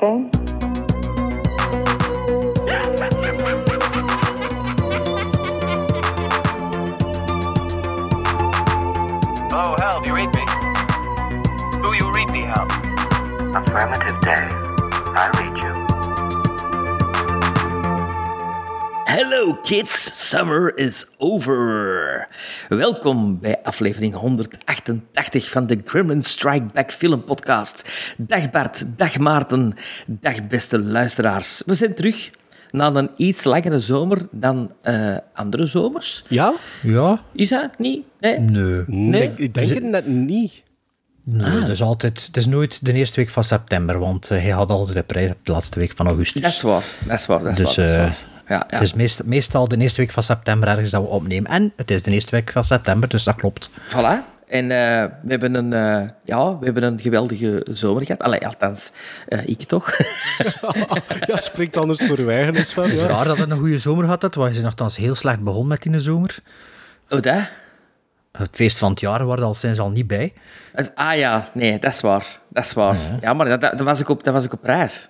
that a game? Oh, Hal, do you read me? Do you read me, Hal? Affirmative day. I read you. Hello kids, summer is over. Welkom bij aflevering 188 van de Gremlin Strike Back Film Podcast. Dag Bart, dag Maarten, dag beste luisteraars. We zijn terug na een iets langere zomer dan eh, andere zomers. Ja? Ja? Is dat niet? Nee? Nee. Nee? Ik, ik denk het net niet. Nee, het, is altijd, het is nooit de eerste week van september, want eh, hij had altijd de prijs op de laatste week van augustus. Dat is waar, dat is waar, dat is Dus, waar. Dat is eh, waar. Ja, ja. Het is meest, meestal de eerste week van september ergens dat we opnemen. En het is de eerste week van september, dus dat klopt. Voilà. En eh, we, hebben een, eh, ja, we hebben een geweldige zomer gehad. Allee, althans, eh, ik toch. Ja, spreekt anders voor uw eigen is van. Het is raar dat het een goede zomer had, het, want je nogthans heel slecht begonnen met die zomer. oh, dat? Het feest van het jaar waren al sinds al niet bij. Ah ja, nee, dat is waar. Dat is waar. Ja, maar dat, dat, dat was ik op, dat was ik op reis.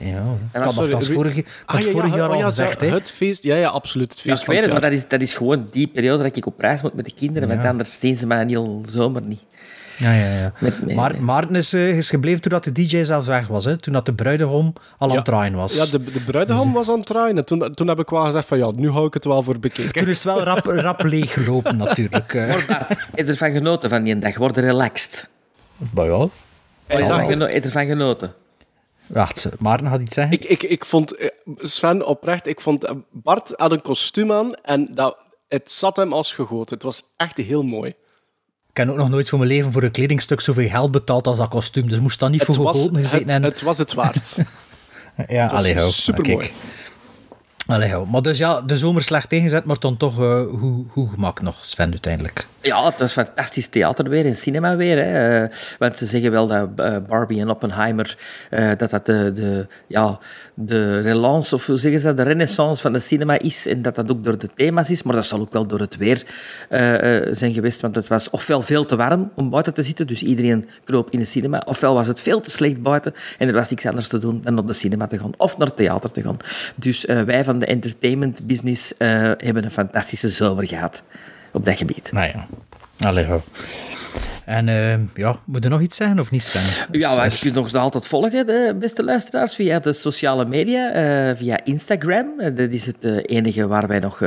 Ja, ik was- had sorry, dat wie- vorig, ik had Ah, ja, vorig ja, jaar oh, al ja, gezegd. hè. Het feest, ja, ja, absoluut. Het Ja, feest ik van weet het het, maar dat is, dat is gewoon die periode dat ik op reis moet met de kinderen, want anders zien ze mij een heel zomer niet. Ja, ja, ja. Met- met- maar Maarten is, eh, is gebleven toen dat de DJ zelfs weg was. Hè? Toen dat de bruidegom al aan het draaien was. Ja, de, de bruidegom was aan het draaien. En toen, toen heb ik wel gezegd van ja, nu hou ik het wel voor bekeken. Toen is het wel rap, rap leeggelopen natuurlijk. eh. Maar Bart, heb je ervan genoten van die dag? Word relaxed. Maar ja. Het. heb je ervan genoten? Wacht, Maarten had iets zeggen? Ik, ik, ik vond, eh, Sven, oprecht, ik vond, eh, Bart had een kostuum aan en dat, het zat hem als gegoten. Het was echt heel mooi. Ik heb ook nog nooit voor mijn leven voor een kledingstuk zoveel geld betaald als dat kostuum. Dus moest dat niet Het voor gegoten gezeten. het, en... het was het waard. ja, allee, hou. supermooi. Kijk. Maar dus ja, de zomer slecht tegenzet, maar dan toch eh, hoe, hoe gemak nog, Sven, uiteindelijk. Ja, het was fantastisch theater weer en cinema weer. Hè. Eh, want ze zeggen wel dat eh, Barbie en Oppenheimer, eh, dat dat de, ja, de relance, of hoe zeggen ze dat, de renaissance van de cinema is. En dat dat ook door de thema's is, maar dat zal ook wel door het weer eh, eh, zijn geweest. Want het was ofwel veel te warm om buiten te zitten, dus iedereen kroop in de cinema. Ofwel was het veel te slecht buiten en er was niks anders te doen dan naar de cinema te gaan of naar het theater te gaan. Dus eh, wij van de entertainment business eh, hebben een fantastische zomer gehad op dat gebied. Nou ja, allee. En eh, ja, moet er nog iets zeggen of niet, Sven? Ja, maar je kunt ons nog altijd volgen, de beste luisteraars, via de sociale media, eh, via Instagram. Eh, Dat is het enige waar wij nog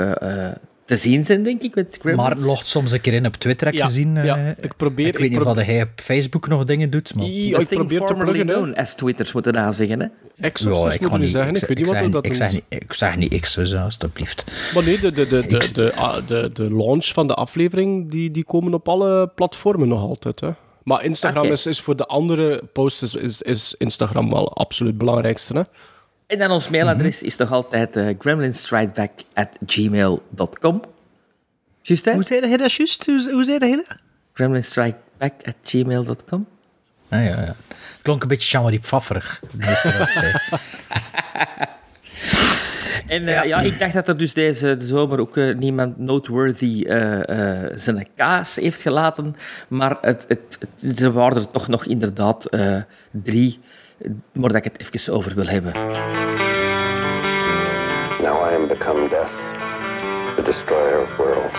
te zien zijn, denk ik, met Gremlins. Maarten logt soms een keer in op Twitter, heb ik Ja, gezien. eh. ja, ik probeer- Ik weet ik niet of hij op Facebook nog dingen doet, maar... Ja, The ik thing probeer te formerly pluggen. known as Twitters, moeten daar zeggen. Hè? X of zoiets moeten we zeggen. Ik weet niet wat zeg, dat ik zeg niet, ik zeg niet dus, alstublieft. Maar nee, de, de, de, de, Ik- de, ah, de, de launch van de aflevering, die, die komen op alle platformen nog altijd. Hè. Maar Instagram is, is voor de andere posts is, is, is Instagram wel absoluut het belangrijkste. Hè. En dan ons mailadres is nog altijd uh, gremlinstrikeback@gmail.com. Juist, hè? Hoe zei hij dat juist? Hoe, hoe zei hij dat? gremlinstrikeback@gmail.com. Ah, ja, ja. Klonk een beetje Jean-Marie Pfafferig. En eh, ja. ik dacht dat er dus deze zomer ook eh, niemand noteworthy eh, eh, zijn kaas heeft gelaten. Maar het, het, het, er waren er toch nog inderdaad eh, drie, eh, waar dat ik het even over wil hebben. Now I am become death, the destroyer of worlds.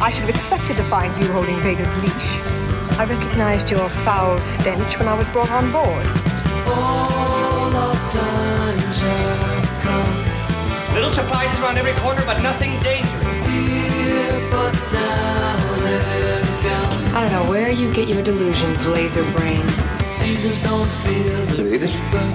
I should have expected to find you holding Vader's leash. I recognized your foul stench when I was brought on board. All of times have come. Little surprises around every corner, but nothing dangerous. I don't know where you get your delusions, laser brain. Seasons don't feel the reaper,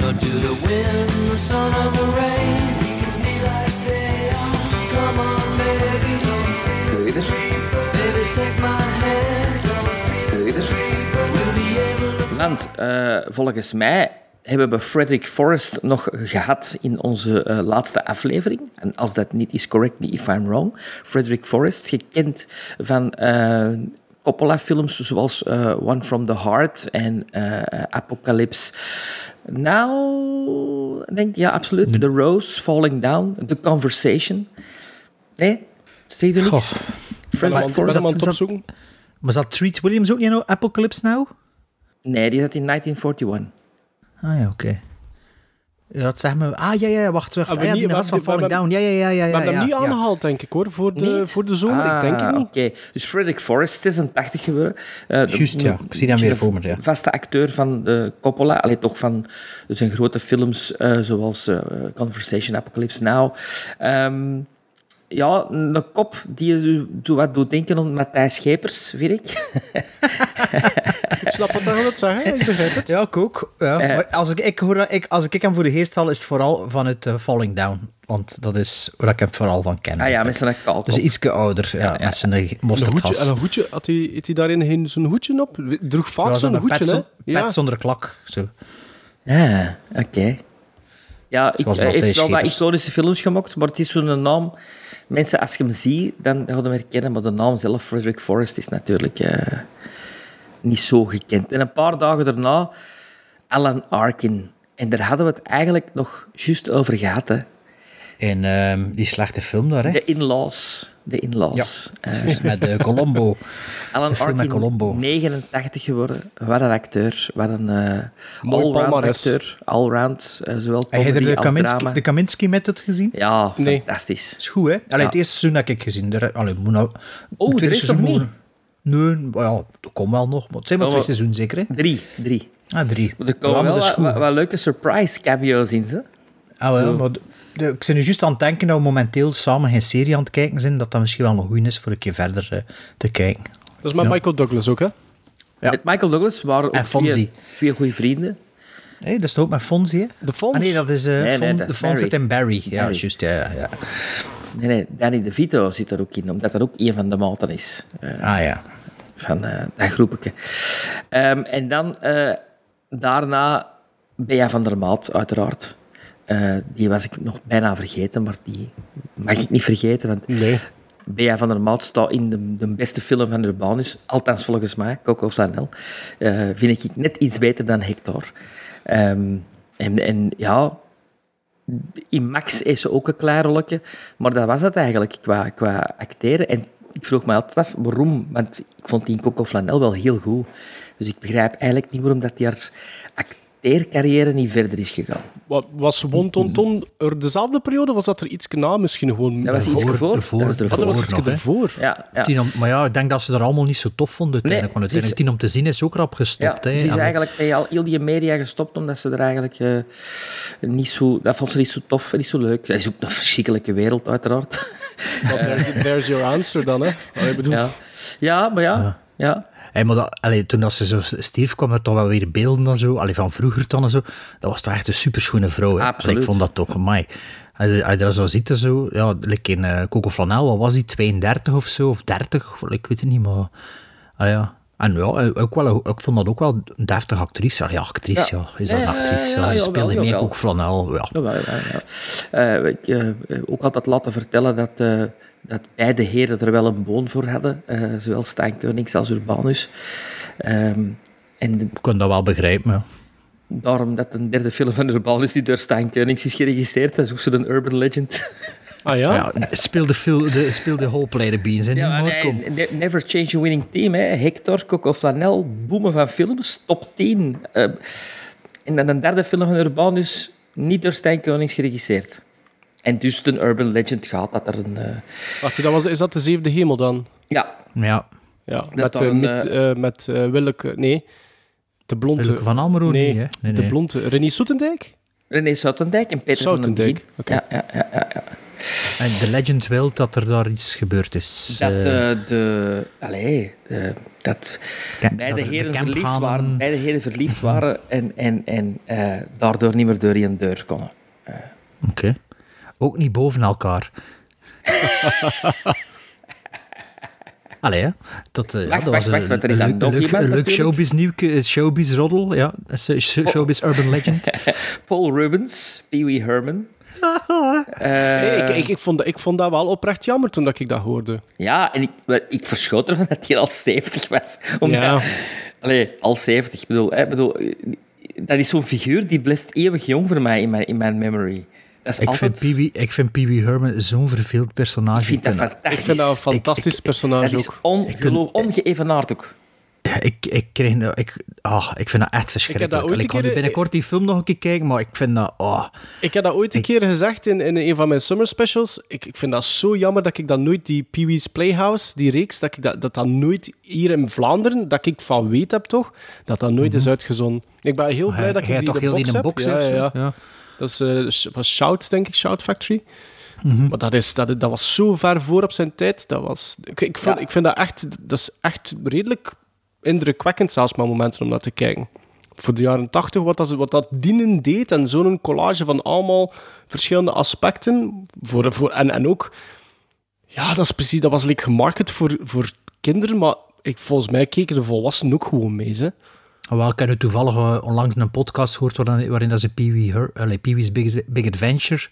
nor do the wind, the sun, or the rain. We can be like they are. Come on, baby, don't feel the reaper. Baby, take my hand, don't feel the reaper. We'll be able to Want eh, volgens mij hebben we Frederick Forrest nog gehad in onze eh, laatste aflevering. En als dat niet is, correct me if I'm wrong. Frederick Forrest, gekend van eh, Coppola-films zoals eh, One from the Heart en eh, Apocalypse. Nou, ik denk ja, absoluut. The Rose, Falling Down, The Conversation. Nee, zeg je niks? Frederick Ik ben Forrest? hem aan het opzoeken. Maar zat Treat Williams ook niet nou Apocalypse Now? Nee, die zat in 1941. Ah ja, oké. Dat zeg me... Ah, ja, ja, wacht, wacht. Ah, we Ah, ja, die was van Falling Down. Ja, ja, ja, ja. We ja, hebben hem ja, niet ja. aangehaald, denk ik, hoor, voor de, voor de zomer. ik denk het Ah, niet. Oké, dus Frederick Forrest is een 80 geworden. Eh, Juist, ja. Ik zie hem weer de voor me, ja. Vaste acteur van de Coppola. Alleen toch van zijn grote films eh, zoals eh, Conversation, Apocalypse Now. Ja, een kop die je zo wat doet denken aan Matthijs Schepers, vind ik. Ik snap wat hij wil zeggen, ik begrijp het. Ja, ik ook. Ja. Eh. Als, ik, ik hoor, dat- ik, als ik hem voor de geest haal, is het vooral van het eh, Falling Down. Want dat is waar ik hem vooral van ken. Ah ja, met zijn kalk. Dus iets ouder, ja, Ja, ja. met zijn mosterdhas. en een hoedje, had hij, heeft hij daarin geen zo'n hoedje op? Droeg vaak Ja, zo'n hoedje, pet, hè? zon- Ja. pet zonder klak. Zo. Ah, oké. Ja, ik, heeft wel wat iconische films gemaakt, maar het is zo'n naam... Mensen, als je hem ziet, dan gaan hem herkennen, maar de naam zelf, Frederick Forrest, is natuurlijk eh, niet zo gekend. En een paar dagen daarna, Alan Arkin. En daar hadden we het eigenlijk nog juist over gehad, hè. En ehm, die slechte film daar, hè? De In-Laws. De In-Laws. Eh, Dus met de Colombo. Alan de film met Arkin, Columbo. 89 geworden. Wat een acteur. Wat een eh Mooi allround acteur. Allround, eh, zowel Heb je comedy de als Kaminski, drama. de Kaminski method gezien? Ja, Nee. fantastisch. is goed, hè? Allee, Ja. Het eerste seizoen heb ik gezien. De, allee, moet nou, Oh, er is nog niet? Nee, maar ja, dat komt wel nog. Maar het zijn maar Oh, twee maar- seizoenen zeker, hè? Drie, drie. Ah, drie. Maar er komen Ja, maar wel leuke surprise cameo's in, ze. Ah, wel, maar de- de- ik ben nu juist aan het denken dat we momenteel samen geen serie aan het kijken zijn, dat dat misschien wel nog goed is voor een keer verder eh, te kijken. Dat is met Ja. Michael Douglas ook, hè? Ja. Met Michael Douglas waren ook En Fonzie. twee, twee goede vrienden. Hé, dat is toch ook met Fonzie, hè? De Fons. Ah nee, dat is eh nee, Fon- dat de is Fonzie Barry. en Barry. Ja, Barry. juist, ja, ja, ja. Nee, nee, Danny DeVito zit er ook in, omdat dat ook een van de maten is. eh, Ah ja. van eh, dat groepje. Ehm, en dan eh, daarna Bea van der Maat, uiteraard. Eh, die was ik nog bijna vergeten, maar die mag ik niet vergeten. Want Nee. Bea van der Maat staat in de, de beste film van Urbanus. Althans, volgens mij, Coco Chanel. eh vind ik net iets beter dan Hector. Ehm, en, en ja, in Max is ze ook een klein rolletje. Maar dat was het eigenlijk qua, qua acteren. En ik vroeg me altijd af waarom. Want ik vond die in Coco Flanel wel heel goed. Dus ik begrijp eigenlijk niet waarom dat die haar acteercarrière niet verder is gegaan. Wat, was Won Ton Ton er dezelfde periode? of Was dat er iets na misschien gewoon? Dat was iets Ervoor, ervoor. Dat was dat ervoor. was iets ervoor. Ja, ja. Tien om- maar ja, ik denk dat ze er allemaal niet zo tof vonden uiteindelijk. Nee, want uiteindelijk het is- tien om te zien is ook rap Ja, gestopt. hè. ze is En- eigenlijk bij al heel die media gestopt omdat ze er eigenlijk eh, niet zo... Dat vond ze niet zo tof en niet zo leuk. Dat is ook een verschrikkelijke wereld, uiteraard. Well, there's, there's your answer dan, hè? Allee, Ik bedoel, Ja, ja maar ja. ja. Hey, maar dat, allee, toen dat ze zo stierf, kwam er toch wel weer beelden en zo. Allee, van vroeger dan en zo. Dat was toch echt een superschoene vrouw. Hè? Absoluut. Allee, ik vond dat toch, mij. Als je dat zo ziet en zo, ja, like in eh, Coco Flanel, wat was die, 32 of zo, of 30, ik weet het niet, maar... Ah, ja. En ja, ook wel, een- ik vond dat ook wel een deftige actrice. Allee, actrice, ja. Is dat een Ja, actrice? ja, Ja, ze speelde mee. Coco Flanel, ja. Ja, ja. Eh, ik heb ook altijd laten vertellen dat, eh, dat beide heren er wel een boon voor hadden. eh, zowel Stijn als Urbanus. Ehm, en de- Ik kon dat wel begrijpen, ja. daarom dat de derde film van Urbanus die door Stijn is geregisseerd. Dat is ook zo'n urban legend. Ah ja? ja speelde, veel, de, speelde Whole Play the Beans, Ja, nee, ne- Never Change a Winning Team. Hè. Hector, Coco Flanel, boemen van films, top 10. Eh, en dan een derde film van Urbanus, niet door Stijn Konings geregisseerd. En dus de urban legend gaat dat er een... eh, Wacht, dat was, is dat de zevende hemel dan? ja, Ja, Ja, Dat met, dan eh, met, eh, met eh, Willeke... Nee, de blonde... Willeke van Almelo nee, niet, hè? Nee, de blonde... René Soetendijk? René Soutendijk en Peter van den Soutendijk, oké. Ja, ja, ja, ja, ja. En de legend wil dat er daar iets gebeurd is. Dat eh, eh, de... Allee, eh, dat beide dat er de heren verliefd waren, beide heren verliefd waren en, en, en eh, daardoor niet meer door een deur konden. Oké. Ook niet boven elkaar. Allee, hè. Dat, eh, ja, Wacht, dat wacht, was wacht, een, want er is een dan leuk, leuk, iemand showbiz nieuwke, showbiz roddel, ja. Eh, sh- Showbiz urban legend. Paul Rubens, Pee Wee Herman. Eh, Nee, ik, ik, ik, vond, dat- ik vond dat wel oprecht jammer toen dat ik dat hoorde. Ja, en ik, ik verschoot ervan dat hij al 70 was. Omdat, Ja. Allee, al 70. Ik bedoel, hè, bedoel, eh, dat is zo'n figuur die blijft eeuwig jong voor mij in mijn, in mijn memory. Dat is ik, altijd... vind Pee ik vind Pee Wee Herman zo'n verveeld personage. ik vind dat fantastisch. Ik vind dat een fantastisch ik- ik- personage Dat is ook. Ik kun- ongeëvenaard ook. Ja, ik, ik, kreeg, nou- ik, ah, ik vind dat echt verschrikkelijk. ik ga nu keer- binnenkort die film nog een keer kijken, maar ik vind dat... Oh, Ik heb dat ooit een keer gezegd in, in een van mijn summer specials. Ik, ik vind dat zo jammer dat ik dat nooit, die Pee Wee's Playhouse, die reeks, dat ik dat, dat, dat nooit hier in Vlaanderen, dat ik van weet heb toch, dat dat nooit is uitgezonden. Ik ben heel blij dat ik Mhm. Die toch in de heel in een box heb. ja. Ja. Dat is eh, van Shout, denk ik, Shout Factory. Mhm. Maar dat, is, dat, dat was zo ver voor op zijn tijd. Dat was, ik, ik, Ja. ik vind dat echt, dat is echt redelijk indrukwekkend zelfs met momenten om naar te kijken. Voor de jaren tachtig, wat dat, wat dat dienen deed en zo'n collage van allemaal verschillende aspecten. Voor, voor, en, en ook, ja, dat is precies, dat was like, gemarket voor, voor kinderen, maar ik, volgens mij keken de volwassenen ook gewoon mee. Hè. Wel, ik heb toevallig eh, onlangs een podcast gehoord waarin, waarin dat ze Pee, Wee Her- allee, Pee Wee's Big, Big Adventure...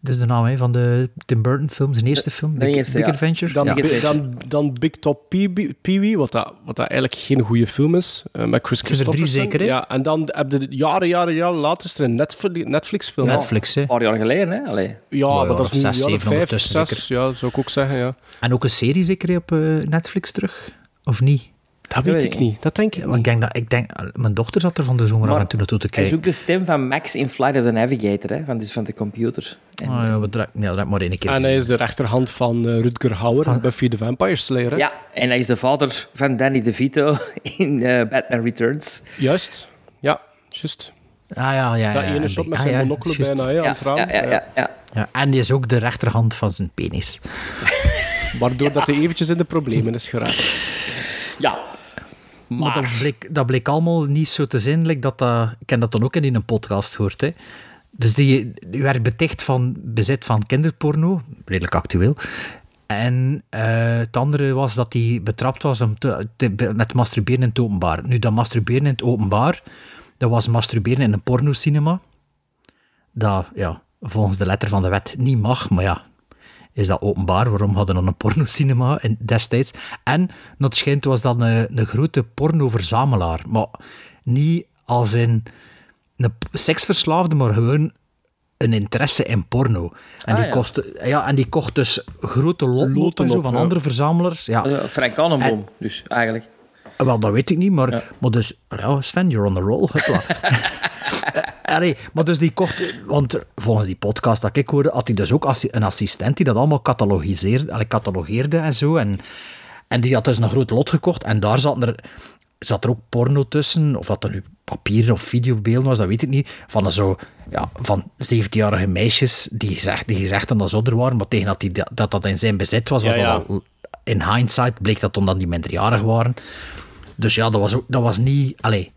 Dat is de naam hè, van de Tim Burton film, zijn eerste film. de Big, eerste, Big ja. Adventure. Dan, Ja. Bi- dan, dan Big Top Pee Wee- Pee Wee, wat dat, wat dat eigenlijk geen goede film is, eh, met Chris zijn er drie Christopherson. zeker, hè? Ja, en dan heb je jaren, jaren, jaren later is er een Netflix, Netflix-film. Ja, Netflix, hè. Een paar jaar geleden, hè? Allee. ja, maar dat is nu zes, jaren vijf, zes, ja, zou ik ook zeggen, ja. En ook een serie zeker hè, op eh, Netflix terug? Of niet? Dat weet ik niet, dat denk ik Want ik denk dat, ik denk, mijn dochter zat er van de zomer af en toe naartoe te Hij is kijken. ook de stem van Max in Flight of the Navigator, hè? Van, dus van de computer. En, Ah, ja, we dra- ja, dat maar één keer En hij is de rechterhand van eh, Rutger Hauer in Buffy the Vampire Slayer. hè? ja, en hij is de vader van Danny DeVito in eh, Batman Returns. Juist, ja, juist. Ah, ja, ja, Dat ja, ene ja, shot met ah, zijn ja, monocle bijna hè, aan Ja, het raam. ja, ja, ja, ja. Ja, en die is ook de rechterhand van zijn penis. Waardoor dat hij eventjes in de problemen is geraakt. Ja. Maar dat bleek, dat bleek allemaal niet zo te zijn. like dat dat, ik heb dat dan ook in een podcast gehoord. Hè. Dus die, die werd beticht van bezit van kinderporno, redelijk actueel. En eh, het andere was dat hij betrapt was om te, te- met masturberen in het openbaar. Nu, dat masturberen in het openbaar, dat was masturberen in een pornocinema. Dat, ja, volgens de letter van de wet niet mag, maar ja, is dat openbaar. Waarom hadden we dan een pornocinema in, destijds? En, dat schijnt, was dat een, een grote pornoverzamelaar. Maar niet als in een seksverslaafde, maar gewoon een interesse in porno. En, Ah, die, ja. kost, ja, en die kocht dus grote loten, van ja. andere verzamelaars. Ja, Frank Tannenboom, dus eigenlijk. Wel, dat weet ik niet, maar, maar dus... Ja, Sven, you're on the roll. Eh, Allee, maar dus die kocht... Want volgens die podcast dat ik hoorde, had hij dus ook een assistent die dat allemaal catalogiseerde, allee, catalogeerde en zo. En, en die had dus een groot lot gekocht en daar zat er, zat er ook porno tussen. Of dat er nu papier of videobeelden was, dat weet ik niet. Van, zo, ja, van 17-jarige meisjes die gezegd, die gezegd hadden dat ze ouder waren, maar tegen dat, die, dat dat in zijn bezit was, was Ja, ja. dat al... In hindsight bleek dat dan die minderjarig waren. Dus ja, dat was, ook, dat was niet... Allee,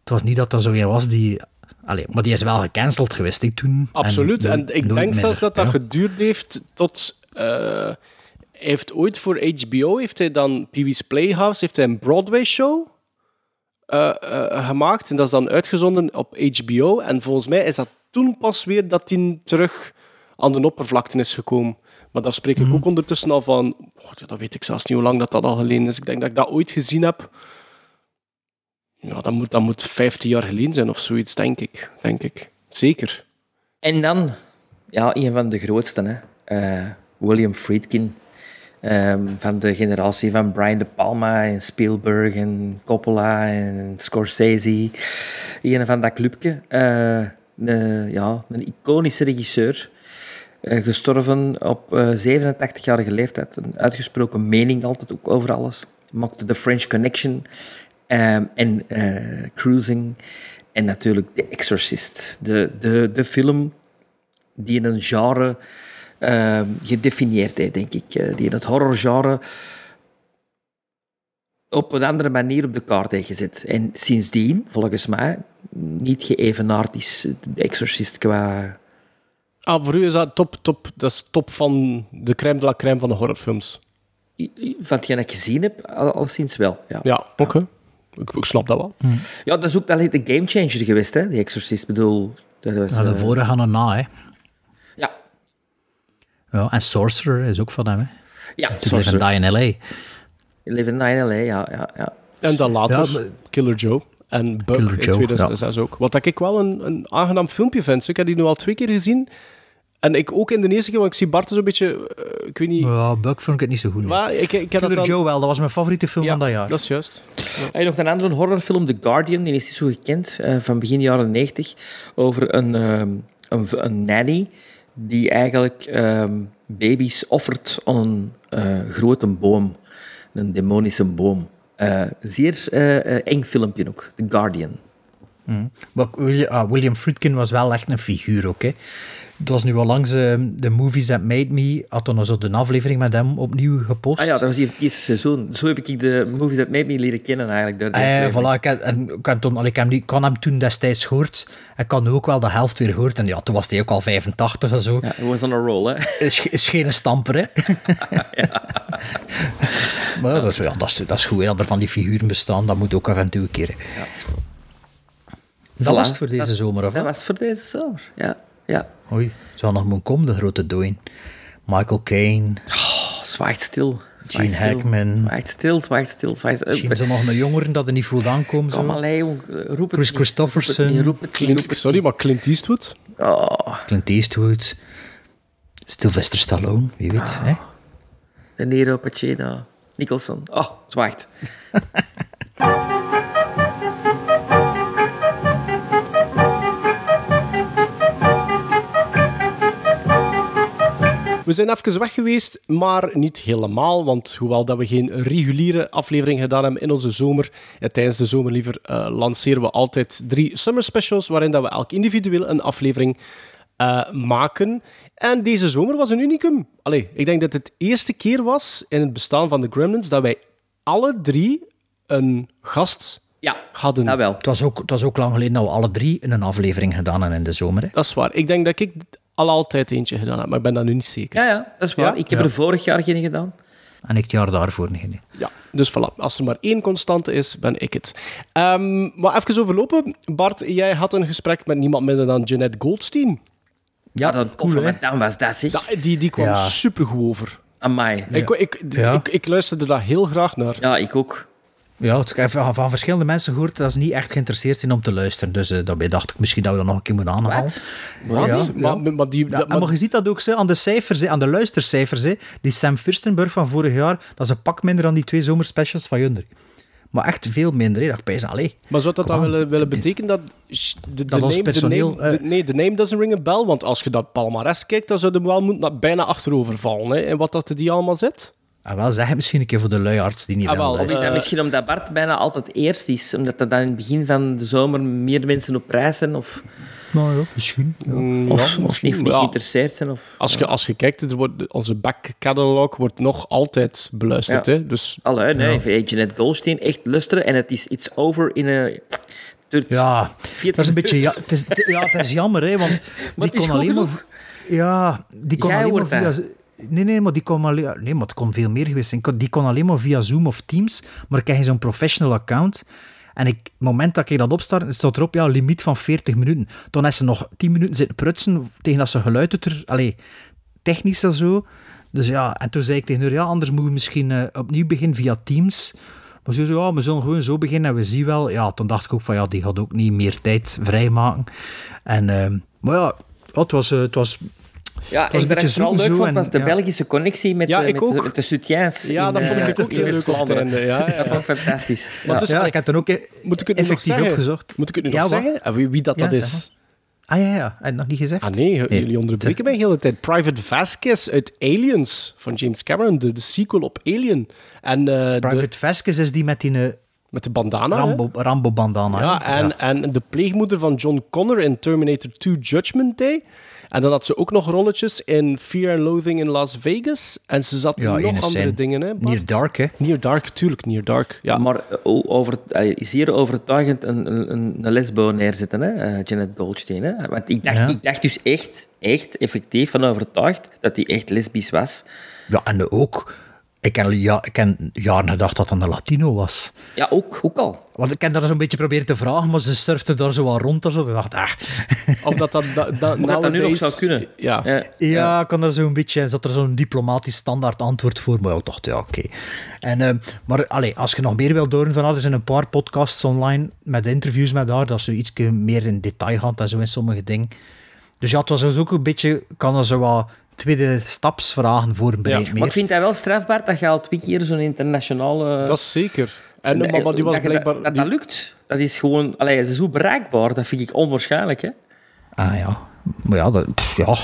het was niet dat er zo een was die... Allee, maar die is wel gecanceld geweest hè, toen. Absoluut. En, ik denk meer. zelfs dat dat Ja. geduurd heeft tot... hij heeft ooit voor HBO, heeft hij dan Pee Wee's Playhouse, heeft hij een Broadway-show eh, eh, gemaakt. En dat is dan uitgezonden op HBO. En volgens mij is dat toen pas weer dat hij terug aan de oppervlakte is gekomen. Maar daar spreek ik Mhm. ook ondertussen al van... Oh, ja, dat weet ik zelfs niet hoe lang dat, dat al geleden is. Ik denk dat ik dat ooit gezien heb. Ja, dat moet, dat moet 15 jaar geleden zijn of zoiets, denk ik. Denk ik. Zeker. En dan, ja, een van de grootste, hè. Eh, William Friedkin. Ehm, van de generatie van Brian De Palma en Spielberg en Coppola en Scorsese. Een van dat clubje. Eh, een, ja, een iconische regisseur. Eh, gestorven op eh 87-jarige leeftijd. Een uitgesproken mening altijd ook over alles. Maakte The French Connection ehm, en eh, Cruising. En natuurlijk The Exorcist. De, de, de film die in een genre ehm, gedefinieerd heeft, denk ik. Eh, die in het horrorgenre op een andere manier op de kaart heeft gezet. En sindsdien, volgens mij, niet geëvenaard is de Exorcist qua... Ah, voor u is dat top, top, dat is top van de crème de la crème van de horrorfilms. Van hetgeen dat ik gezien heb, al, al sinds wel. Ja. Ja, oké. Ik, ik snap dat wel. ja, dat is ook dat is de gamechanger geweest, hè, die Exorcist. Ik bedoel, dat was, Ja, de eh, vorige gaan er na, hè. ja, Ja, en Sorcerer is ook van hem, hè. ja, To Live Sorcerer. and Die in L.A. Live in Nine LA, ja, ja, ja. En dan later Ja, maar- Killer Joe. En Bug Killer in Joe, 2006 ook. Wat dat ik wel een, een aangenaam filmpje vind. Ik heb die nu al twee keer gezien. En ik ook in de eerste keer, want ik zie Bart zo'n beetje... eh, ik weet niet... Ja, Buck vond ik het niet zo goed. Maar ik, ik heb dat dan... Joe wel, dat was mijn favoriete film ja, van dat jaar. dat is juist. Je nog een andere horrorfilm, The Guardian, die is niet zo gekend, eh, van begin jaren 90, over een, ehm, een, een nanny die eigenlijk ehm, baby's offert aan een eh, grote boom, een demonische boom. Eh, zeer eh, eh, eng filmpje ook, The Guardian. Maar William, ah, William Friedkin was wel echt een figuur ook. Hè. Het was nu al langs eh, de Movies That Made Me, had dan zo de aflevering met hem opnieuw gepost. Ah ja, dat was het eerste seizoen. Zo heb ik de Movies That Made Me leren kennen eigenlijk. Door Eh, aflevering. voilà, ik, had- en ik, had toen, allee, ik, hem ik had hem toen destijds gehoord. Ik had nu ook wel de helft weer gehoord. En ja, toen was hij ook al 85 en zo. Ja, hij was on a roll, hè. Is, is geen stamper, hè? maar dat is, ja, dat, is, dat is goed, hè, dat er van die figuren bestaan. Dat moet ook af en toe een keer. hè. Dat was het voor deze Dat- zomer, of Dat was voor deze zomer, ja. Ja. Oei, zou nog moeten komen, de grote dooi. Michael Caine, Oh, zwaait stil. Gene Zwaait. Hackman. Zwaait stil, zwaait stil, zwaait stil. misschien nog een jongeren dat er niet voelt aankomen. Kom jong. Roep het Chris. Christofferson. Sorry, maar Clint Eastwood? Oh, Clint Eastwood, Sylvester Stallone, wie weet. Hè? De Nero, Pacino, Nicholson. Oh, zwaait. We zijn even weg geweest, maar niet helemaal. Want hoewel dat we geen reguliere aflevering gedaan hebben in onze zomer, eh, tijdens de zomer liever, eh, lanceren we altijd drie summer specials, waarin dat we elk individueel een aflevering eh, maken. En deze zomer was een unicum. Allee, ik denk dat het de eerste keer was in het bestaan van de Gremlins dat wij alle drie een gast Ja, hadden. dat wel. Het, was ook, het was ook lang geleden dat we alle drie in een aflevering gedaan hebben in de zomer. Hè? Dat is waar. Ik denk dat ik al altijd eentje gedaan heb, maar ik ben dat nu niet zeker. Ja, ja, dat is waar. Ja? Ik heb Ja. er vorig jaar geen gedaan. En ik het jaar daarvoor niet. Ja, dus voilà. Als er maar één constante is, ben ik het. Ehm, maar even overlopen. Bart, jij had een gesprek met niemand minder dan Jeanette Goldstein. Ja, dat cool, hè? dan was dat. Ja, die, die kwam Ja. supergoed over. Amai. Ik, ik, Ja. ik, ik luisterde daar heel graag naar. Ja, ik ook. Ja, ik heb van, van verschillende mensen gehoord dat ze niet echt geïnteresseerd zijn om te luisteren. Dus eh, daarbij dacht ik misschien dat we dat nog een keer moeten aanhalen. Wat? Wat? Ja, Maar, maar die, dat- maar je ziet dat ook zo aan de cijfers, aan de luistercijfers. hè. Die Sam Firstenberg van vorig jaar, dat is een pak minder dan die twee zomerspecials van Junder. Maar echt veel minder. Hè. Dat ik bij allee, maar zou dat dan willen, willen betekenen dat... De, de Dat ons name, de personeel, name- de- eh, nee, de name doesn't ring a bell. Want als je dat palmares kijkt, dan zou je wel bijna achterover vallen. Hè, en wat dat er die allemaal zit. En wel zeg het misschien een keer voor de luiarts die niet Ah, wel, misschien omdat Bart bijna altijd eerst is? Omdat er dan in het begin van de zomer meer mensen op reis zijn? Of, Nou ja, misschien. ja. Mm, of, ja, of misschien, niet, niet ja. geïnteresseerd zijn? Of, Als je, als je kijkt, er wordt, onze back catalog wordt nog altijd beluisterd. Ja. Hè? Dus Allee, nee, ja. Jeanette Goldstein, echt luisteren. En het is iets over in een... duurt Ja, 40 dat is een beetje... Ja, het, is, ja, het is jammer, hè, want Maar die het is kon goed alleen maar... genoeg. Ja, die kon Jij alleen maar via... Nee, nee, maar die kon, alleen, nee, maar het kon veel meer geweest zijn. Die kon alleen maar via Zoom of Teams, maar ik krijg zo'n professional account. En ik, het moment dat ik dat opstart, staat erop, ja, limiet van 40 minuten. Toen is ze nog 10 minuten zitten prutsen tegen dat ze geluid er... Allee, technisch en zo. Dus ja, en toen zei ik tegen haar, ja, anders moeten we misschien eh, opnieuw beginnen via Teams. Maar ze zei, ja, we zullen gewoon zo beginnen en we zien wel. Ja, toen dacht ik ook van, ja, die gaat ook niet meer tijd vrijmaken. En, ehm, maar ja, ja, was... eh, het was Ja, ik ben het vooral leuk vond, was de ja. Belgische connectie met, Ja, de, met, ook. de, met de soutiens. ja, in, dat vond ik eh, het ook in heel leuk West-Vlaanderen. einde. Ja, ja. Dat vond ik fantastisch. Dus, ja, ik heb dan ook eh, Moet ik het nu nog effectief zeggen? opgezocht. Moet ik het nu Ja, nog wat? zeggen? En wie, wie dat, Ja, dat is? Ah ja, ja, nog niet gezegd? Ah nee, Nee. jullie onderbreken mij de hele tijd. Private Vasquez uit Aliens van James Cameron, de, de sequel op Alien. En eh, de, Private Vasquez is die met die eh, met de bandana. hè? Rambo, Rambo bandana. hè? Ja, en, en de pleegmoeder van John Connor in Terminator 2 Judgment Day. En dan had ze ook nog rolletjes in Fear and Loathing in Las Vegas. En ze zat Ja, nog andere dingen, hè, Bart? Near Dark, hè? Near Dark, tuurlijk, Near Dark. Ja, Maar eh, over, eh, zeer overtuigend een, een, een- lesbo neerzetten, hè, eh, Janet Goldstein. Hè? Want ik dacht, Ja. ik dacht dus echt, echt effectief van overtuigd dat hij echt lesbisch was. Ja, en ook... Ik heb, ja, ik heb jaren gedacht dat dat een Latino was. Ja, ook, ook al. Want ik heb dat zo'n beetje proberen te vragen, maar ze surfde daar zo wat rond. en Zo. Ik dacht, ah. of dat dat, dat, dat, Hoe dat dat nu nog zou kunnen. Ja. Ja. Ja, ik kan er zo'n beetje, zat er zo'n diplomatisch standaard antwoord voor, maar ik dacht, ja, oké. En, ehm, maar allee, als je nog meer wilt horen van haar, er zijn een paar podcasts online met interviews met haar, dat ze iets meer in detail gaat en zo in sommige dingen. Dus ja, het was dus ook een beetje, kan er zo wat tweede stapsvragen voorbereid Ja, meer. Maar ik vind dat wel strafbaar dat je al twee keer zo'n internationale... Dat is zeker. En, maar, maar die was dat, blijkbaar... Dat, die- dat lukt. Dat is gewoon... Allee, het is zo bereikbaar. Dat vind ik onwaarschijnlijk, hè. Ah ja, maar ja, dat, pff, ja.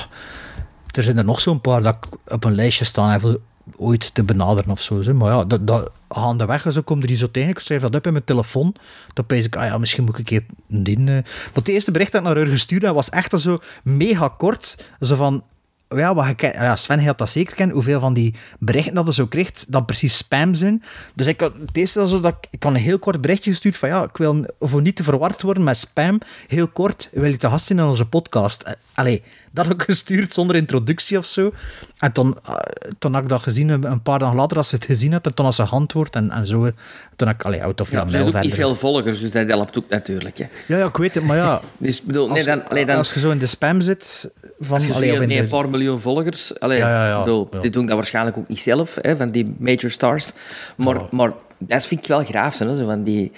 er zijn er nog zo'n paar dat ik op een lijstje staan even ooit te benaderen of zo. Maar ja, dat, dat, gaandeweg zo komt er die zo tegen. Ik schrijf dat op in mijn telefoon. Dan pees ik, ah ja, misschien moet ik een keer een ding... eh. Want het eerste bericht dat ik naar haar gestuurd heb, was echt zo mega kort. Zo van... Ja, wat je ja, Sven had dat zeker kennen, hoeveel van die berichten dat hij zo kreeg, dan precies spam zijn. Dus ik had het eerste dat dat ik, ik een heel kort berichtje gestuurd van ja, ik wil voor niet te verward worden met spam, heel kort, wil je te gast zijn in onze podcast? Allee, dat ik gestuurd zonder introductie of zo. En toen, eh, toen had ik dat gezien, een paar dagen later, als ze het gezien had, en toen als ze geantwoord en, en zo, toen heb ik, allee, out of Ja, zijn ook niet veel volgers, dus dat helpt ook natuurlijk, hè. Ja, ja, ik weet het, maar ja, Dus bedoel, nee, als, dan, allee, dan, als je zo in de spam zit, van, als je allee, nee, een paar miljoen volgers... Allee, Ja, ja, bedoel. Die doen dat waarschijnlijk ook niet zelf, hè, van die major stars. Maar, maar dat vind ik wel graaf, hè, zo van die...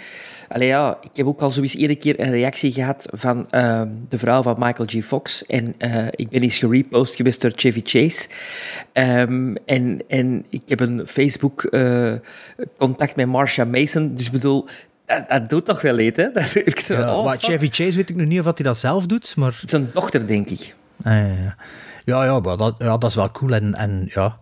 Allee, ja, ik heb ook al zoiets iedere keer een reactie gehad van ehm, de vrouw van Michael G. Fox. En eh, ik ben eens gerepost geweest door Chevy Chase. Ehm, en, en ik heb een Facebook-contact met Marsha Mason. Dus ik bedoel, dat, dat doet toch wel hè? Dat is, ik zo, Ja, oh, maar. Chevy Chase weet ik nog niet of hij dat zelf doet, maar... Zijn dochter, denk ik. Ah, ja, ja. ja, ja, maar dat, ja, dat is wel cool. En, en ja,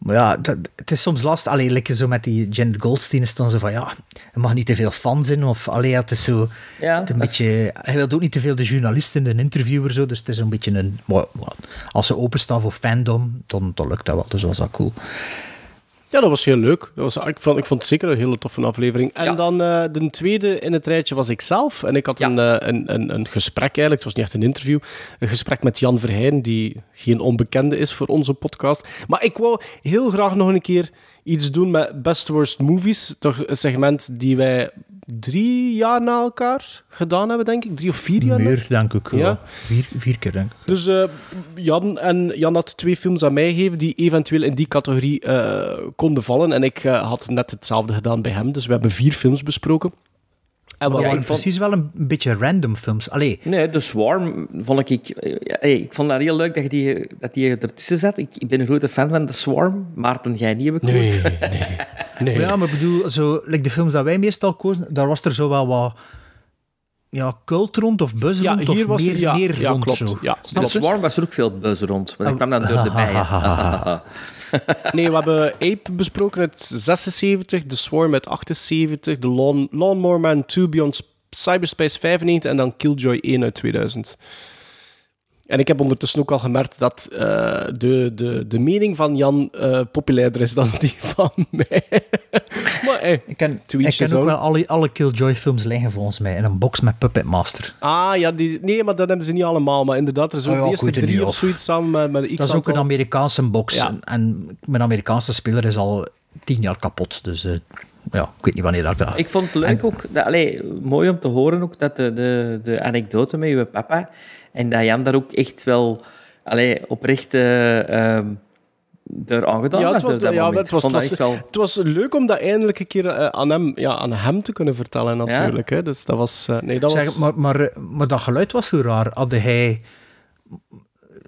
maar ja, dat, het is soms lastig. Alleen lekker zo met die Janet Goldstein is dan zo van ja, er mag niet te veel fan zijn. Of allee, ja, het is zo. Ja, het is een beetje, hij wil ook niet te veel de journalist en de interviewer. Zo, dus het is een beetje een. als ze openstaan voor fandom, dan, dan lukt dat wel. Dus dat was wel cool. Ja, dat was heel leuk. Dat was, ik, vond, ik vond het zeker een hele toffe aflevering. En Ja. dan eh, de tweede in het rijtje was ik zelf. En ik had Ja. een, eh, een, een, een gesprek eigenlijk, het was niet echt een interview. Een gesprek met Jan Verheyen, die geen onbekende is voor onze podcast. Maar ik wou heel graag nog een keer iets doen met Best Worst Movies. Toch een segment die wij drie jaar na elkaar gedaan hebben, denk ik. Drie of vier jaar na Meer, denk ik. Ja. Ja. Vier, vier keer, denk ik. dus eh, Jan, en Jan had twee films aan mij gegeven die eventueel in die categorie eh, konden vallen. En ik eh, had net hetzelfde gedaan bij hem. Dus we hebben vier films besproken. En wat dat ik waren vond... precies wel een, beetje random films. Allee, Nee, de Swarm vond ik... ja, hey, ik vond dat heel leuk dat, je die, dat die ertussen zat. Ik, ik ben een grote fan van de Swarm. Maarten, jij niet, heb ik Nee, nee, nee. Maar ja, maar ik bedoel, zo, like de films dat wij meestal kozen, daar was er zo wel wat ja, cult rond of buzz Ja, rond hier of was meer, ja, meer ja, rond klopt. zo. Ja, De klopt. Swarm was er ook veel buzz rond. Maar dat kwam dan door de bijen. Nee, we hebben Ape besproken uit 76, The Swarm uit 78, The Lawn, Lawnmower Man 2 Beyond Cyberspace 95 en dan Killjoy 1 uit 2000. En ik heb ondertussen ook al gemerkt dat eh, de, de, de mening van Jan eh, populairder is dan die van mij. maar hey, Ik ken, ik ken ook wel alle, alle Killjoy films liggen volgens mij in een box met Puppet Master. Ah, ja, die, nee, maar dat hebben ze niet allemaal. Maar inderdaad, er is ook Oh ja, de eerste drie of zoiets samen met, met X Dat is ook een. Amerikaanse box. Ja. En, en mijn Amerikaanse speler is al tien jaar kapot. Dus eh, ja, ik weet niet wanneer dat... Ik vond het leuk ook, dat, allee, mooi om te horen ook, dat de, de, de anekdote met je papa en dat Jan daar ook echt wel allee, oprecht eh ehm door aangedaan Ja, was. het dat ja, moment. het, was, Ik vond het, was, wel... het was leuk om dat eindelijk een keer eh, aan, hem, ja, aan hem te kunnen vertellen, natuurlijk. Hè. Dus dat was... eh, nee, dat Zeg, was... maar, maar, maar dat geluid was zo raar. Had hij...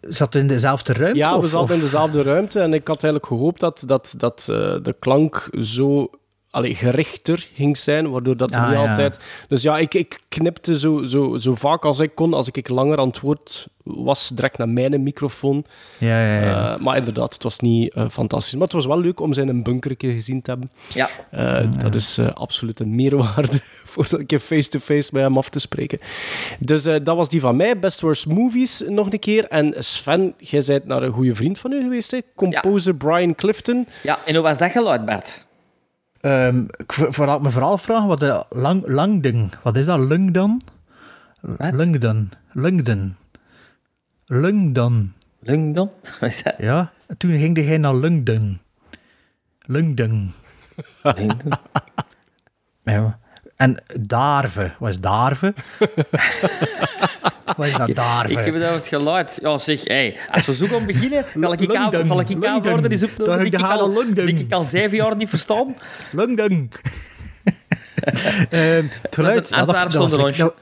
Zat hij in dezelfde ruimte? ja, we of- zaten of- in dezelfde ruimte en ik had eigenlijk gehoopt dat, dat, dat de klank zo allee, gerichter ging zijn, waardoor dat Ah, niet ja. altijd... Dus ja, ik, ik knipte zo, zo, zo vaak als ik kon, als ik langer aan het woord was, direct naar mijn microfoon. Ja, ja, ja. Eh, maar inderdaad, het was niet eh, fantastisch. Maar het was wel leuk om zijn een bunker een keer gezien te hebben. Ja, Eh, Dat is absoluut een meerwaarde voor een keer face-to-face bij hem af te spreken. Dus dat was die van mij. Best Worst Movies nog een keer. En Sven, jij bent naar een goede vriend van u geweest, hè? composer Brian Clifton. ja, en hoe was dat geluid, Bart? Ehm, ik voor- vooral me vooral vragen wat de lang, langding. Wat is dat? Lungdan? Wat? Lungdan. Lungdan. Lungdan. Lungdon? Wat is dat? Ja. Toen ging hij naar Lungdan. Lungdan. Lungdon? Ja. En Darve. Wat is Darve? wat is dat Darve? Ik heb het over het geluid. Ja, zeg, hey, als we zo gaan beginnen, zal ik aan zal ik aan worden. Dan denk ga ik al- ik al zeven jaar niet verstaan. Lungdan. Ehm, het geluid. een dat, was zonder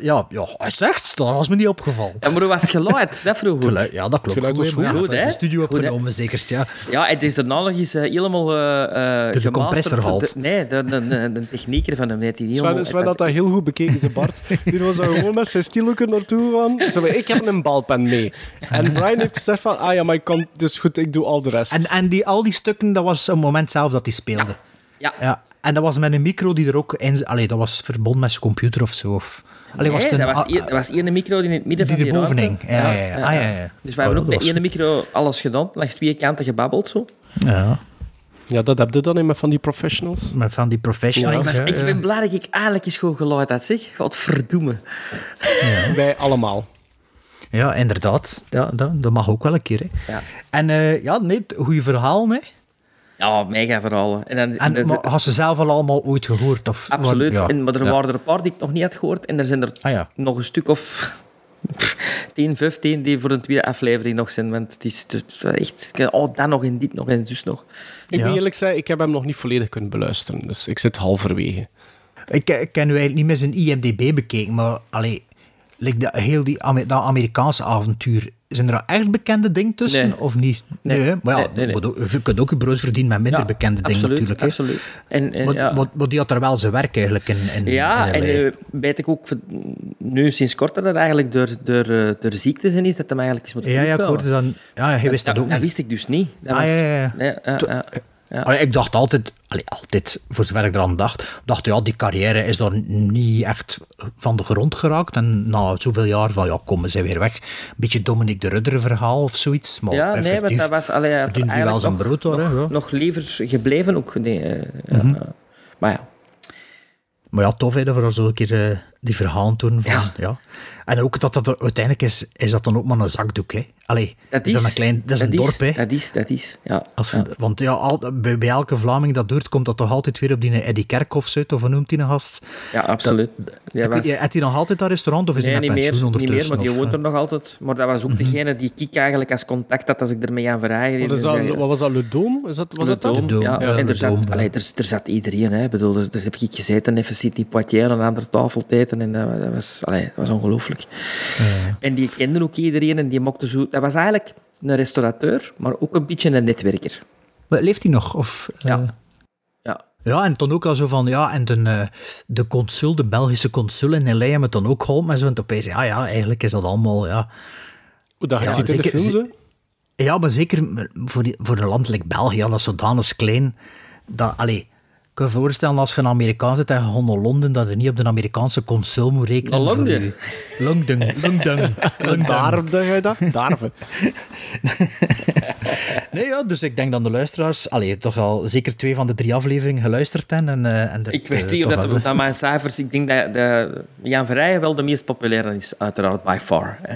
ja, ja, is echt, dat was me niet opgevallen. Ja, maar hoe was het geluid? Dat vroeg Het ik. geluid- Ja, dat klopt. geluid was Goed, hè, goed, de studio opgenomen, zeker. Ja. Ja, het is daarna nog eens eh, helemaal eh eh de compressor haalt. Nee, de, de, de, de technieker van hem. Die die helemaal- Sven, Sven had dat heel goed bekeken, ze Bart. Die was daar gewoon met zijn stielhoeken naartoe gegaan. Zo, van, ik heb een balpen mee. En Brian heeft gezegd van, ah ja, maar ik kan, dus goed, ik doe al de rest. En, en die, al die stukken, dat was een moment zelf dat hij speelde. Ja. Ja. En dat was met een micro die er ook in... Allee, dat was verbonden met zijn computer of zo. Of, allee, was Nee, het een- dat was, één- dat was één micro die in het midden Die van die ruimte- hing. Ja, ja, ja. Ah, ja, ja. Dus wij hebben Oh, ook met één micro alles gedaan. Langs twee kanten gebabbeld zo. ja, Ja, dat heb je dan in met van die professionals. met van die Ja, professionals. ik, was, ja, ik ja. ben blij dat ik eindelijk eens goed geluid had, zeg. Wat verdoemen. Wij allemaal. Ja, inderdaad. Ja, dat, dat mag ook wel een keer. Hè. Ja. En eh, ja, nee, goede verhaal, hè. Ja, mega verhalen. En dan, En, dan- maar had ze zelf al allemaal ooit gehoord? Of, absoluut. Ja. En, maar er Ja. waren er een paar die ik nog niet had gehoord. En er zijn er Ah ja. nog een stuk of 10, 15 die voor een tweede aflevering nog zijn. Want het is, het is echt... Oh, dat nog en dit nog en zus nog. Ik Ja. moet eerlijk zeggen, ik heb hem nog niet volledig kunnen beluisteren. Dus ik zit halverwege. Ik, ik ken nu eigenlijk niet meer zijn IMDB bekeken, maar allee, like dat, heel die, dat Amerikaanse avontuur, zijn er echt bekende dingen tussen Nee. of niet? Nee. hè? maar ja, Nee, nee, nee. je kunt ook je brood verdienen met minder Ja, bekende dingen absoluut, natuurlijk. Hè? Absoluut. En, en, Maar, ja. maar, maar die had er wel zijn werk eigenlijk in. in Ja, in en nu weet ik ook nu sinds kort dat het eigenlijk door, door, eh, door ziektes in is, dat hem eigenlijk is moeten ja, ja, ik hoorde dan... Ja, hij wist dat, ook dat wist ik dus niet. Dat Ah, was, ja, ja, ja. Ja. Allee, ik dacht altijd, allee, altijd, voor zover ik eraan dacht, dacht ja, die carrière is daar niet echt van de grond geraakt. En na zoveel jaar van, ja, kom, we zijn weer weg. Een beetje Dominic de Rudder verhaal of zoiets. Maar Ja, nee, want dat was allee, verdient hij wel zijn nog, brood hoor. nog, ja. nog liever gebleven ook. Nee, eh, Mhm. ja. Maar ja, Maar ja, tof hè, dat we zo een keer eh, die verhalen doen. Van, ja. Ja. En ook dat dat er, uiteindelijk is, is dat dan ook maar een zakdoek. Hè. Allee, dat is is, dan een klein, dat is een dorp. Hè. Dat is, dat is. Ja. Als, ja. Want ja, al, bij, bij elke Vlaming dat doet, komt dat toch altijd weer op die Eddie Kerkhoff uit, of hoe noemt die een gast? ja, absoluut. Weet was, hij nog altijd dat restaurant, of is nee, hij niet met meer, pensioen niet meer, ondertussen? maar die woont eh? er nog altijd. Maar dat was ook degene die ik eigenlijk als contact had als ik ermee aan verhagen. Wat, is dat, wat was dat, Le Dome? Is dat, was dat dat? Dome, ja. ja. Ja, en er zat, ja. allee, er, er zat iedereen. Hè. Ik bedoel, er, er heb ik gezeten, even Sidney Poitier aan een andere tafel te eten. En dat, dat was, allee, dat was ongelooflijk. En die kenden ook iedereen en die mochten zo... Dat was eigenlijk een restaurateur, maar ook een beetje een netwerker. Maar Leeft hij nog? Of, eh, Ja. Ja. Ja, en dan ook al zo van, ja, en de, eh, de consul, de Belgische consul in L.A. hebben het dan ook geholpen. En zo, en opeens, ja, ja, eigenlijk is dat allemaal, ja... Hoe dat je Ja, ziet in de films? Ja, maar zeker voor, die- voor een land like België, dat is zodanig klein, dat, allee, ik kan je voorstellen als je een Amerikaan zit en je naar Londen, dat je niet op de Amerikaanse consul moet rekenen. Je- London, London, London. Darfde jij dat? Darven. Nee, ja, dus ik denk dat de luisteraars, allee, toch al zeker twee van de drie afleveringen geluisterd hebben. En, eh, en er- Ik weet niet of dat, wel- dat mijn cijfers... Ik denk dat de, Jan Verrijen wel de meest populaire is, uiteraard, by far. Hè.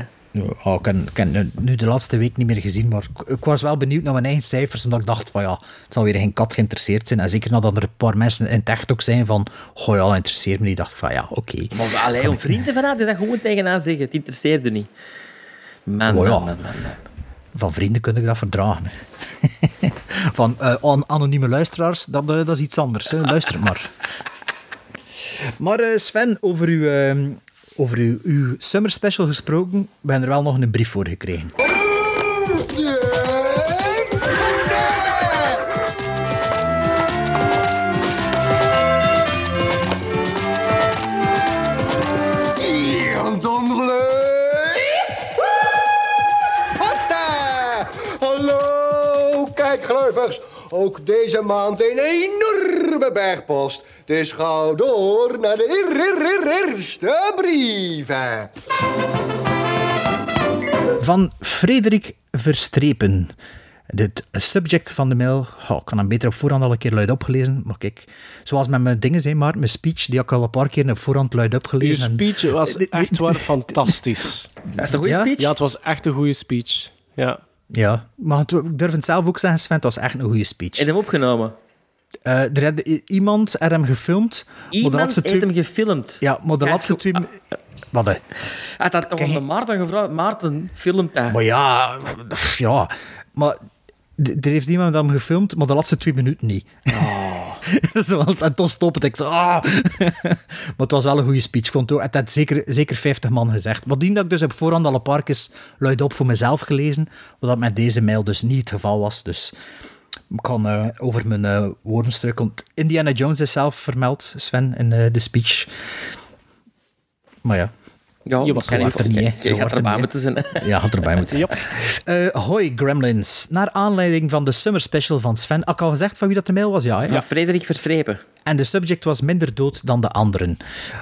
Oh, ik heb, ik heb nu- de laatste week niet meer gezien, maar ik, ik was wel benieuwd naar mijn eigen cijfers, omdat ik dacht van ja, het zal weer geen kat geïnteresseerd zijn. En zeker nadat er een paar mensen in het echt ook zijn van, goh ja, interesseert me niet. dacht ik van ja, oké. Maar allee, om vrienden van haar die dat gewoon tegenaan zeggen. Het interesseerde niet. Man, Oh ja. man, man, man, man. Van vrienden kun ik dat verdragen. van eh, an- anonieme luisteraars, dat, eh, dat is iets anders. Hè. Luister maar. Maar eh, Sven, over uw, eh, over uw, uw summer special gesproken, we hebben er wel nog een brief voor gekregen. Hallo, kijk gluivers. Ook deze maand een enorme bergpost. Dus ga door naar de eer- eer- eer- eerste brieven. Van Frederik Verstrepen. Het subject van de mail, oh, ik kan hem beter op voorhand al een keer luid opgelezen. Maar kijk, zoals met mijn dingen zijn, maar mijn speech, die heb ik al een paar keer op voorhand luid Je opgelezen. En- speech was echt waar fantastisch. Dat is een goede Ja? speech? Ja, het was echt een goede speech. Ja. Ja, maar het- ik durf het zelf ook zeggen, Sven, het was echt een goede speech. En hem opgenomen. Eh, er had iemand er hem gefilmd. Iemand heeft twee... hem gefilmd. Ja, maar de laatste twee... Wat, hè? Hij had toch Kijk. Maarten gevraagd. Maarten, filmt dat. Maar ja, ja, maar er heeft iemand hem gefilmd, maar de laatste twee minuten niet. Want- en toen stopte ik zo. Ah. maar het was wel een goede speech. Ik vond het, had zeker, zeker 50 man gezegd. Maar die dat ik dus op voorhand al een paar keer luid op voor mezelf gelezen, wat dat met deze mail dus niet het geval was. Dus ik kan eh, over mijn eh, woorden struikelen. Indiana Jones is zelf vermeld, Sven, in eh, de speech. Maar ja, Ja, Je was er niet. Je, gaat er erbij moeten zijn. ja, had erbij moeten zijn. Hoi Gremlins. Naar aanleiding van de summer special van Sven. Had ik al gezegd van wie dat de mail was? Ja, hè? Ja, Frederik Verstrepen. En de subject was minder dood dan de anderen.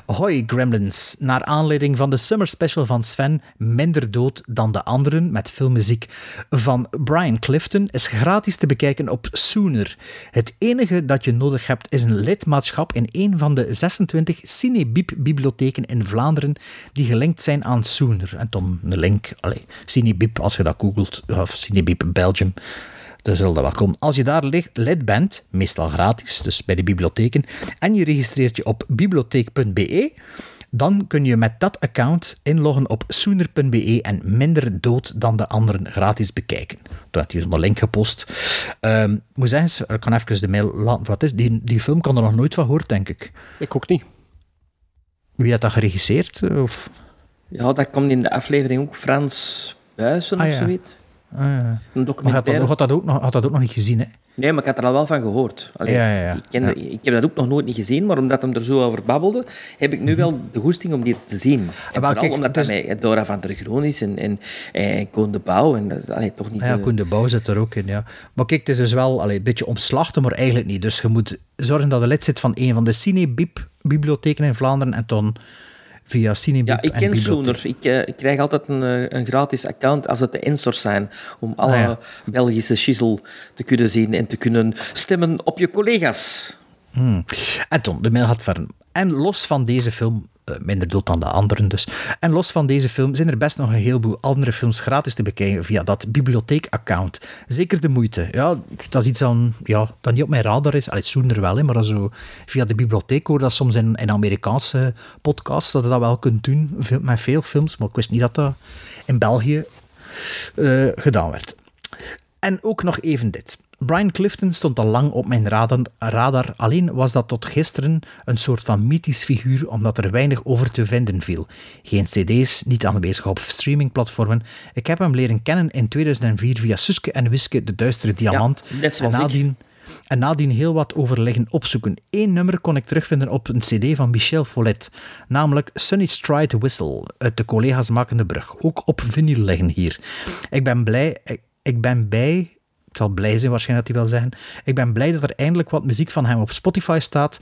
Hoi Gremlins. Naar aanleiding van de summer special van Sven, minder dood dan de anderen, met filmmuziek van Brian Clifton, is gratis te bekijken op Sooner. Het enige dat je nodig hebt is een lidmaatschap in een van de 26 Cinebib-bibliotheken in Vlaanderen die gelinkt zijn aan Sooner. En dan een link, allee, Cinebib, als je dat googelt, of Cinebib Belgium, dan zal dat wel komen. Als je daar li- lid bent, meestal gratis, dus bij de bibliotheken, en je registreert je op bibliotheek.be, dan kun je met dat account inloggen op sooner.be en minder dood dan de anderen gratis bekijken. Toen had hij zo'n link gepost. Ik moet zeggen, ik kan even de mail laten voor is. Die, die film kan er nog nooit van gehoord, denk ik. Ik ook niet. Wie had dat geregisseerd? Of, Ja, dat komt in de aflevering ook Frans Buizen Ah, of ja. zoiets. ah, ja. Een maar had dat, documentaire. had, dat ook nog, had dat ook nog niet gezien, hè? Nee, maar ik had er al wel van gehoord. Allee, Ja, ja, ja. Ik, kende, ik heb dat ook nog nooit niet gezien, maar omdat hem er zo over babbelde, heb ik nu wel de goesting om die te zien. En wel, vooral kijk, omdat dus- met Dora van der Groen is en, en, en Koen de Bouw. En allee, toch niet... Ah Ja, de- Koen de Bouw zit er ook in, ja. Maar kijk, het is dus wel allee, een beetje omslachtig, maar eigenlijk niet. Dus je moet zorgen dat je lid zit van een van de Cinebib-bibliotheken in Vlaanderen en dan via Cinebib Ja, ik en ken. Sooners. Ik, eh, ik krijg altijd een, eh, een gratis account als het de instors zijn, om alle Ah, ja. Belgische shizzle te kunnen zien en te kunnen stemmen op je collega's. Hmm. En toen, de mail gaat verder. En los van deze film, minder dood dan de anderen dus, en los van deze film zijn er best nog een heleboel andere films gratis te bekijken via dat bibliotheek-account. Zeker de moeite. Ja, dat is iets dan, ja, dat niet op mijn radar is. Allee, Soender wel, hè, maar zo via de bibliotheek hoor dat soms in, in Amerikaanse podcasts dat je dat wel kunt doen met veel films, maar ik wist niet dat dat in België eh, gedaan werd. En ook nog even dit. Brian Clifton stond al lang op mijn radar, radar, alleen was dat tot gisteren een soort van mythisch figuur omdat er weinig over te vinden viel. Geen cd's, niet aanwezig op streamingplatformen. Ik heb hem leren kennen in 2004 via Suske en Wiske, de duistere diamant. net en zoals ik. nadien, en nadien heel wat overleggen opzoeken. Eén nummer kon ik terugvinden op een cd van Michel Follet, namelijk Sunny Stride Whistle, uit de collega's Makende Brug. Ook op vinyl liggen hier. Ik ben blij, ik, ik ben bij, ik zal blij zijn waarschijnlijk dat hij wil zeggen, ik ben blij dat er eindelijk wat muziek van hem op Spotify staat.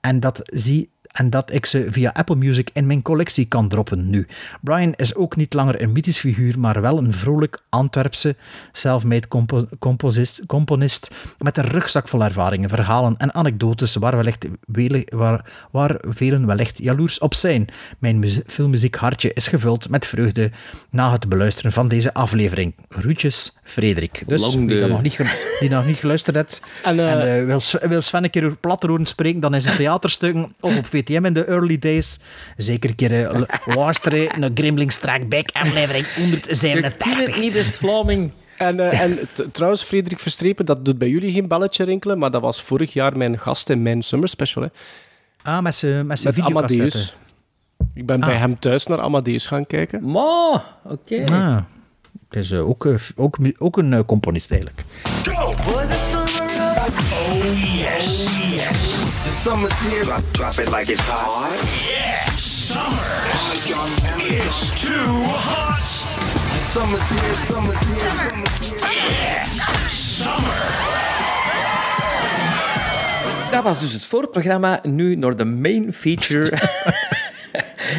En dat zie en dat ik ze via Apple Music in mijn collectie kan droppen nu. Brian is ook niet langer een mythisch figuur, maar wel een vrolijk Antwerpse self-made compo- composist- componist met een rugzak vol ervaringen, verhalen en anekdotes waar, wellicht, waar, waar velen wellicht jaloers op zijn. Mijn muzie- filmmuziek hartje is gevuld met vreugde na het beluisteren van deze aflevering. Groetjes, Frederik. Dus Lang wie de- dat nog niet, die nog niet geluisterd heeft En, eh, en eh, wil, Sven, wil Sven een keer over plat horen spreken, dan is het theaterstukken of op VTM in de early days. Zeker een keer eh, luisteren naar Grimling Strike Back aflevering Je kunt het 187. niet, best Vlaming. En, eh, en trouwens, Frederik Verstrepen, dat doet bij jullie geen belletje rinkelen, maar dat was vorig jaar mijn gast in mijn summer special. Hè, Ah, met zijn met. Amadeus. Ik ben bij Ah. hem thuis naar Amadeus gaan kijken. Ma, oké. Ah, het is eh, ook, ook, ook een componist eigenlijk. The summer's here. Drop, drop it like it's hot. It's too hot. Summer's here. Summer's here. Summer's here. Dat was dus het voorprogramma. Nu naar de main feature.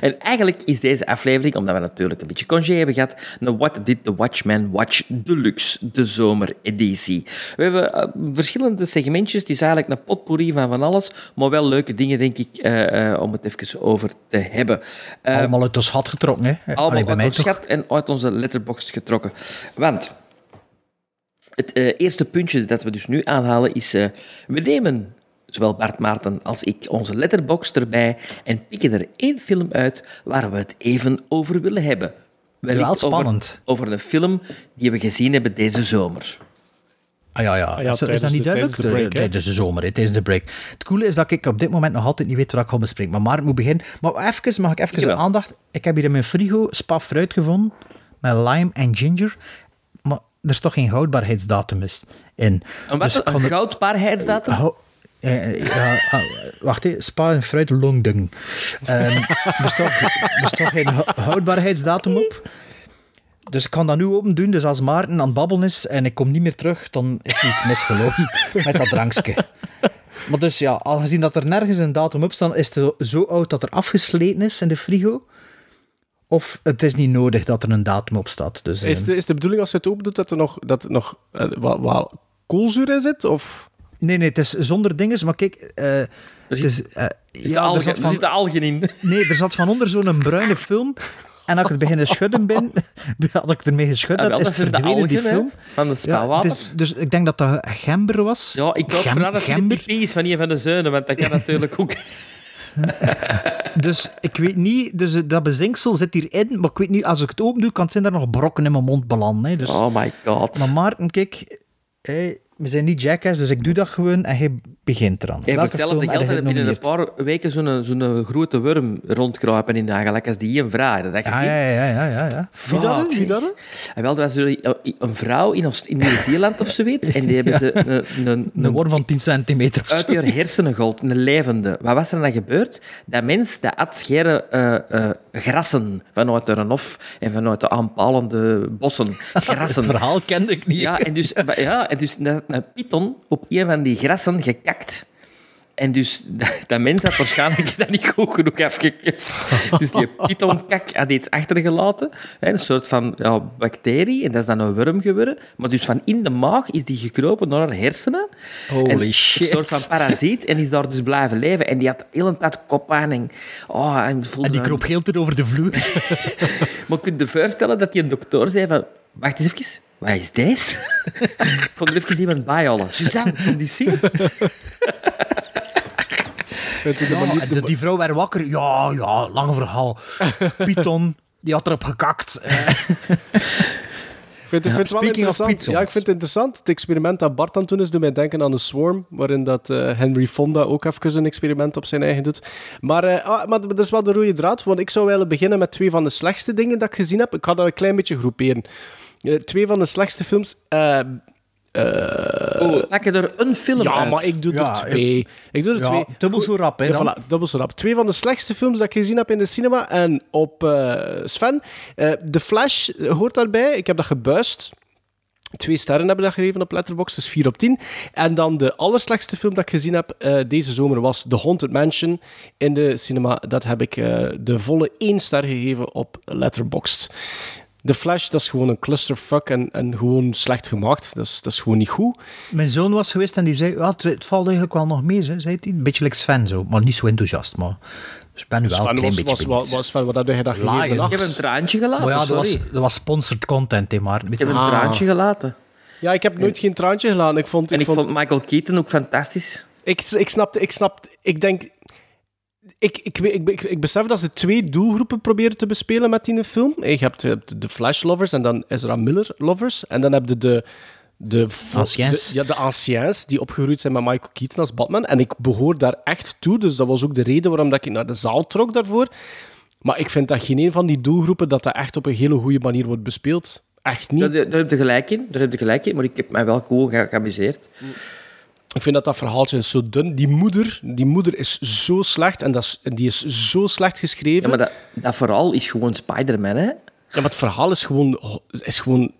en eigenlijk is deze aflevering, omdat we natuurlijk een beetje congé hebben gehad, een What Did the Watchman Watch Deluxe, de zomereditie. We hebben eh, verschillende segmentjes. Het is eigenlijk een potpourri van van alles, maar wel leuke dingen, denk ik, eh, eh, om het even over te hebben. Allemaal uit de schat getrokken, hè? Allee, allemaal bij uit ons schat en uit onze letterbox getrokken. Want het eerste puntje dat we dus nu aanhalen is... we nemen, zowel Bart Maarten als ik, onze letterbox erbij en pikken er één film uit waar we het even over willen hebben. Wellicht Wel spannend. Over, over een film die we gezien hebben deze zomer. Ah ja, ja. Ah ja, is, is dat niet de- duidelijk? tijdens de break, hè? tijdens de zomer, hè, tijdens de break. Het coole is dat ik op dit moment nog altijd niet weet waar ik ga bespreken. Maar Maarten moet beginnen. Maar even, mag ik even een aandacht? Ik heb hier in mijn frigo spa fruit gevonden. Met lime en ginger. Maar er is toch geen houdbaarheidsdatum is in. Wat, Dus een goudbaarheidsdatum? Eh, ja, ah, wacht, hè. spa en fruit longdung. Ehm er, is toch, er geen hou- houdbaarheidsdatum op. Dus ik kan dat nu open doen. Dus als Maarten aan het babbelen is en ik kom niet meer terug, dan is er iets misgelopen met dat drankje. Maar dus ja, aangezien dat er nergens een datum op staat, is het zo- oud dat er afgesleten is in de frigo. Of het is niet nodig dat er een datum op staat. Dus, Is de, is de bedoeling als je het open doet dat er nog, dat er nog eh, wat, wat koolzuur in zit? Of? Nee, nee, het is zonder dinges, maar kijk... eh, het is, eh, zit ja, er algen- er zitten in. Nee, er zat van onder zo'n bruine film. En als ik het beginnen schudden ben, had ik ermee geschud, Ja, dat is het verdwenen, die algen, film. van het Ja, spelwater. dus, dus ik denk dat dat gember was. Ja, ik hoop Gem- dat het gember. is van een van de zeunen, want dat kan natuurlijk ook... Dus ik weet niet, dus eh, dat bezinksel zit hierin, maar ik weet niet, als ik het open doe, kan het zijn dat er nog brokken in mijn mond belanden. Hè. Dus, Oh my god. Maar Maarten, kijk, hé, we zijn niet jackass, dus ik doe dat gewoon en hij begint eraan. Voor Welke hetzelfde film geld heb je heb je binnen een paar weken zo'n zo'n grote worm rondkruipen in de gelijk als die een vrouw. Dat heb je Ja, ja, ja, ja, ja, ja. Wie dat? Wie dat? En wel, dat was zo een vrouw in, in Nieuw-Zeeland of zoiets. En die hebben ze een, een, Een worm van 10 centimeter of uit je hersenen gehaald, een levende. Wat was er dan gebeurd? Dat mens dat at scheren eh, eh, grassen vanuit de hof en vanuit de aanpalende bossen. Grassen. Het verhaal kende ik niet. Ja, en dus, ja, en dus dat een python op een van die grassen gekakt. En dus dat, dat mens had waarschijnlijk dat niet goed genoeg afgekust. Dus die pythonkak had iets achtergelaten. Een soort van ja, bacterie. En dat is dan een worm geworden. Maar dus van in de maag is die gekropen naar haar hersenen. Holy En shit. Een soort van parasiet. En is daar dus blijven leven. En die had de hele tijd. En, oh, en, voelde En die een- kroop heel over de vloer. maar kun je je voorstellen dat die een dokter zei van... Wacht eens even, wat is deze? Ik vond er even iemand bijhalen. Suzanne, kom die zien? Ja, de- die vrouw werd wakker. Ja, ja, lang verhaal. Python, die had erop gekakt. Eh, Ik vind, ik vind het wel Speaking of interessant. Ja, ik vind het interessant. Het experiment dat Bart aan het doen is, doet mij denken aan de Swarm, waarin dat eh, Henry Fonda ook even een experiment op zijn eigen doet. Maar, eh, ah, maar dat is wel de rode draad, want ik zou willen beginnen met twee van de slechtste dingen dat ik gezien heb. Ik ga dat een klein beetje groeperen. Eh, twee van de slechtste films. eh, eh, Oh, pak je er een film ja, uit. maar ik doe Ja, er twee. Ik doe er ja, twee. dubbel zo rap, hè, Ja, dan. voilà, dubbel zo rap. Twee van de slechtste films dat ik gezien heb in de cinema. En op eh, Sven, eh The Flash hoort daarbij. Ik heb dat gebuist. Twee sterren hebben dat gegeven op Letterboxd, dus 4 op 10. En dan de allerslechtste film dat ik gezien heb eh, deze zomer was The Haunted Mansion in de cinema. Dat heb ik eh, de volle 1 ster gegeven op Letterboxd. The Flash, dat is gewoon een clusterfuck en, en gewoon slecht gemaakt. Dat is, dat is gewoon niet goed. Mijn zoon was geweest en die zei, ja, het, het valt eigenlijk wel nog mee, zei hij. Een beetje like Sven zo, maar niet zo enthousiast. Maar. Dus ik ben nu wel Sven een klein was, beetje was, was, Sven, wat heb gegeven? Ik heb een traantje gelaten, Maar ja, dat was, dat was sponsored content, hè, maar. Ik je heb een. Ah. traantje gelaten. Ja, ik heb nooit geen traantje gelaten. Ik vond, En ik vond Michael Keaton ook fantastisch. Ik, ik snapte, ik snap, ik denk... Ik, ik, weet- ik, ik, ik besef dat ze twee doelgroepen proberen te bespelen met die film. Je hebt, je hebt de Flash-lovers en dan Ezra Miller-lovers. En dan heb je de... De, Anciens. de- ja, de anciens die opgegroeid zijn met Michael Keaton als Batman. En ik behoor daar echt toe. Dus dat was ook de reden waarom dat ik naar de zaal trok daarvoor. Maar ik vind dat geen een van die doelgroepen dat dat echt op een hele goede manier wordt bespeeld. Echt niet. Daar, daar heb je gelijk in, daar heb je gelijk in, maar ik heb mij wel cool ge- geamuseerd. Ik vind dat dat verhaaltje is zo dun. Die moeder, die moeder is zo slecht en dat is, die is zo slecht geschreven. Ja, maar dat, dat verhaal is gewoon Spider-Man, hè? Ja, maar het verhaal is gewoon, is gewoon,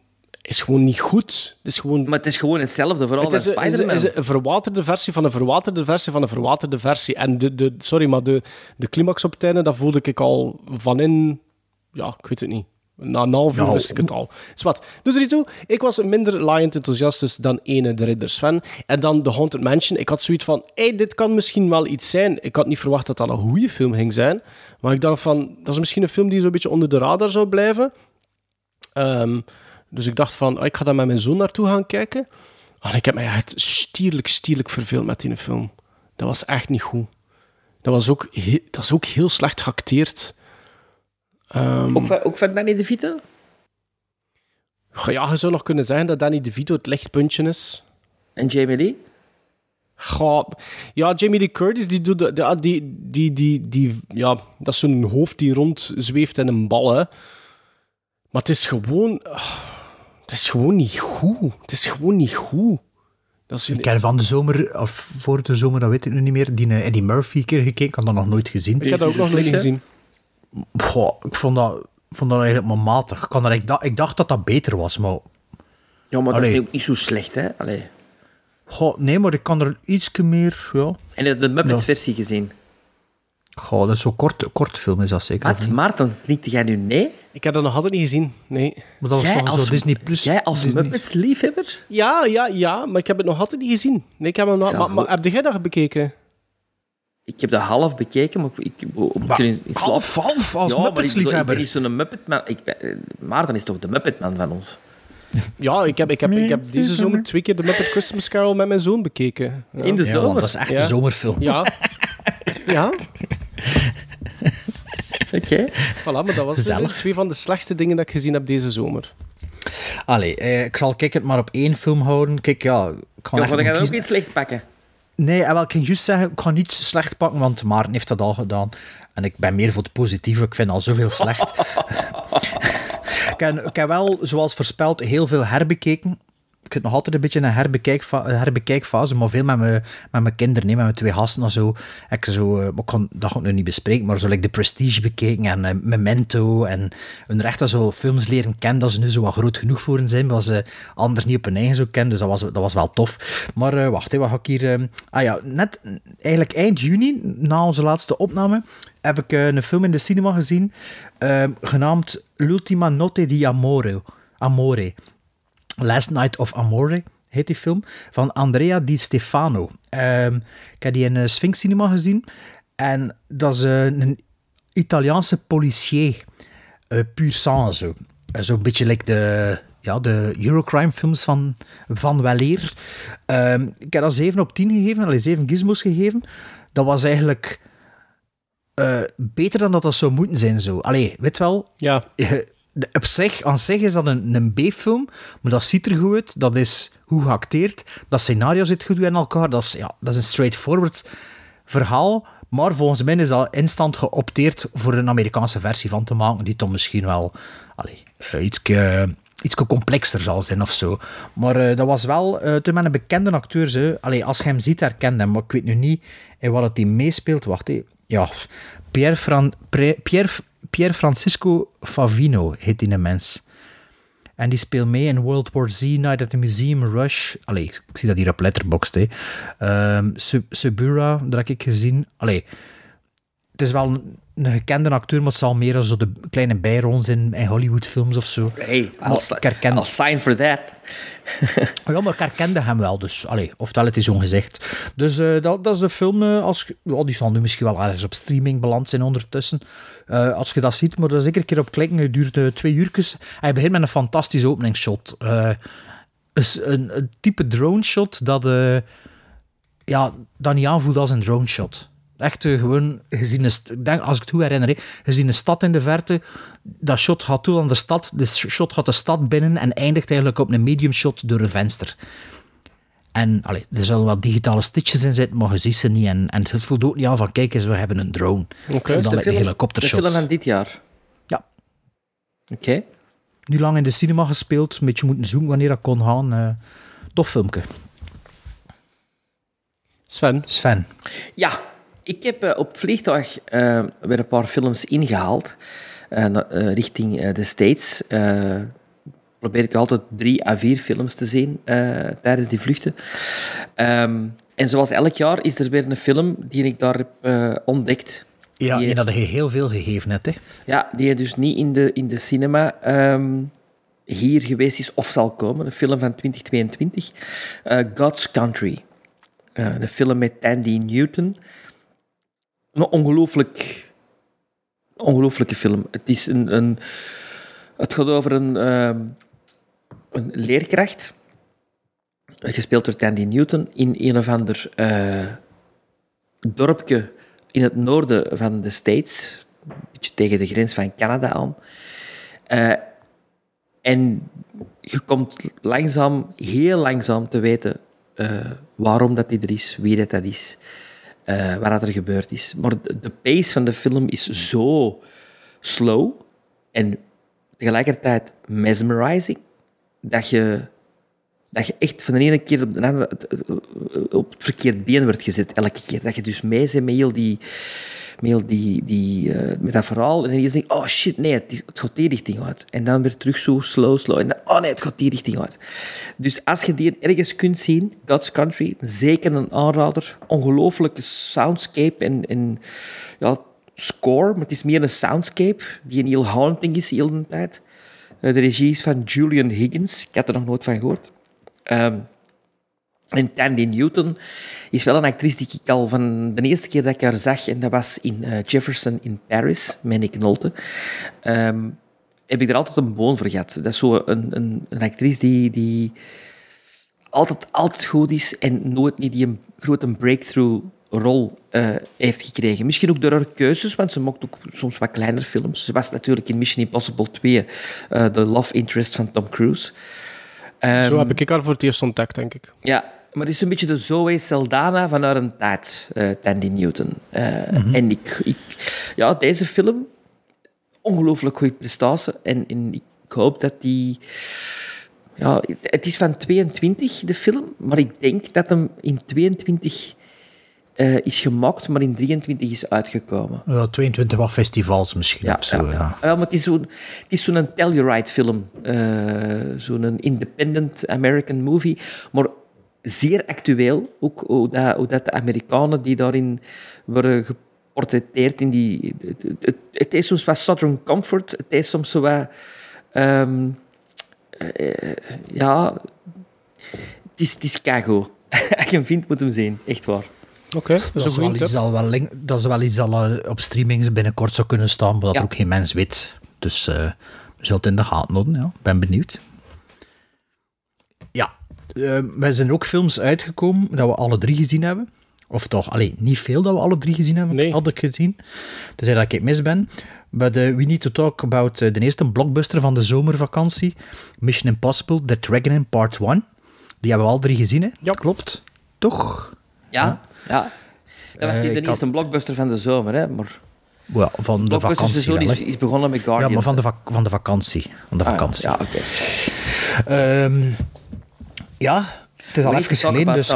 is gewoon niet goed. Het is gewoon... Maar het is gewoon hetzelfde verhaal Het Spider-Man. een- is een verwaterde versie van een verwaterde versie van een verwaterde versie. En de, de, sorry, maar de, de climax op het einde, dat voelde ik al van in... Ja, ik weet het niet. Na een half uur Nou. wist ik het al. Dus wat, doe er toe. Ik was minder Lion enthousiast dus dan ene de Ridder Sven. En dan The Haunted Mansion. Ik had zoiets van, hey, dit kan misschien wel iets zijn. Ik had niet verwacht dat dat een goede film ging zijn. Maar ik dacht van, dat is misschien een film die zo'n beetje onder de radar zou blijven. Ehm, dus ik dacht van, ah, ik ga daar met mijn zoon naartoe gaan kijken. En ik heb mij echt stierlijk, stierlijk verveeld met die film. Dat was echt niet goed. Dat was ook, dat is ook heel slecht geacteerd. Ehm, Ook, van- ook van Danny DeVito? ja, je zou nog kunnen zeggen dat Danny DeVito het lichtpuntje is. En Jamie Lee? Goh, ja, Jamie Lee Curtis, die doet... de- de- Die, die, die, die, ja, dat is zo'n hoofd die rondzweeft in een bal, hè. Maar het is gewoon... ah, Het is gewoon niet goed. Het is gewoon niet goed. Dat is Ik heb van de zomer, of voor de zomer, dat weet ik nu niet meer, die eh, Eddie Murphy een keer gekeken. Ik had dat nog nooit gezien. Ik heb dat ook nog nooit gezien. Goh, ik vond dat, vond dat eigenlijk maar matig. Ik, kan er, ik, dacht, ik dacht dat dat beter was, maar... Ja, maar dat is ook niet zo slecht, hè? Allee. Goh, nee, maar ik kan er iets meer... Ja. En je de Muppets Ja. versie gezien? Goh, dat is zo'n kort, kort film, is dat zeker? Wat? niet? Maarten, knikte jij nu nee? Ik heb dat nog altijd niet gezien, nee. Maar dat was Jij van als- zo Disney Plus. Jij als Muppets-liefhebber? Ja, ja, ja, maar ik heb het nog altijd niet gezien. Nee, ik heb hem nog... Maar, heb jij dat bekeken? Ik heb dat half bekeken, maar ik, ik, ik, Maar in, in slaap... half, half, als ja, maar ik, ben Muppets-liefhebber. niet zo'n Muppetman. Ik ben, eh, Maarten is toch de Muppetman van ons? Ja, ik heb, ik, heb, ik heb deze zomer twee keer de Muppet Christmas Carol met mijn zoon bekeken. Ja. In de Ja, zomer? want dat is echt Ja. een zomerfilm. Ja. Ja, Oké. voilà, maar dat was dus Gezellig. twee van de slechtste dingen dat ik gezien heb deze zomer. Allee, eh, ik zal kijk het maar op één film houden. Kijk, ja... Ik ga Ja, maar dan nog ga je ook niet slecht pakken. Nee, en wel, ik ging juist zeggen, ik ga niets slecht pakken, want Maarten heeft dat al gedaan. En ik ben meer voor het positieve, ik vind al zoveel slecht. ik, heb, ik heb wel, zoals voorspeld, heel veel herbekeken. Ik heb nog altijd een beetje een herbekijkfa- een herbekijkfase, maar veel met mijn, met mijn kinderen, met mijn twee gasten en zo. Ik zo eh, ik kan, dat ga ik nu niet bespreken, maar zo like The Prestige bekeken en eh, Memento en hun recht zo films leren kennen dat ze nu zo wat groot genoeg voor hen zijn, dat ze anders niet op hun eigen zo kennen, dus dat was, dat was wel tof. Maar eh, wacht, wat ga ik hier... eh, ah ja, net eigenlijk eind juni, na onze laatste opname, heb ik een film in de cinema gezien, eh, genaamd L'ultima notte di amore. Amore. Last Night of Amore heet die film, van Andrea Di Stefano. Ehm, ik heb die in uh, Sphinx Cinema gezien. En dat is eh, een Italiaanse policier. eh puur sang zo. Eh, Zo'n beetje like de, ja, de Eurocrime films van Van Weleer. Ehm, ik heb dat 7 op 10 gegeven, alleen 7 gizmos gegeven. Dat was eigenlijk eh, beter dan dat dat zou moeten zijn. Zo. Allee, weet wel, Ja, eh, de- op zich, aan zich is dat een, een B-film, maar dat ziet er goed uit. Dat is goed geacteerd. Dat scenario zit goed in elkaar. Dat is, ja, dat is een straightforward verhaal. Maar volgens mij is dat instant geopteerd voor een Amerikaanse versie van te maken, die toch misschien wel eh, iets complexer zal zijn of zo. Maar eh, dat was wel eh toen met een bekende acteur. Zo. Allee, als je hem ziet, herkent hem. Maar ik weet nu niet in wat het hij meespeelt. Wacht, hé. ja. Pierre, Fran Pierre, Pierre Francisco Favino heet die mens. En die speelt mee in World War Z, Night at the Museum, Rush. Allee, ik zie dat hier op Letterboxd. hè. Ehm, Sub- Subura, dat heb ik gezien. Allee, het is wel een gekende acteur, maar het zal meer als zo de kleine bijrollen zijn in Hollywoodfilms of zo. Hey, Maar I'll, sign for that. Ja, maar ik herkende hem wel, dus. Allee, oftewel, het is ongezegd. Dus eh, dat, dat is de film. eh, als, die zal nu misschien wel ergens op streaming beland zijn ondertussen. Eh, als je dat ziet, maar er zeker een keer op klikken. Het duurt twee uurtjes. Hij begint met een fantastische openingsshot. Is een, een type drone shot dat, ja, dat niet aanvoelt als een drone shot. Echt eh, gewoon gezien een, denk, als ik het goed herinner, gezien een stad in de verte. Dat shot gaat toe aan de stad. De shot gaat de stad binnen en eindigt eigenlijk op een medium shot door een venster. En allee, er zullen wel digitale stitches in zitten, maar je ziet ze niet. En, en het voelt ook niet aan van, kijk eens, we hebben een drone. Oké. Of dan de een film, de film van dit jaar. Ja. Oké. Nu lang in de cinema gespeeld, een beetje moeten zoeken wanneer dat kon gaan. eh tof filmpje. Sven. Sven. Ja, ik heb eh, op het vliegtuig eh, weer een paar films ingehaald eh, richting de States. Eh, probeer ik altijd drie à vier films te zien tijdens die vluchten. Ehm, en zoals elk jaar is er weer een film die ik daar heb ontdekt. Ja, Die- die had je heel veel gegeven net, hè. Ja, die dus niet in de, in de cinema ehm, hier geweest is of zal komen. Een film van 2022. Eh, God's Country. Een film met Tandy Newton. Een ongelooflijk... Ongelooflijke film. Het is een... een het gaat over een, ehm, een leerkracht, gespeeld door Tandy Newton, in een of ander eh, dorpje in het noorden van de States, een beetje tegen de grens van Canada aan. Eh, en je komt langzaam, heel langzaam te weten eh, waarom dat die er is, wie dat, dat is, eh wat er gebeurd is. Maar de, pace van de film is zo slow en tegelijkertijd mesmerizing, dat je, dat je echt van de ene keer op de andere op het verkeerd been wordt gezet, elke keer. Dat je dus mee bent met heel die, heel die, die, eh, met dat verhaal. En je denkt, oh shit, nee, het, het gaat die richting uit. En dan weer terug zo slow, slow. En dan, oh nee, het gaat die richting uit. Dus als je die ergens kunt zien, God's Country, zeker een aanrader. Ongelooflijke soundscape en, en ja, score, maar het is meer een soundscape die een heel haunting is de hele tijd. Eh, De regie is van Julian Higgins. Ik had er nog nooit van gehoord. Ehm, en Tandy Newton is wel een actrice die ik al van de eerste keer dat ik haar zag, en dat was in eh, Jefferson in Paris, met Nick Nolte, ehm, heb ik er altijd een boon voor gehad. Dat is zo een, een, een actrice die, die altijd, altijd goed is en nooit niet die een grote breakthrough rol eh, heeft gekregen. Misschien ook door haar keuzes, want ze maakt ook soms wat kleinere films. Ze was natuurlijk in Mission Impossible 2 eh, de love interest van Tom Cruise. Ehm, Zo heb ik haar voor het eerst ontdekt, denk ik. ja, maar het is een beetje de Zoe Saldana van haar een tijd, eh, Tandy Newton. Eh, En ik, ik, ja, deze film, ongelooflijk goede prestatie. En, en ik hoop dat die... Ja, het- is van 22, de film, maar ik denk dat hem in 22 eh, is gemaakt, maar in 23 is uitgekomen. Ja, 22 wat festivals misschien of zo, ja. Ja, maar het is zo'n het is zo'n Telluride film. eh, zo'n independent American movie. Maar zeer actueel. Ook hoe dat, hoe dat de Amerikanen die daarin worden geportretteerd in die... Het, het, het, is soms wat Southern Comfort. Het is soms zo wat... ehm, eh, ja... Het is, het is. Als je hem vindt, moet hem zien. Echt waar. Oké, dat is Dat is, wel iets dat, wel link- dat is wel iets dat eh, op streamings binnenkort zou kunnen staan, maar dat Ja. ook geen mens weet. Dus eh, we zullen het in de gaten houden. Ja. Ik ben benieuwd. Ja, eh, er zijn ook films uitgekomen dat we alle drie gezien hebben. Of toch, alleen niet veel dat we alle drie gezien hebben, Nee. had ik gezien. Dus dat ik mis ben. But eh, we need to talk about eh, de eerste blockbuster van de zomervakantie. Mission Impossible, The Dragon Part 1. Die hebben we al drie gezien, hè? Ja. Klopt. Toch? Ja, ja. Dat was Eh, niet de ik had- eerste blockbuster van de zomer, hè, maar... Well, van de vakantie Blockbusterseizoen wel, is, begonnen met Guardians. Ja, maar van de, van de vakantie. Van de Ah, vakantie. Ja, oké. Ehm, ja, het is al even geleden, dus...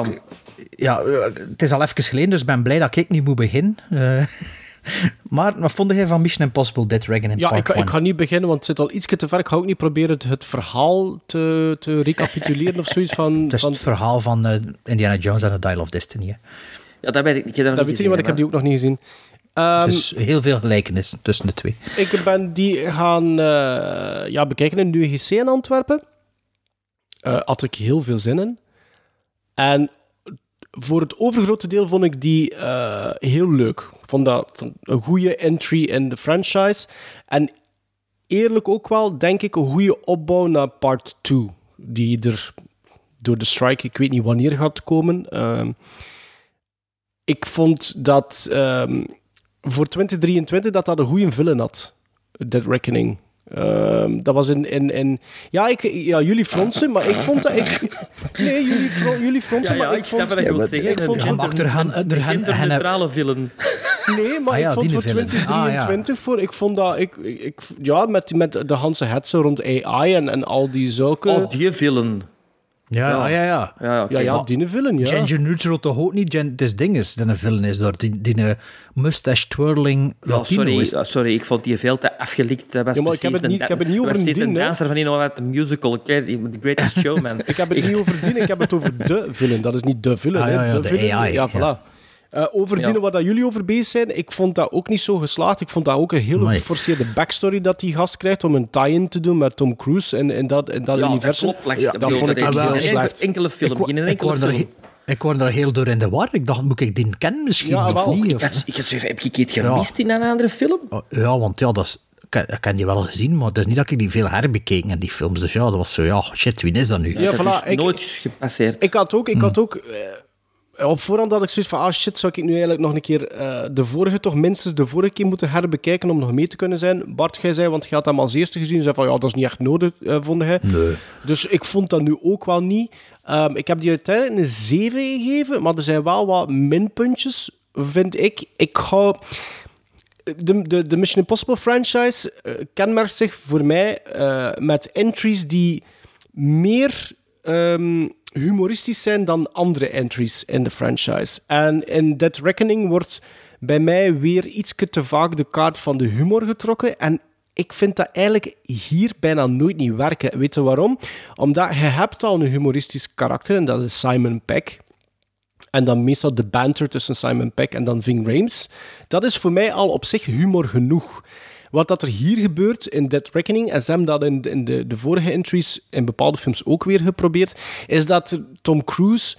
Ja, eh, het is al even geleden, dus ik ben blij dat ik niet moet beginnen. Eh, maar wat vond jij van Mission Impossible Dead Dragon in Ja, Part ik, ga- ik 1? ga niet beginnen, want het zit al iets te ver. Ik ga ook niet proberen het, het verhaal te, te recapituleren of zoiets van... Het is van het verhaal van eh, Indiana Jones en The Dial of Destiny. hè. Ja, dat weet ik. Ik heb dat, dat weet ik niet, want ik heb die ook nog niet gezien. Ehm, Het is heel veel gelijkenis tussen de twee. Ik ben die gaan eh, ja, bekijken in de UGC in Antwerpen. Eh had ik heel veel zin in. En voor het overgrote deel vond ik die eh, heel leuk. Vond dat een goede entry in de franchise. En eerlijk ook wel, denk ik, een goede opbouw naar part 2. Die er door de strike, ik weet niet wanneer gaat komen. Ehm, ik vond dat ehm, voor 2023 dat dat een goede villain had. Dead Reckoning. Ehm, dat was in, in, in... Ja, ik, ja, jullie fronsen, maar ik vond dat... Ik, nee, jullie, fron, jullie fronsen, Ja, ja, maar ik ik snap vond... wat je Ja, wilt maar zeggen. ik vond- er er genderneutrale villain. Nee, maar Ah ja, ik vond voor villain. 2023 voor... Ik vond dat... Ik, ik, ik- ja, met, met de Hanse hetsen rond AI en, en al die zulke... Oh, die villain. Ja, Ja. ja, ja. ja. Ja, oké. ja, ja, die villain, ja. Gender neutral toch ook niet? Gen, het is ding is dat een villain is door die, die eh, mustache twirling Ja, sorry, is. ja, sorry, ik vond die veel te afgelikt. Was Ja, maar ik heb het niet- ik heb het niet over een ding, danser van een of andere musical. The Greatest Showman. Ik heb het niet over die, ik heb het over de villain. Dat is niet de villain, Ah, ja, ja, de villain. AI, Ja, ja. voilà. Eh, over Ja. waar dat jullie over bezig zijn, ik vond dat ook niet zo geslaagd. Ik vond dat ook een heel Amai. geforceerde backstory dat die gast krijgt om een tie-in te doen met Tom Cruise in, in dat, in dat Ja, dat universum. klopt. langs- Ja, dat vond ik dat geen slecht. enkele, film. Ik, wa- in een ik, enkele er, film. ik word er heel door in de war. Ik dacht, moet ik die kennen misschien? Ja, of wel. niet? Ik had, ik had zo even, heb ik iets gemist in een andere film? Oh, Ja, want ja, dat is, ik, ik heb die wel gezien, maar het is niet dat ik die veel herbekeken in die films. Dus ja, dat was zo, ja, shit, wie is dat nu? Ja, dat voilà, is ik- nooit gepasseerd. Ik had ook, ik Hmm. had ook eh, op voorhand had ik zoiets van, ah shit, zou ik nu eigenlijk nog een keer eh, de vorige, toch minstens de vorige keer moeten herbekijken om nog mee te kunnen zijn. Bart, jij zei, want je had hem als eerste gezien, zei van, ja, dat is niet echt nodig, eh vond hij. Nee. Dus ik vond dat nu ook wel niet. Ehm, ik heb die uiteindelijk een 7 gegeven, maar er zijn wel wat minpuntjes, vind ik. Ik hou... De, de, de Mission Impossible franchise eh, kenmerkt zich voor mij met entries die meer ehm, humoristisch zijn dan andere entries in de franchise. En in Dead Reckoning wordt bij mij weer iets te vaak de kaart van de humor getrokken. En ik vind dat eigenlijk hier bijna nooit niet werken. Weet je waarom? Omdat je hebt al een humoristisch karakter en dat is Simon Peck. En dan meestal de banter tussen Simon Peck en dan Ving Rhames. Dat is voor mij al op zich humor genoeg. Wat dat er hier gebeurt in Dead Reckoning, en hebben dat in, in de, de vorige entries in bepaalde films ook weer geprobeerd, is dat Tom Cruise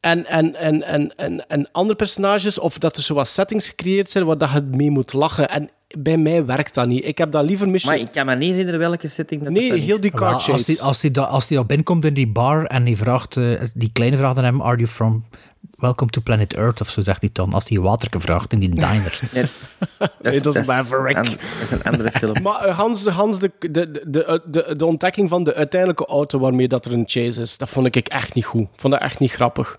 en, en, en, en, en, en andere personages, of dat er zo wat settings gecreëerd zijn waar dat je mee moet lachen. En bij mij werkt dat niet. Ik heb dat liever Mission... Maar ik kan me niet herinneren welke setting dat Nee, dat heel die car als chase. die, als, die, als die al binnenkomt in die bar en die vraagt, eh, die kleine vraagt aan hem, are you from Welcome to Planet Earth, of zo zegt hij dan, als hij water vraagt in die diner. Ja, Nee, dat is Maverick. een- dat is een andere film. Maar eh, Hans, de, Hans de, de, de, de, de ontdekking van de uiteindelijke auto waarmee dat er een chase is, dat vond ik echt niet goed. Ik vond dat echt niet grappig.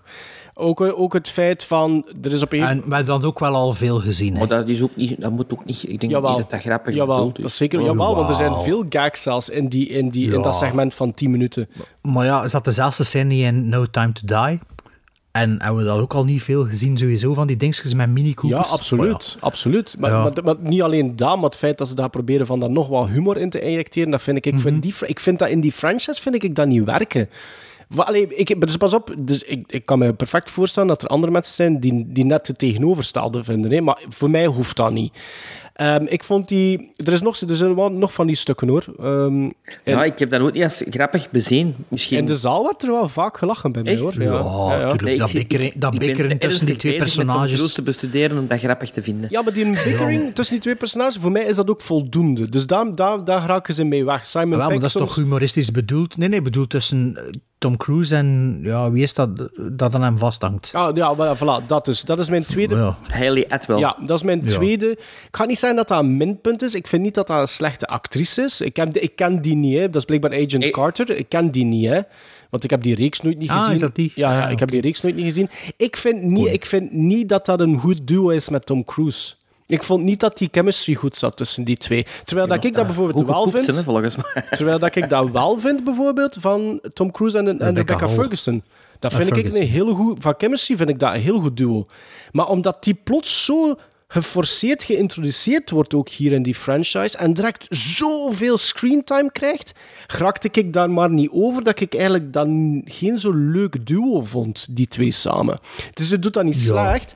Ook, eh, ook het feit van, er is op een... En we hebben dan ook wel al veel gezien. Hè. Maar dat, is ook niet, dat moet ook niet... Ik denk Jawel. niet dat dat grappig Jawel, bedoeld dat is. zeker. Jawel, want er zijn veel gags zelfs in, die, in, die, in dat segment van 10 minuten. Maar ja, is dat dezelfde scène in No Time to Die? En hebben we dat ook al niet veel gezien sowieso van die dingetjes met Mini Ja, Coopers? absoluut. absoluut. Maar, Ja. maar, maar niet alleen dat, maar het feit dat ze daar proberen van daar nog wat humor in te injecteren, dat vind ik... Ik, vind, die, ik vind dat in die franchise vind ik, ik dat niet werken. Allee, ik, dus pas op, dus ik, ik kan me perfect voorstellen dat er andere mensen zijn die, die net het tegenovergestelde vinden. Hè? Maar voor mij hoeft dat niet. Ehm, ik vond die... Er, is nog, er zijn wel nog van die stukken, hoor. Ehm, Ja, ik heb dat ook niet als grappig bezien. Misschien... in de zaal werd er wel vaak gelachen bij mij, Echt? hoor. Ja. Nee, ik dat bikkeren, ik- dat ik ben bikkeren tussen die twee personages. te bestuderen om dat grappig te vinden. Ja, maar die bickering tussen die twee personages, voor mij is dat ook voldoende. Dus daar, daar, daar raken ze mee weg. Simon Wel, maar dat is soms- toch humoristisch bedoeld? Nee, nee, bedoeld tussen eh, Tom Cruise en ja, wie is dat dat aan hem vasthangt? Ah, ja, voilà, voilà, dat is. Dat is mijn tweede... Ja. Hayley Atwell. Ja, dat is mijn Ja. tweede. Ik ga niet zeggen dat dat een minpunt is. Ik vind niet dat dat een slechte actrice is. Ik, heb, ik ken die niet, hè. Dat is blijkbaar Agent. Carter. Ik ken die niet, hè. Want ik heb die reeks nooit niet Ah, gezien. is dat die? Ja, ja Ah, ik heb die reeks nooit niet gezien. Ik vind niet, ik vind niet dat dat een goed duo is met Tom Cruise. Ik vond niet dat die chemistry goed zat tussen die twee. Terwijl dat ik dat bijvoorbeeld Goed wel gepoept, vind. hè, volgens mij. Terwijl dat ik dat wel vind, bijvoorbeeld, van Tom Cruise en, en Rebecca Rebecca, Hall. Ferguson. Dat vind ik een heel goed... Van chemistry vind ik dat een heel goed duo. Maar omdat die plots zo geforceerd geïntroduceerd wordt, ook hier in die franchise, en direct zoveel screentime krijgt, raakte ik daar maar niet over dat ik eigenlijk dan geen zo leuk duo vond, die twee samen. Dus ze doet dat niet Ja. slecht.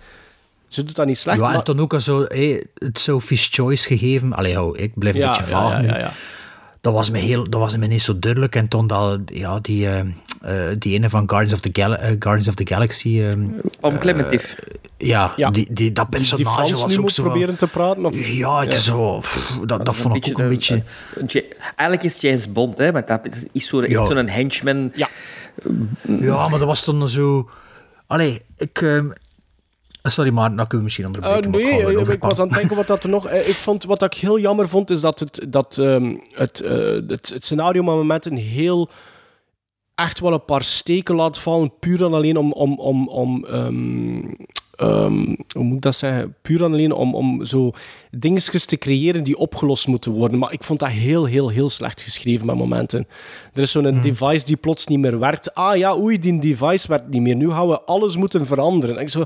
Ze doet dat niet slecht, Ja, en maar... dan ook al zo, hé, het Sophie's Choice gegeven. Allee, hou, ik blijf een Ja, beetje ja, vaag ja, nu. ja, ja. Dat was me, heel, dat was me niet zo duidelijk. En toen dat, ja, die, eh, eh, die ene van Guardians of the, Gal- eh, Guardians of the Galaxy... Om Clementif. ja, Ja. Die, die, dat Die, die personage Frans was nu ook moet zo... proberen te praten, of... Ja, ik zo... pff, dat dat vond ik ook een beetje... een eigenlijk is James Bond, hè, want dat is zo'n Ja. echt zo'n henchman. Ja. Ja, maar dat was dan zo... Allee, ik... ehm, sorry, maar dan kunnen we misschien Eh, onderbreken. maar nee, eh, over ik was aan het denken wat dat er nog... eh, ik vond, wat ik heel jammer vond, is dat het, dat, ehm, het, eh, het, het scenario met momenten heel... Echt wel een paar steken laat vallen, puur en alleen om... om, om, om ehm, ehm, hoe moet ik dat zeggen? Puur en alleen om, om zo dingetjes te creëren die opgelost moeten worden. Maar ik vond dat heel, heel, heel slecht geschreven met momenten. Er is zo'n device die plots niet meer werkt. Ah ja, oei, die device werkt niet meer. Nu gaan we alles moeten veranderen. En ik zo...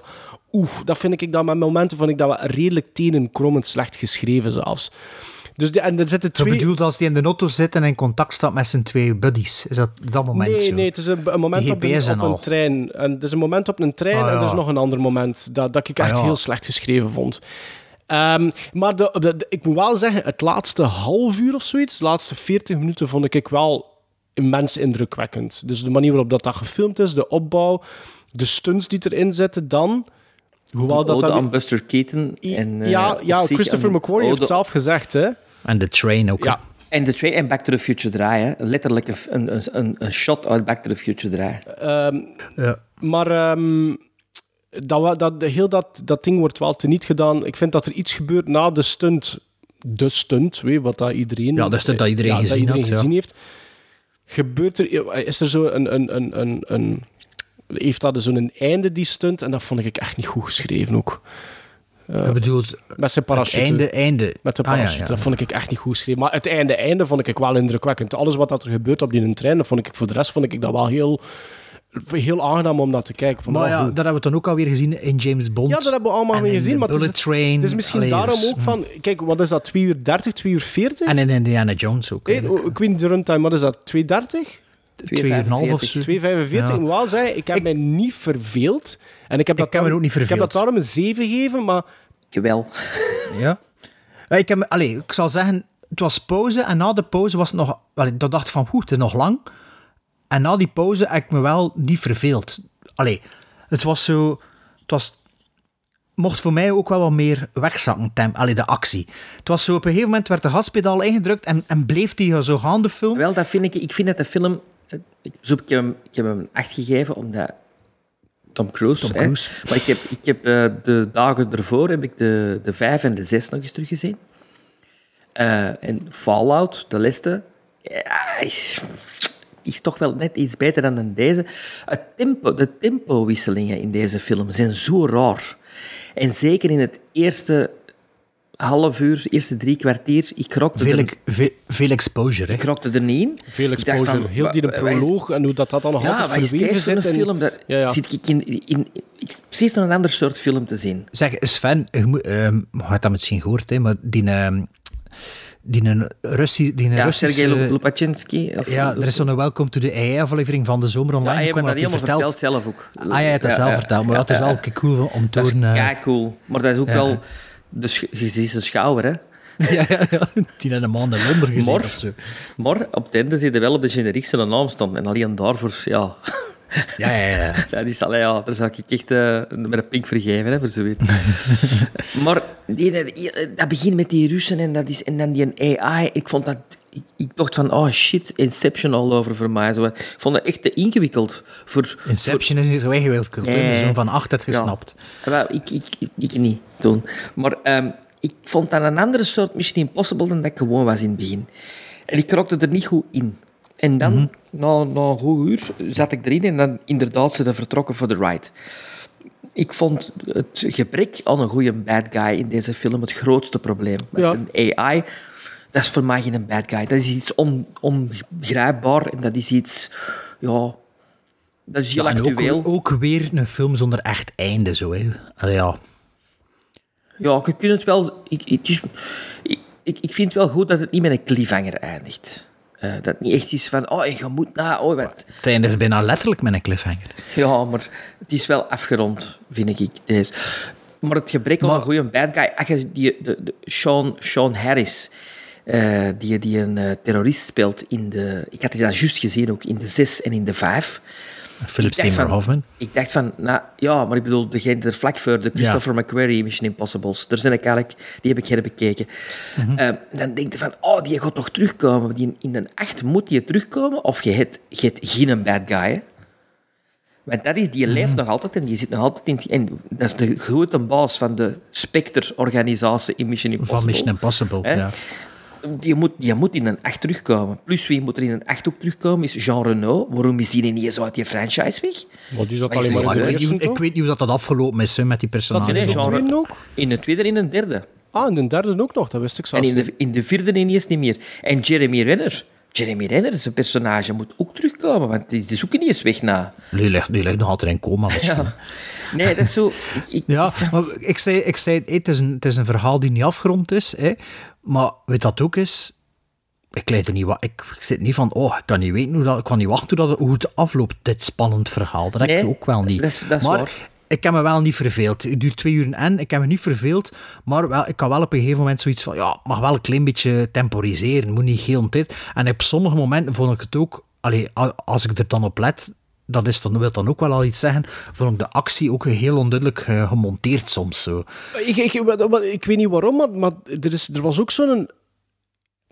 Oeh, dat vind ik dan met momenten vond ik dat wel redelijk tenenkrommend slecht geschreven zelfs. Dus de, en er zitten twee... bedoeld als die in de auto zit en in contact staat met zijn twee buddies. Is dat dat moment Nee, zo? nee, het is een, een moment Die op een, op trein. En er is een moment op een trein Ah, en er is nog een ander moment dat, dat ik Ah, echt ja. heel slecht geschreven vond. Ehm, maar de, de- de- ik moet wel zeggen, het laatste half uur of zoiets, de laatste 40 minuten, vond ik wel immens indrukwekkend. Dus de manier waarop dat, dat gefilmd is, de opbouw, de stunts die erin zitten dan. Hoewel dat Ode dan... aan Buster Keaton. En, eh, ja, ja Christopher McQuarrie heeft het zelf gezegd, hè. En de train ook. Ja. En de train en Back to the Future draaien. Letterlijk een, een, een, een shot uit Back to the Future draaien. Ehm, Ja. Maar ehm, dat, dat, heel dat, dat ding wordt wel teniet gedaan. Ik vind dat er iets gebeurt na de stunt. De stunt, weet je, wat dat iedereen... Ja, de stunt dat iedereen ja, gezien iedereen had, ja. gezien heeft. Gebeurt er... Is er zo een... een, een, een, een heeft dat zo'n einde, die stunt? En dat vond ik echt niet goed geschreven ook. Ik bedoel, Met zijn parachute. einde, einde. Met de Ah, ja, parachute. ja. Dat vond ik echt niet goed geschreven. Maar het einde, einde vond ik wel indrukwekkend. Alles wat dat er gebeurt op die trein, dat vond ik voor de rest vond ik dat wel heel, heel aangenaam om naar te kijken. Maar ja, dat hebben we dan ook alweer gezien in James Bond. Ja, dat hebben we allemaal weer gezien. Maar het is, Bullet Train. is misschien daarom dus, ook van... Kijk, wat is dat? 2 uur 30, 2 uur 40? En in Indiana Jones ook. Nee, niet de runtime. Wat is dat? 230? Twee uur en een half of zo. 2,45. Ja. Ik moet wel zeggen, ik heb mij niet verveeld. En ik heb dat, daarom- ook niet Ik heb dat verveeld. daarom een 7 gegeven, maar... Wel. Ja. Ja, Ik, heb, me- allee, ik zal zeggen, het was pauze en na de pauze was het nog... Allee, dan dacht ik van, goed, het is nog lang. En na die pauze heb ik me wel niet verveeld. Allee, het was zo... Het was... Mocht voor mij ook wel wat meer wegzakken, tem, allee, de actie. Het was zo, op een gegeven moment werd de gaspedaal ingedrukt en, en bleef die zo gaan, de film. Wel, dat vind ik... Ik vind dat de film... eh, Ik, zo, ik, heb, hem, ik heb hem een 8 gegeven, omdat... Tom Cruise. Tom hè. Cruise. Maar ik heb, ik heb eh, de dagen ervoor heb ik de, de 5 en de 6 nog eens teruggezien. Eh, en Fallout, de laatste, ja, is, is toch wel net iets beter dan in deze. Het tempo, de tempowisselingen in deze film zijn zo raar. En zeker in het eerste half uur, eerste drie kwartier, ik krokte, Veel, er, veel, veel exposure, hè. ik krokte er niet in. Veel exposure. van, Heel die de is- proloog en hoe dat, dat dan nog ja, altijd wat is verweven deze voor een zit. en- film? Daar Ja, ja. zit ik in, in, ik, precies nog een ander soort film te zien. Zeg, Sven, je moet, ehm, je hebt dat misschien gehoord, hè, maar die, ehm, die, een Russi, die een Ja, Russische... Sergej Lopachinski. of- Ja, er is zo'n Welcome to the AI-aflevering van de zomer Ja, online je hebt me gekomen. dat dat helemaal verteld zelf ook. Ah, ja, je hebt dat zelf verteld. Maar ja, het is wel cool om te Dat is horen... eh, kei cool. Maar dat is ook ja. wel... Sch- je ziet zijn schouder, hè. ja, ja, ja, die hebben een maand in Londen gezien Maar, of zo. maar op het einde je wel op de generiekste naam staan. En alleen daarvoor, ja... Ja, ja, ja. Dat is, allee, ja, daar zou ik echt eh, met een pink vergeven, hè, voor zoiets. maar die, die- dat begint met die Russen en, dat is, en dan die AI. Ik vond dat... Ik, ik dacht van, oh shit, Inception all over voor mij. Zo. Ik vond dat echt te ingewikkeld. Voor, Inception is niet zo ingewikkeld. Nee. Zo van acht het Ja. gesnapt. Wel, ik, ik, ik, ik niet toen. Maar ehm, ik vond dat een andere soort Mission Impossible dan dat ik gewoon was in het begin. En ik krokte er niet goed in. En dan, Mhm. na, na een goed uur, zat ik erin en dan inderdaad ze vertrokken voor de ride. Ik vond het gebrek aan een goede bad guy in deze film het grootste probleem. Met Ja. een AI, dat is voor mij geen bad guy. Dat is iets on, onbegrijpbaar en dat is iets... Ja, dat is heel Ja, actueel. ook, ook weer een film zonder echt einde, zo. Hè. Allee, ja. Ja, je kunt het wel... Ik, het is, ik, ik ik vind het wel goed dat het niet met een cliffhanger eindigt. Eh, dat het niet echt is van, oh, je moet na... Oh, wat. Het einde is bijna letterlijk met een cliffhanger. Ja, maar het is wel afgerond, vind ik, deze. Maar het gebrek aan een goede bad guy... Ach, die, de, de Sean, Sean Harris, eh, die, die een eh, terrorist speelt in de... Ik had die dat juist gezien ook, in de 6 en in de 5. Philip Ik dacht Seymour Hoffman. Ik dacht van, nou, ja, maar ik bedoel, degene er vlak voor, de Christopher McQuarrie Mission Impossibles, daar zijn ik eigenlijk, die heb ik herbekeken. Mhm. Ehm, dan denk je van, oh, die gaat nog terugkomen. Die in, in een acht moet die terugkomen, of je hebt, je hebt geen bad guy, hè. Want dat is, die leeft nog altijd en die zit nog altijd in... En dat is de grote baas van de Spectre-organisatie in Mission Impossible. Van Mission Impossible, ja. Die moet, die moet in een acht terugkomen. Plus wie moet er in een acht ook terugkomen, is Jean Reno. Waarom is die niet eens uit die franchise weg? Maar die zat Maar is alleen maar die- in de ik, weet niet, ik toch? weet niet hoe dat, dat afgelopen is hè, met die Zat personages. in de genre- tweede ook? In de tweede en in de derde. Ah, in de derde ook nog. Dat wist ik En zelfs in de, in de vierde ineens niet meer. En Jeremy Renner. Jeremy Renner, zijn personage, moet ook terugkomen, want die, die zoeken niet eens weg na. Die ligt, die ligt nog altijd in coma. Ja. Nee, dat is zo... Ik, ik, Ja, maar ik zei, ik zei hey, het, is een, het is een verhaal die niet afgerond is. Hè, maar weet dat ook is? Ik, leid er niet, wa- ik zit niet van, oh, ik kan niet weten hoe dat, ik kan niet wachten hoe, dat, hoe het afloopt, dit spannend verhaal. Dat heb ik ook wel niet. dat is- dat is maar waar. ik heb me wel niet verveeld. Het duurt twee uur en ik heb me niet verveeld, maar wel, ik kan wel op een gegeven moment zoiets van, ja, mag wel een klein beetje temporiseren, moet niet heel dit. En op sommige momenten vond ik het ook, allee, als ik er dan op let, dat is dan, wil dan ook wel al iets zeggen, vond ik de actie ook heel onduidelijk eh, gemonteerd soms zo. Ik, ik, ik weet niet waarom, maar, maar er, is, er was ook zo'n...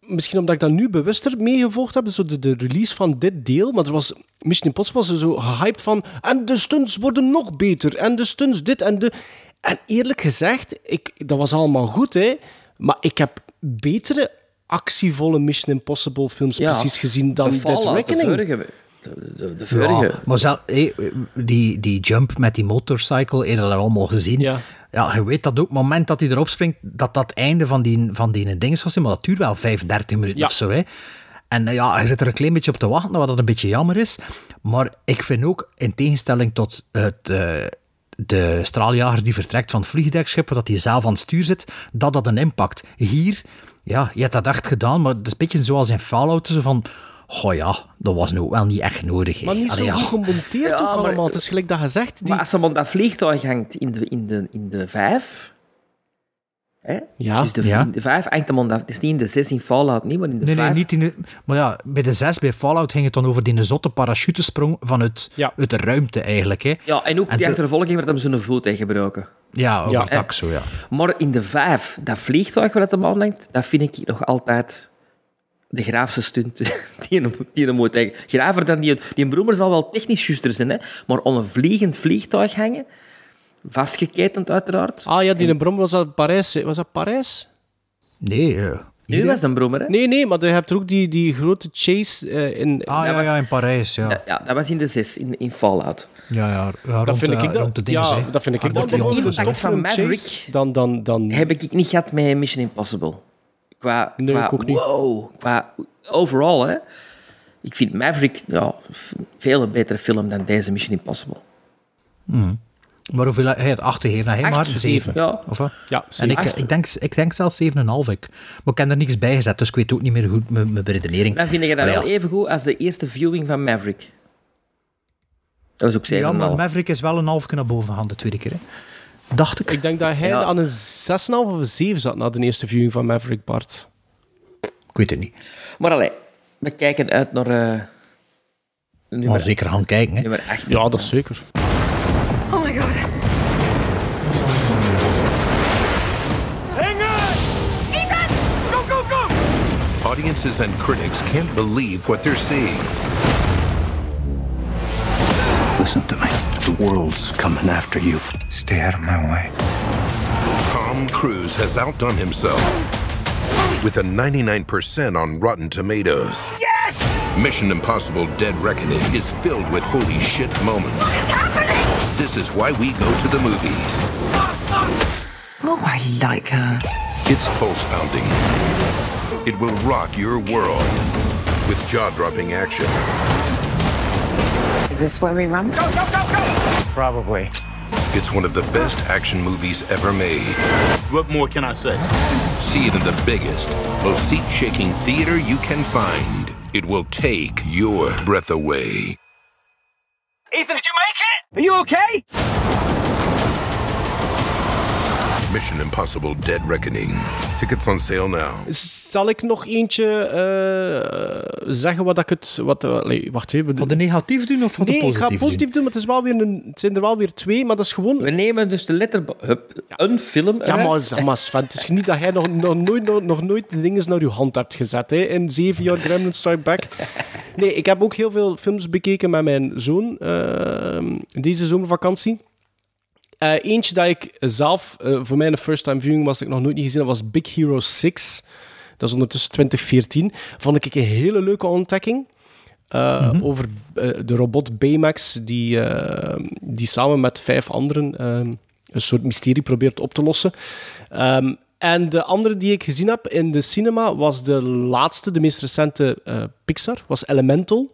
misschien omdat ik dat nu bewuster meegevolgd heb, zo de, de release van dit deel, maar er was Mission Impossible was er zo gehyped van en de stunts worden nog beter en de stunts dit en de... En eerlijk gezegd, ik, dat was allemaal goed, hè, maar ik heb betere actievolle Mission Impossible films Ja, precies gezien dan de Dead de Reckoning. vorige. De, de, de vorige. Ja, maar zel, hé, die, die jump met die motorcycle, heb je dat allemaal gezien? Ja. Ja, je weet dat ook, op het moment dat hij erop springt, dat dat einde van die, van die ding zal zijn, maar dat duurt wel 35 minuten Ja. of zo. Hè. En eh, ja, je zit er een klein beetje op te wachten, wat dat een beetje jammer is. Maar ik vind ook, in tegenstelling tot het, eh, de straaljager die vertrekt van het vliegdekschip, dat hij zelf aan het stuur zit, dat dat een impact. Hier, ja, je hebt dat echt gedaan, maar het is een beetje zoals in Fallout, zo van... Oh ja, dat was nu ook wel niet echt nodig. Maar niet zo Allee, ja. goed gemonteerd Ja, ook maar- allemaal. Het is gelijk dat je zegt. Die... Maar als op dat vliegtuig hangt in de, in de, in de vijf... Hè? Ja. Dus de, Ja. de vijf hangt dat... Het is niet in de zes in Fallout, niet, maar in de Nee, vijf... nee, niet in de, Maar ja, bij de 6 bij Fallout ging het dan over die zotte parachutesprong vanuit Ja. uit de ruimte eigenlijk. Hè. Ja, en ook En die te- achtervolging werd hem zo'n voet tegen gebroken. Ja, over Ja. dak zo, ja. Maar in de vijf, dat vliegtuig waar het hem aan hangt, dat vind ik nog altijd de graafste stunt die je, die je moet tegen. Graver dan die... Die broemer zal wel technisch juster zijn, hè, maar om een vliegend vliegtuig hangen, vastgeketend uiteraard. Ah ja, die een brom was dat Parijs. Was dat Parijs? Nee, eh, Nu hier, was een broemer, hè? Nee, nee, maar je hebt er ook die, die grote chase eh, in... Ah dat ja, was- ja, in Parijs, ja. Ja, ja, dat was in de zes, in, in Fallout. Ja, ja, ja rond, dat vind de, ik dat, rond de dingen, ja, hè. dat vind ik Ah, dan dat een impact van Maverick dan... dan, dan Heb ik niet gehad met Mission Impossible. Qua, Nee, qua ik ook niet. wow, qua overall, hè. Ik vind Maverick ja, f- veel een betere film dan deze Mission Impossible. Maar hoeveel hij het acht gegeven? Hij maar Acht? zeven. Ja. Of wat? Ja, En ik, ik, denk, ik denk zelfs 7,5. Ik. Maar ik heb er niks bij gezet, dus ik weet ook niet meer goed mijn, mijn beredenering. Dan vind ik dat wel ja. even goed als de eerste viewing van Maverick. Dat was ook 7,5. Ja, maar Maverick is wel een halfje naar boven gaan de tweede keer. Hè. Dacht ik. Ik denk dat hij Ja. aan een 6,5 of een 7 zat na de eerste viewing van Maverick Bart. Ik weet het niet. Maar allee, we kijken uit naar eh Maar zeker gaan kijken. Hè. nummer 8. Ja, dat is zeker. Oh my god. Audiences and critics can't believe what they're seeing. Listen to me. The world's coming after you. Stay out of my way. Tom Cruise has outdone himself with a 99% on Rotten Tomatoes. Yes! Mission Impossible Dead Reckoning is filled with holy shit moments. What is happening? This is why we go to the movies. Oh, I like her. It's pulse pounding. It will rock your world with jaw dropping action. Is this where we run? Go, go, go, go! Probably. It's one of the best action movies ever made. What more can I say? See it in the biggest, most seat shaking theater you can find. It will take your breath away. Ethan, did you make it? Are you okay? Mission Impossible Dead Reckoning. Tickets on sale now. Zal ik nog eentje eh, zeggen wat ik het... Wat, uh, allee, wacht even. De negatief doen of van nee, de ik positief ga positief doen, maar het, is wel weer een, het zijn er wel weer twee, maar dat is gewoon... We nemen dus de letter... Hup, een film Ja, maar, zeg maar Sven, het is niet dat jij nog, nog, nooit, nog, nog nooit de dingen naar je hand hebt gezet hè, in zeven jaar Gremlin Strike Back. Nee, ik heb ook heel veel films bekeken met mijn zoon eh, deze zomervakantie. Eh, eentje dat ik zelf, eh, voor mij een first time viewing was, ik nog nooit niet gezien was Big Hero 6. Dat is ondertussen 2014. Vond ik een hele leuke ontdekking. Eh, Over eh, de robot Baymax, die, die samen met vijf anderen eh, een soort mysterie probeert op te lossen. Ehm, en de andere die ik gezien heb in de cinema was de laatste, de meest recente Pixar, was Elemental.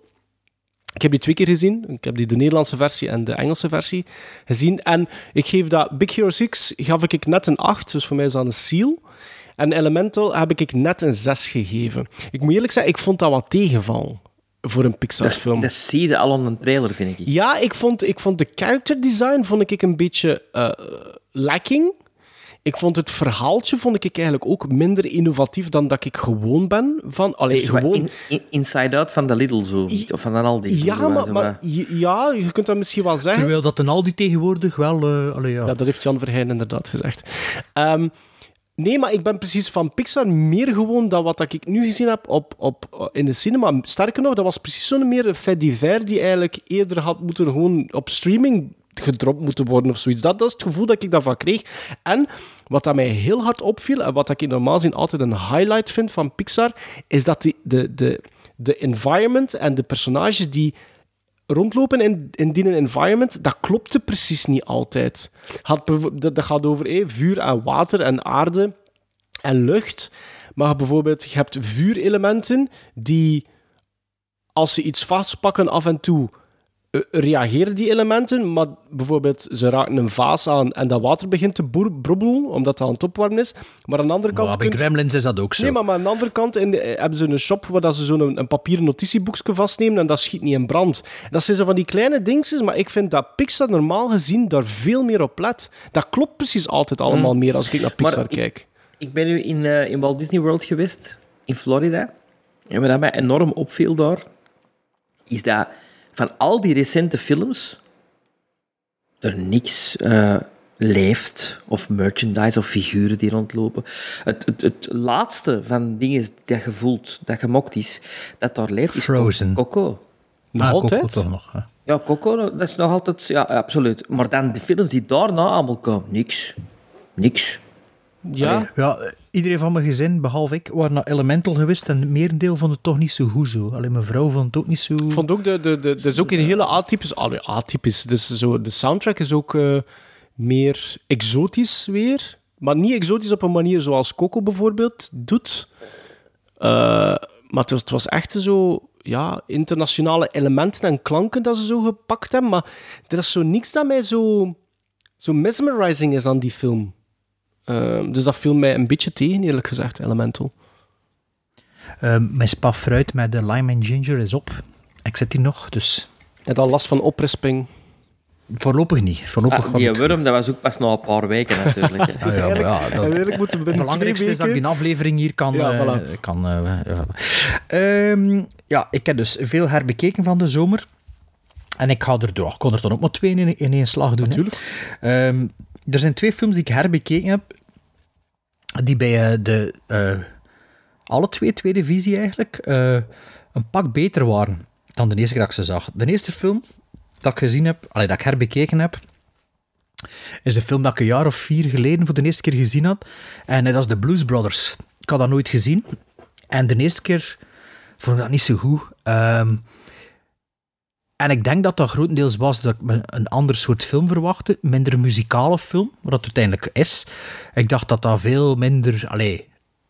Ik heb die twee keer gezien. Ik heb die de Nederlandse versie en de Engelse versie gezien. En ik geef dat Big Hero 6 gaf ik net een 8, dus voor mij is dat een seal. En Elemental heb ik net een 6 gegeven. Ik moet eerlijk zeggen, ik vond dat wat tegenval voor een Pixar-film. dat zie je al aan een trailer, vind ik. Ja, ik vond, ik vond de character design vond ik een beetje eh, lacking. Ik vond het verhaaltje vond ik eigenlijk ook minder innovatief dan dat ik gewoon ben. Van, allee, gewoon... in- in- Inside Out van de Lidl, zo. Of van de Aldi. Ja, maar, ja, je kunt dat misschien wel zeggen. Terwijl dat een Aldi tegenwoordig wel... eh allee, ja. Ja, dat heeft Jan Verheyen inderdaad gezegd. Ehm, Nee, maar ik ben precies van Pixar meer gewoon dan wat ik nu gezien heb op, op, in de cinema. Sterker nog, dat was precies zo'n meer fait divers die eigenlijk eerder had moeten gewoon op streaming gedropt moeten worden of zoiets. Dat, dat is het gevoel dat ik daarvan kreeg. En wat dat mij heel hard opviel, en wat ik normaal gezien altijd een highlight vind van Pixar, is dat die, de, de, de environment en de personages die rondlopen in, in die environment, dat klopte precies niet altijd. Had, dat, gaat over vuur en water en aarde en lucht. Maar bijvoorbeeld, je hebt vuurelementen die, als ze iets vastpakken af en toe, reageren die elementen, maar bijvoorbeeld ze raken een vaas aan en dat water begint te brobbelen, omdat het aan het opwarmen is. Maar aan de andere kant... Maar bij kunt- Gremlins is dat ook zo. Nee, maar, maar aan de andere kant in de- eh, hebben ze een shop waar dat ze zo'n een, een papieren notitieboekje vastnemen en dat schiet niet in brand. Dat zijn zo van die kleine dingetjes, maar ik vind dat Pixar normaal gezien daar veel meer op let. Dat klopt precies altijd allemaal meer als ik naar Pixar Maar kijk. Ik ben nu in, eh, in Walt Disney World geweest, in Florida. En wat mij enorm opviel daar, is dat van al die recente films er niks eh, leeft, of merchandise, of figuren die rondlopen. Het, het, het laatste van dingen dat je voelt, dat gemokt is, dat daar leeft, is Frozen. Coco. Nog Ah, Coco altijd? toch nog, hè? Ja, Coco, dat is nog altijd... Ja, absoluut. Maar dan de films die daarna allemaal komen, niks. Niks. Ja? ja, iedereen van mijn gezin, behalve ik, waren naar Elemental geweest en het merendeel vond het toch niet zo goed zo. Alleen mijn vrouw vond het ook niet zo... Vond ook, de, de, de, dat is ook een hele atypisch... allee, atypisch. Dus zo, de soundtrack is ook eh, meer exotisch weer. Maar niet exotisch op een manier zoals Coco bijvoorbeeld doet. Eh, maar het was, het was echt zo... Ja, internationale elementen en klanken dat ze zo gepakt hebben. Maar er is zo niks dat mij zo, zo mesmerizing is aan die film. Eh, dus dat viel mij een beetje tegen, eerlijk gezegd, Elemental. Ehm, mijn spa fruit met de lime en ginger is op. Ik zit hier nog, dus... Heb je al last van oprisping? Voorlopig niet. Voorlopig Ah, die het worm, dat was ook pas na een paar weken natuurlijk. hè. Ah, ja, maar ja, dat- eigenlijk moeten we Het binnen belangrijkste twee is dat ik weken... die aflevering hier kan... Ja, eh, voilà. kan eh, ja. Ehm, ja, ik heb dus veel herbekeken van de zomer. En ik ga er door. Ik kon er dan ook maar twee in, in één slag doen. Natuurlijk. er zijn twee films die ik herbekeken heb. Die bij eh, de... eh, alle twee tweede visie eigenlijk... eh, een pak beter waren dan de eerste keer dat ik ze zag. De eerste film dat ik gezien heb... Allee, dat ik herbekeken heb is een film dat ik een jaar of vier geleden voor de eerste keer gezien had. En dat is The Blues Brothers. Ik had dat nooit gezien. En de eerste keer vond ik dat niet zo goed. Ehm, en ik denk dat dat grotendeels was dat ik een ander soort film verwachtte. Minder muzikale film, wat het uiteindelijk is. Ik dacht dat dat veel minder... Allee,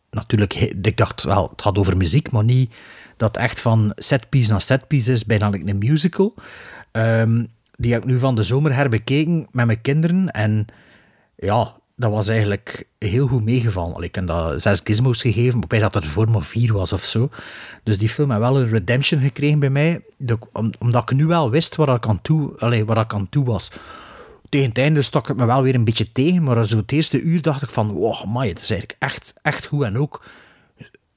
natuurlijk, ik dacht wel, het gaat over muziek, maar niet dat echt van setpiece naar setpiece is, bijna een musical. Ehm, die heb ik nu van de zomer herbekeken met mijn kinderen. En ja, dat was eigenlijk heel goed meegevallen. Ik heb dat zes gizmos gegeven, weet dat het voor maar vier was of zo. Dus die film heeft wel een redemption gekregen bij mij, omdat ik nu wel wist waar ik aan toe, allee, waar ik aan toe was. Tegen het einde stak het me wel weer een beetje tegen, maar zo het eerste uur dacht ik van, wow, amai, dat is eigenlijk echt, echt goed. En ook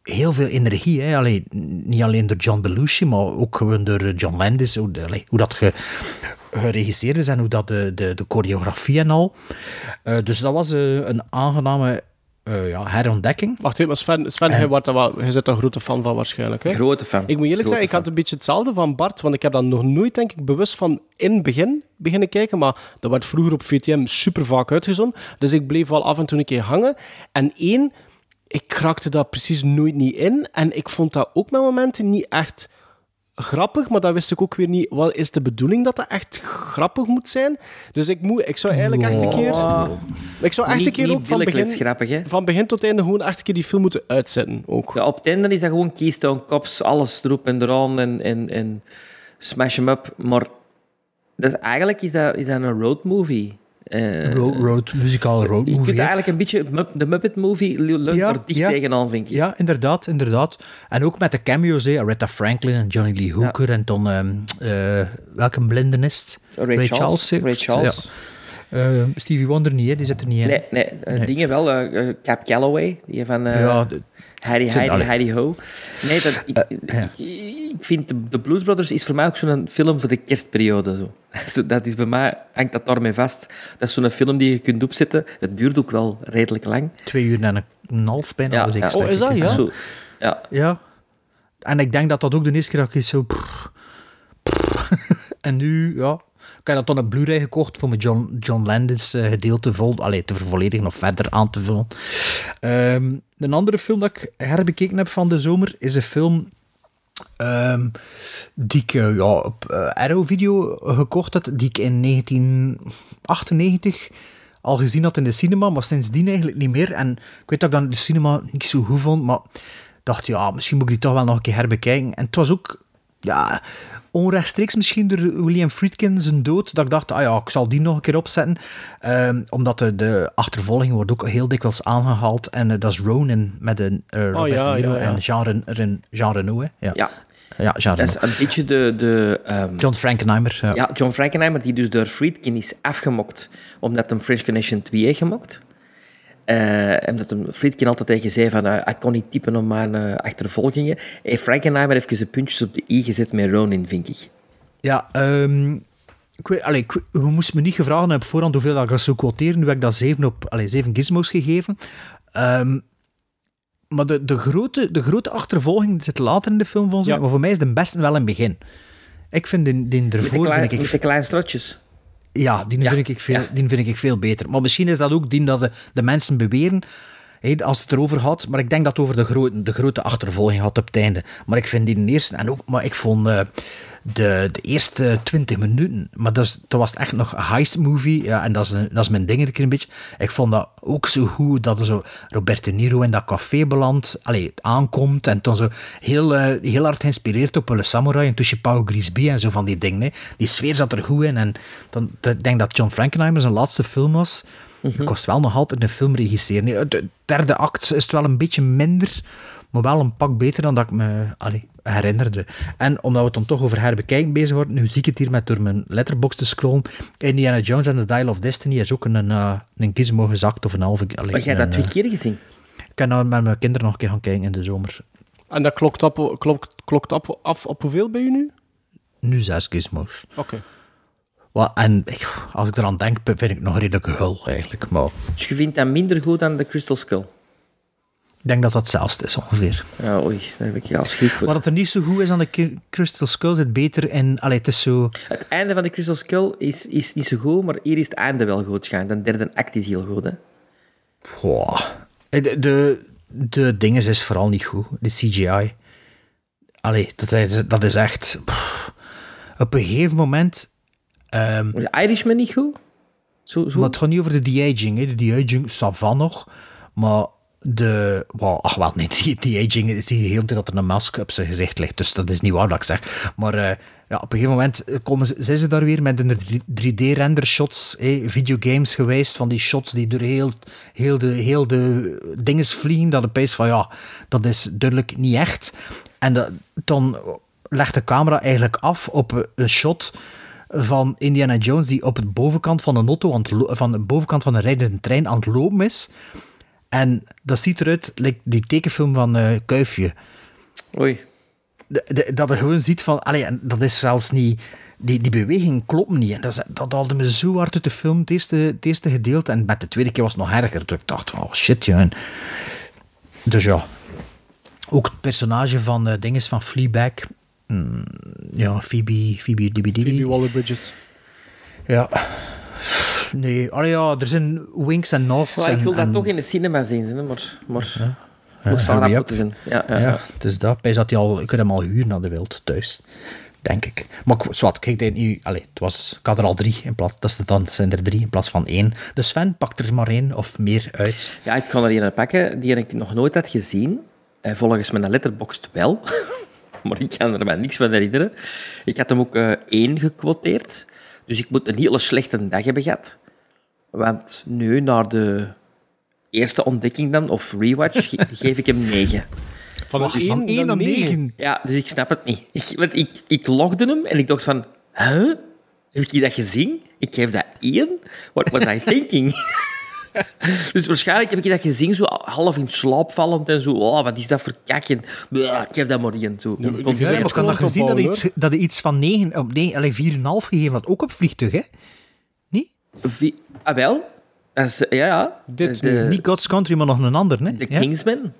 heel veel energie. Hè? Allee, niet alleen door John Belushi, maar ook gewoon door eh, John Landis. Hoe, allee, hoe dat ge, geregisseerd is en hoe dat de, de, de choreografie en al. Eh, dus dat was eh, een aangename eh, ja, herontdekking. Wacht even, maar Sven, Sven En- jij, er jij bent een grote fan van waarschijnlijk. Hè? Grote fan. Ik moet eerlijk Grote zeggen, ik had een beetje hetzelfde van Bart, want ik heb dat nog nooit, denk ik, bewust van in het begin beginnen kijken, maar dat werd vroeger op VTM super vaak uitgezonden, dus ik bleef wel af en toe een keer hangen. En één, ik raakte daar precies nooit niet in, en ik vond dat ook met momenten niet echt grappig, maar dat wist ik ook weer niet. Wat is de bedoeling dat dat echt grappig moet zijn? Dus ik, moet, ik zou eigenlijk echt een keer... Ik zou echt een keer niet ook van begin, grappig, hè? van begin tot einde gewoon echt een keer die film moeten uitzetten. Ook. Ja, op het einde is dat gewoon Keystone Cops, alles erop en eraan en, en, en smash hem up. Maar dat is, eigenlijk is dat, is dat een road movie. Eh, Road, road, muzikale road je movie. kunt hè. eigenlijk een beetje... De Muppet Movie leunt Ja, er dicht ja. tegenaan, vind ik. Ja, inderdaad, inderdaad. En ook met de cameo's, hè, Aretha Franklin en Johnny Lee Hooker en dan, ehm, eh, welke blinden is het? Ray Charles. hè? Ray Charles. Ja. Eh, Stevie Wonder niet, hè? die zit er niet in. Nee, nee, eh, Nee. dingen wel. Cap Calloway, die van Ja, de- Heidi, allee. Heidi Ho. Nee, dat, ik, ja. ik, ik vind de, de Blues Brothers is voor mij ook zo'n film voor de kerstperiode. Zo. Zo, dat is bij mij, hangt dat daarmee vast. Dat is zo'n film die je kunt opzetten. Dat duurt ook wel redelijk lang. Twee uur en een half bijna. Ja, ja. Oh, is dat, ja? Zo, ja. Ja. En ik denk dat dat ook de eerste keer dat ik zo... en nu, ja... Ik heb dat dan een Blu-ray gekocht voor mijn John, John Landis eh, gedeelte vol, allee, te vervolledigen of verder aan te vullen. Ehm, een andere film dat ik herbekeken heb van de zomer is een film ehm, die ik eh, ja, op eh, Arrow Video gekocht had, die ik in 1998 al gezien had in de cinema, maar sindsdien eigenlijk niet meer. En ik weet dat ik dan de cinema niet zo goed vond, maar dacht, ja, misschien moet ik die toch wel nog een keer herbekijken. En het was ook, ja, onrechtstreeks misschien door William Friedkin zijn dood, dat ik dacht, ah ja, ik zal die nog een keer opzetten. Ehm, omdat de, de achtervolging wordt ook heel dikwijls aangehaald. En eh, dat is Ronin met een uh, Robert ja, De Niro ja, ja. en Jean, Ren, Ren- Jean Reno. Hè? Ja. ja. Ja, Jean Dat is een beetje de... de ehm, John Frankenheimer. Ja. Ja, John Frankenheimer, die dus door Friedkin is afgemokt, omdat hem French Connection 2 heeft gemokt. Eh, omdat hem Friedkin altijd tegen zei van, eh, ik kon niet typen om mijn eh, achtervolgingen. En Frankenheimer heeft zijn puntjes op de i gezet met Ronin, vind ik. Ja, ehm, ik weet, allee, ik, weet- je moest me niet gevraagd hebben op voorhand hoeveel dat ik zou quoteren. Nu heb ik dat 7 op allee, 7 gizmos gegeven. Ehm, maar de, de, grote, de grote achtervolging zit later in de film volgens mij. Maar voor mij is de beste wel in het begin. Ik vind die, die Met de, ervoor... klein, vind ik, met de kleine strotjes. Ja, die, Ja, Vind ik veel, ja. die vind ik veel beter. Maar misschien is dat ook die dat de, de mensen beweren, als het erover gaat. Maar ik denk dat het over de, grote de grote achtervolging had op het einde. Maar ik vind die eerste, en ook, maar ik vond eh, de, de eerste 20 minuten, maar dat, is, dat was echt nog een heist movie. Ja, en dat is, een- dat is mijn ding een keer een beetje. Ik vond dat ook zo goed dat er zo Robert De Niro in dat café belandt, allee, aankomt en dan zo heel, eh, heel hard geïnspireerd op een samurai en tussen Paul Grisby en zo van die dingen. hè. Die sfeer zat er goed in. En dan, ik denk dat John Frankenheimer zijn laatste film was. Het kost wel nog altijd een film regisseren. De derde act is het wel een beetje minder, maar wel een pak beter dan dat ik me allee, herinnerde. En omdat we het dan toch over herbekijken bezig worden, nu zie ik het hier met door mijn letterbox te scrollen. Indiana Jones and the Dial of Destiny is ook een, eh, een gizmo gezakt of een halve... Maar jij hebt een, dat twee eh, keer gezien. Ik kan nou met mijn kinderen nog een keer gaan kijken in de zomer. En dat klokt, op, klokt, klokt op, af op hoeveel bij u nu? Nu zes gizmos. Oké. Wat, en ik, als ik eraan denk, vind ik het nog redelijk hul eigenlijk. Maar Dus je vindt dat minder goed dan de Crystal Skull. Ik denk dat dat hetzelfde is ongeveer. Ja, oei, daar heb ik ja schrik voor. Wat het er niet zo goed is aan de Crystal Skull zit beter in... Allee, het is zo... Het einde van de Crystal Skull is, is niet zo goed, maar hier is het einde wel goed schijnt. De derde act is heel goed, hè. Goh. De, de, de dinges is vooral niet goed. De CGI. Allee, dat is, dat is echt... pff. Op een gegeven moment... ehm, De Irishman niet goed? Zo, zo? Maar het gaat niet over de de-aging. hè. De de-aging, ça va nog. Maar de... Wow, ach wel, nee, die de-aging zie je heel de tijd dat er een masker op zijn gezicht ligt. Dus dat is niet waar dat ik zeg. Maar eh, ja, op een gegeven moment komen ze, zijn ze daar weer met een 3D-render shots, hè, videogames geweest, van die shots die door heel, heel, de, heel de dinges vliegen, dat opeens van ja, dat is duidelijk niet echt. En dan legt de camera eigenlijk af op een shot van Indiana Jones die op de bovenkant van een auto, het van de bovenkant van een rijdende trein aan het lopen is. En dat ziet eruit, like die tekenfilm van eh, Kuifje. Oei. De- de- dat je gewoon ziet van, allee, dat is zelfs niet, die, die beweging klopt niet. En dat, is- dat haalde me zo hard uit de film, het eerste, het eerste gedeelte. En met de tweede keer was het nog erger. Toen ik dacht, van, oh shit, ja. En dus ja. Ook het personage van uh, dinges van Fleabag. Mm, ja, Phoebe, Phoebe Dibi Phoebe Waller-Bridges. Ja. Nee, allee, ja, er zijn winks en nods. Ja, ik wil en, dat en- toch in de cinema zien, hè, maar... maar Ja, Moest moeten zijn. Ja, ja, het is dat. Bij zat hij al, ik hem al huur naar de wild thuis. Denk ik. Maar ik- zwart, kijk, dit nu, het was, ik had er al drie in plaats, dat is het dan zijn er drie in plaats van één. Dus Sven, pak er maar één of meer uit. Ja, ik kan er een pakken die ik nog nooit had gezien. En volgens mijn letterboxd wel. maar ik kan er mij niks van herinneren. Ik had hem ook eh, één gequoteerd. Dus ik moet een hele slechte dag hebben gehad. Want nu, naar de eerste ontdekking dan, of rewatch, ge- geef ik hem negen. Van een Van één één naar naar negen. negen. Ja, dus ik snap het niet. Ik, want ik, ik logde hem en ik dacht van... Huh? Heb je dat gezien? Ik geef dat één. What was I thinking? dus waarschijnlijk heb ik dat gezien, zo half in slaap vallend en zo. Oh, wat is dat voor? Blah, Ik geef dat maar. Zo. Ja, ik had dat gewoon gezien dat hij iets, dat hij iets van 9, oh, nee, allee, 4,5 gegeven had, ook op vliegtuig, hè? Vi- Ah, wel? Is, ja, ja. Dit de, Niet God's Country, maar nog een ander, hè? de ja? Kingsman.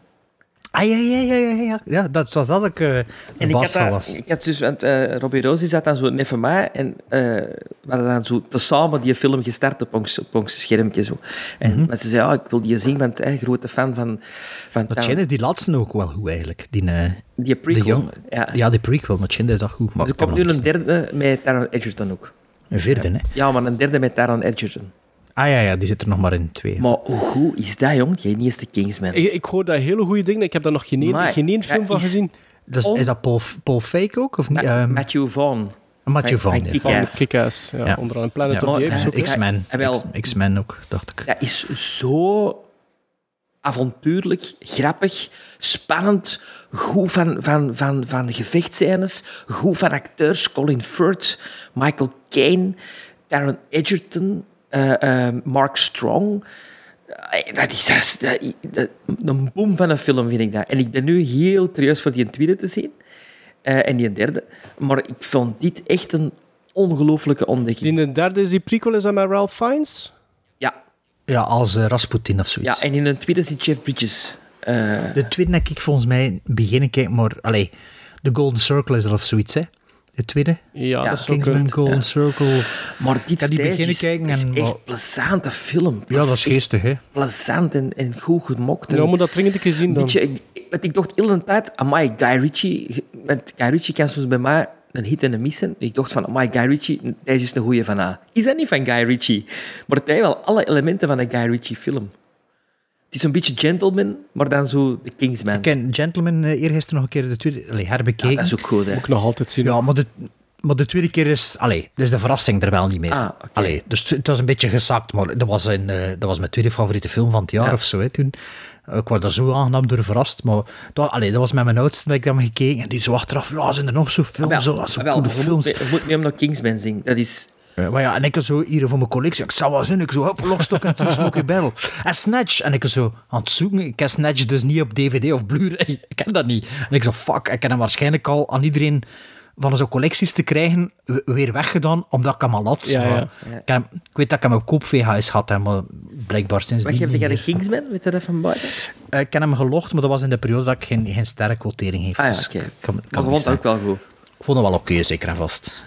Ah, ja, ja, ja, ja, ja. Ja, dat was dat ik uh, En ik had, dat, was. ik had dus, want eh Robbie Rosie zat dan zo net van mij en eh, we hadden dan zo tezamen die film gestart op ons, op ons schermpje. Zo. En Mhm. maar ze zei, ja, ik wil die zien, want eh, grote fan van... van Maar is die laatste ook wel goed, eigenlijk. Die, die prequel. de jong, ja. ja, de prequel, maar Chin is dat goed. Maar er ik komt nu een derde met Taron Egerton ook. Een vierde, hè? Ja, maar een derde met Taron Egerton. Ah ja, ja, die zit er nog maar in twee. Maar hoe goed is dat, jong? Die eerste Kingsman. Ik, ik hoor dat hele goede dingen. Ik heb daar nog geen, één- Maar, geen één film dat van is- gezien. Dus, On- is dat Paul, Paul Fake ook? Of niet? Ma- Ehm, Matthew Vaughn. Matthew Vaughn, van ja. Kick-Ass. Van Kick-Ass. Ja, Ja. Onder andere Planet Ja. of the Maar, Apes eh. X-Men. X- X-Men ook, dacht ik. Dat is zo avontuurlijk, grappig, spannend, goed van, van, van, van gevechtscènes, goed van acteurs, Colin Firth, Michael Caine, Taron Egerton, eh, eh, Mark Strong. Eh, Dat is, dat is- dat- dat- een boom van een film, vind ik dat. En ik ben nu heel curieus voor die tweede te zien. eh, en die derde. Maar ik vond dit echt een ongelooflijke ontdekking. Die de derde is die prequel, is dat met Ralph Fiennes? Ja, Ja, als Rasputin of zoiets. ja, en in de tweede zit Jeff Bridges. Eh, De tweede heb ik volgens mij beginnen kijken, maar... Allee, de Golden Circle is er of zoiets, hè? De tweede? Ja, Ja, dat is ook Kingsman een... Golden ja. Circle. Maar dit die beginnen is, kijken is en echt plezante film. Ja, dat is geestig, hè? Plezant en, en goed gemokt. En Ja, moet dat dringend een keer zien dan. beetje, ik, ik dacht heel de tijd, amai, Guy Ritchie. Want Guy Ritchie kan soms bij mij een hit en een missen. Ik dacht van, amai, Guy Ritchie, deze is een goeie van A. Is dat niet van Guy Ritchie? Maar het heeft wel alle elementen van een Guy Ritchie film. Het is een beetje gentleman, maar dan zo de Kingsman. Ik ken Gentleman uh, eergisteren nog een keer de tweede allee, herbekeken. Ja, dat is ook goed, hè. Moet ik nog altijd zien. Ja, maar de, maar de tweede keer is... Allee, dus de verrassing er wel niet meer. Ah. Allee, dus het was een beetje gezakt, maar dat was, een, eh, dat was mijn tweede favoriete film van het jaar Ja. of zo, hè, toen. Ik was daar zo aangenaam door verrast, maar dat, allee, dat was met mijn oudste dat ik dan gekeken en die zo achteraf, ja, zijn er nog zo films, Ah, zo, wel, zo ah, wel, coole je moet films. Je moet mee om naar Kingsman zien. Dat is... Ja, maar ja, en ik zo hier voor mijn collectie, ik zou wel zin, ik zo, hop, Lockstock en Two Smoky Barrel. En Snatch, en ik zo aan het zoeken, ik ken Snatch dus niet op DVD of Blu-ray, ik ken dat niet. En ik zo, fuck, ik ken hem waarschijnlijk al aan iedereen van zo'n collecties te krijgen, weer weggedaan, omdat ik hem al had. Ja, Ik, hem- weet dat ik hem op koop VHS had, hè, maar blijkbaar sindsdien geef niet jij de. Kingsman? Weet je dat van buiten? Eh, ik ken hem gelogd, maar dat was in de periode dat ik geen, geen sterke quotering heeft. Ah ja, dus oké. ik kan, Maar je vond het ook wel goed. Ik vond het wel oké, zeker en vast.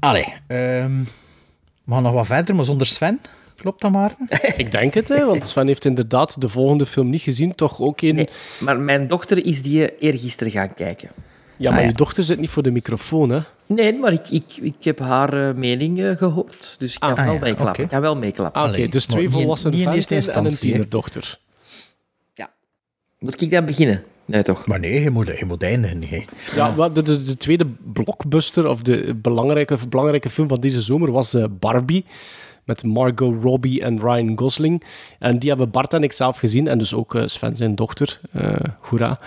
Allee, ehm, we gaan nog wat verder, maar zonder Sven. Klopt dat maar? Ik denk het, hè, want Sven heeft inderdaad de volgende film niet gezien. Toch ook. Nee, maar mijn dochter is die eergisteren gaan kijken. Ja, maar Ah, ja. je dochter zit niet voor de microfoon, hè? Nee, maar ik, ik, ik heb haar eh, mening eh, gehoord. Dus ik kan Ah, wel ja, meeklappen. Ik kan wel meeklappen. Ah, oké. Dus twee niet in- volwassen niet in eerste venten en een tienerdochter. Moet ik dan beginnen? Nee, toch? Maar nee, je moet, je moet eindigen. Ja, de, de, de tweede blockbuster, of de belangrijke, of belangrijke film van deze zomer, was eh, Barbie. Met Margot Robbie en Ryan Gosling. En die hebben Bart en ik zelf gezien. En dus ook eh, Sven, zijn dochter. Eh hoera.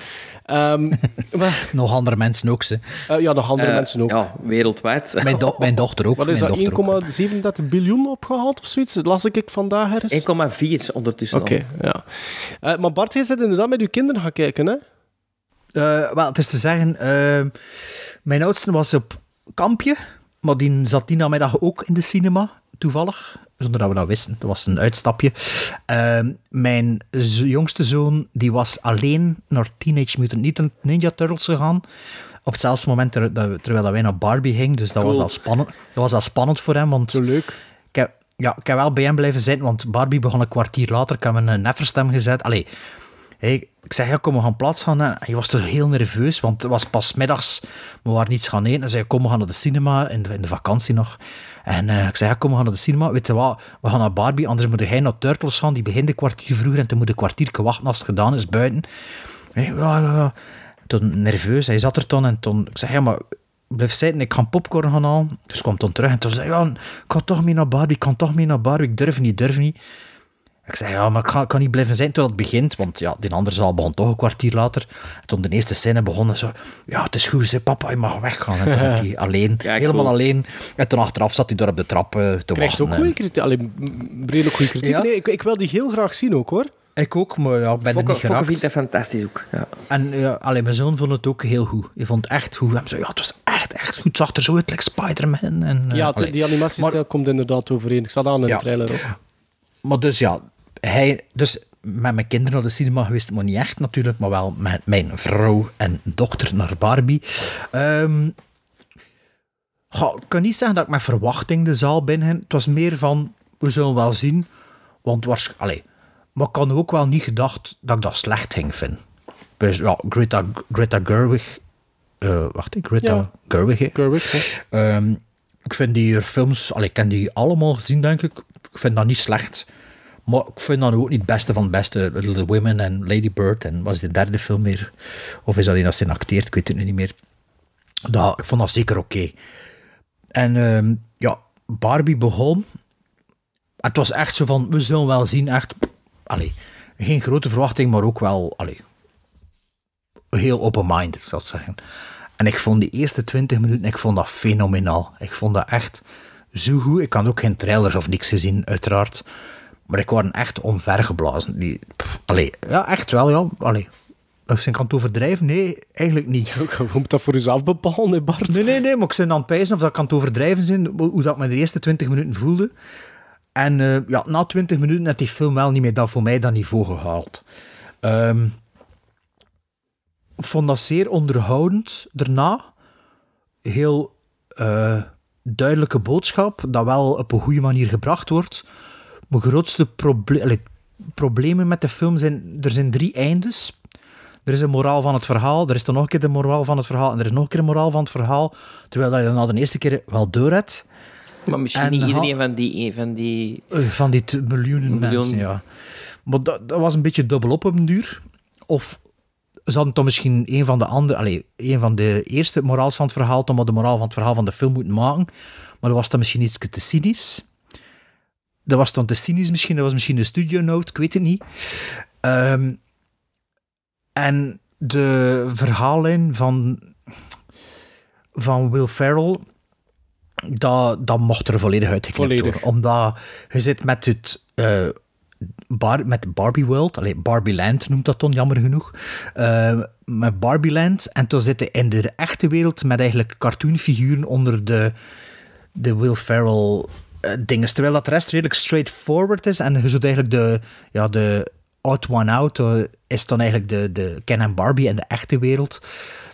Ehm, maar, Nog andere mensen ook, ze. eh, ja, nog andere Eh, mensen ook. Ja, wereldwijd. Mijn, do- mijn dochter ook. Wat is dat, dochter ook. 1,37 biljoen opgehaald of zoiets? Dat las ik vandaag ergens. 1,4 ondertussen Oké, ja. Eh, maar Bart, jij zit inderdaad met uw kinderen gaan kijken, hè? Eh, wel, het is te zeggen, mijn oudste was op kampje, maar die zat die namiddag ook in de cinema, toevallig. Zonder dat we dat wisten. Dat was een uitstapje. Eh, mijn jongste zoon die was alleen naar Teenage Mutant Ninja- Ninja Turtles gegaan. Op hetzelfde moment ter- dat- terwijl dat wij naar Barbie gingen. Dus dat, Cool. was wel spannend. dat was wel spannend voor hem. Want Zo leuk. ik heb, ja, ik heb wel bij hem blijven zitten, want Barbie begon een kwartier later. Ik heb hem een nefferstem gezet. Allee, ik zeg, ja, kom, we gaan plaats gaan. En hij was toch heel nerveus, want het was pas middags. We waren niets gaan eten. Hij zei, kom, we gaan naar de cinema, in de, in de vakantie nog. En eh, ik zei, ja, kom, we gaan naar de cinema. Weet je wat, we gaan naar Barbie, anders moet hij naar Turtles gaan. Die begint een kwartier vroeger en toen moet een kwartier wachten als het gedaan is buiten. Ja, ja, ja. Toen nerveus, hij zat er toen en toen... Ik zei, ja, maar blijf zitten, ik ga popcorn gaan halen. Dus kwam toen terug en toen zei ja, ik ga toch mee naar Barbie, ik kan toch mee naar Barbie, ik durf niet, durf niet. Ik zei, ja, maar ik kan, niet blijven zijn terwijl het begint. Want ja, die andere zaal begon toch een kwartier later. En toen de eerste scène begon, en zo... Ja, het is goed, zei, papa, je mag weggaan. En toen had hij alleen, helemaal cool. alleen. En toen achteraf zat hij daar op de trap eh, te Krijgt wachten. ook goede kritiek. Allee, m- redelijk goede kritiek. Ja? Nee, ik, ik wil die heel graag zien ook, hoor. Ik ook, maar ja, ik ben er Fokke, niet Fokke geraakt. vindt dat fantastisch ook. Ja. En ja, allee, mijn zoon vond het ook heel goed. Hij vond het echt goed. Hij zei, ja, het was echt, echt goed. Het zag er zo uit, like Spider-Man. En, eh, ja, die animatiestijl komt inderdaad overeen. Ik zat aan in Ja. de trailer ook. Maar dus ja, hij, dus met mijn kinderen naar de cinema geweest, maar niet echt natuurlijk, maar wel met mijn vrouw en dochter naar Barbie. Ehm, ik kan niet zeggen dat ik met verwachting de zaal binnen. Het was meer van, we zullen wel zien, want waarschijnlijk... Maar ik had ook wel niet gedacht dat ik dat slecht ging vinden. Dus ja, Greta, Greta Gerwig... eh, wacht, ik, Greta Ja. Gerwig. Gerwig. Ehm, ik vind die films, allee, ik ken die allemaal gezien, denk ik. Ik vind dat niet slecht. Maar ik vind dat ook niet het beste van het beste. Little Women en Lady Bird en wat is de derde film meer? Of is dat die dat ze acteert? Ik weet het nu niet meer. Dat, ik vond dat zeker oké. En ehm, ja, Barbie begon. Het was echt zo van, we zullen wel zien, echt. Allee, geen grote verwachting, maar ook wel, allee, heel open-minded, zou ik zeggen. En ik vond die eerste 20 minuten, ik vond dat fenomenaal. Ik vond dat echt zo goed. Ik had ook geen trailers of niks gezien, uiteraard. Maar ik was echt omvergeblazen. Die, pff, allee, ja, echt wel, ja. Allee. Of zijn kan overdrijven? Nee, eigenlijk niet. Je moet dat voor jezelf bepalen, hè, Bart. Nee, nee, nee, maar ik ben aan het pijzen of dat kan overdrijven zijn, hoe dat me de eerste 20 minuten voelde. En eh, ja, na 20 minuten had die film wel niet meer dat voor mij dat niveau gehaald. Ehm, ik vond dat zeer onderhoudend daarna. Heel eh, duidelijke boodschap, dat wel op een goede manier gebracht wordt. Mijn grootste proble problemen met de film zijn, er zijn drie eindes. Er is een moraal van het verhaal, er is dan nog een keer de moraal van het verhaal en er is nog een keer een moraal van het verhaal, terwijl dat je dan na de eerste keer wel door hebt. Maar misschien En niet iedereen van die, van die... Eh, Van die miljoenen Miljoen. mensen, ja. Maar dat, dat was een beetje dubbel op op een duur. Of ze hadden toch misschien een van de andere, allez, een van de eerste moraals van het verhaal, toch maar de moraal van het verhaal van de film moeten maken. Maar dat was dan misschien iets te cynisch. Dat was dan te cynisch misschien, dat was misschien een studio note, ik weet het niet. Ehm, en de verhaallijn van, van Will Ferrell, dat, dat mocht er volledig uitgeknipt worden. Omdat je zit met het... eh, Bar, met Barbie World, allee, Barbie Land noemt dat dan jammer genoeg, eh, met Barbie Land. En toen zitten in de echte wereld met eigenlijk cartoonfiguren onder de, de Will Ferrell dingen. Terwijl dat de rest redelijk straightforward is. En je zult eigenlijk de, ja, de odd one out eh, is dan eigenlijk de, de Ken en Barbie in de echte wereld.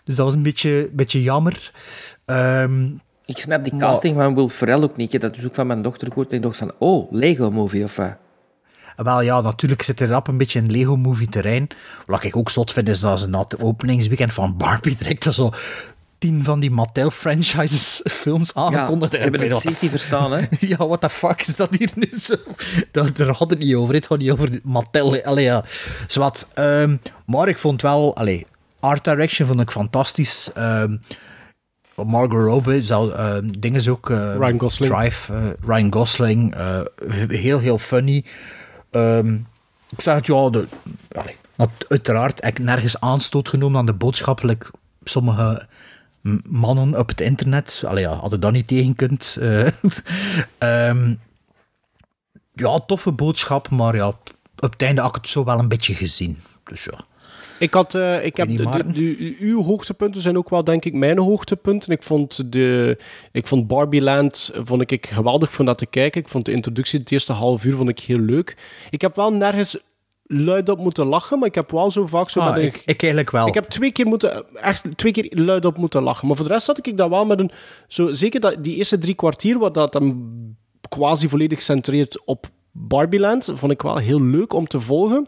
Dus dat was een beetje, beetje jammer. Ehm, Ik snap die Maar- casting van Will Ferrell ook niet. Ik heb dat dus ook van mijn dochter gehoord. En ik dacht van, oh, Lego-movie of wat? Wel ja, natuurlijk zit er rap een beetje in Lego-movie terrein. Wat ik ook zot vind, is dat ze na het openingsweekend van Barbie direct zo tien van die Mattel-franchises films aangekondigd. ze hebben het precies niet verstaan, hè? Ja, what the fuck is dat hier nu zo? Daar, daar had het niet over. Het gaat niet over Mattel. Allee, ja. Zwat. Ehm, maar ik vond wel... Allee, art direction vond ik fantastisch. Ehm, Margot Robbie, zou, ehm, dingen is ook... eh, Ryan Gosling. Drive, eh, Ryan Gosling. eh, heel, heel funny. Ehm, ik zeg het, ja, de, allee, uiteraard heb ik nergens aanstoot genomen aan de boodschappelijk sommige mannen op het internet. Allee, ja, hadden dat niet tegen kunt. eh. Ehm, ja, toffe boodschap, maar ja, op het einde had ik het zo wel een beetje gezien. Dus ja. Ik, had, eh, ik heb de, de, de- uw hoogtepunten zijn ook wel, denk ik, mijn hoogtepunten. Ik vond, de, ik vond Barbie Land vond ik geweldig voor naar te kijken. Ik vond de introductie, het eerste half uur, vond ik heel leuk. Ik heb wel nergens luid op moeten lachen, maar ik heb wel zo vaak zo Ah, met een- ik, ik eigenlijk wel. Ik heb twee keer, moeten, echt twee keer luid op moeten lachen. Maar voor de rest had ik dat wel met een... Zo, zeker dat, die eerste drie kwartier, wat dat hem quasi volledig centreert op Barbieland, vond ik wel heel leuk om te volgen.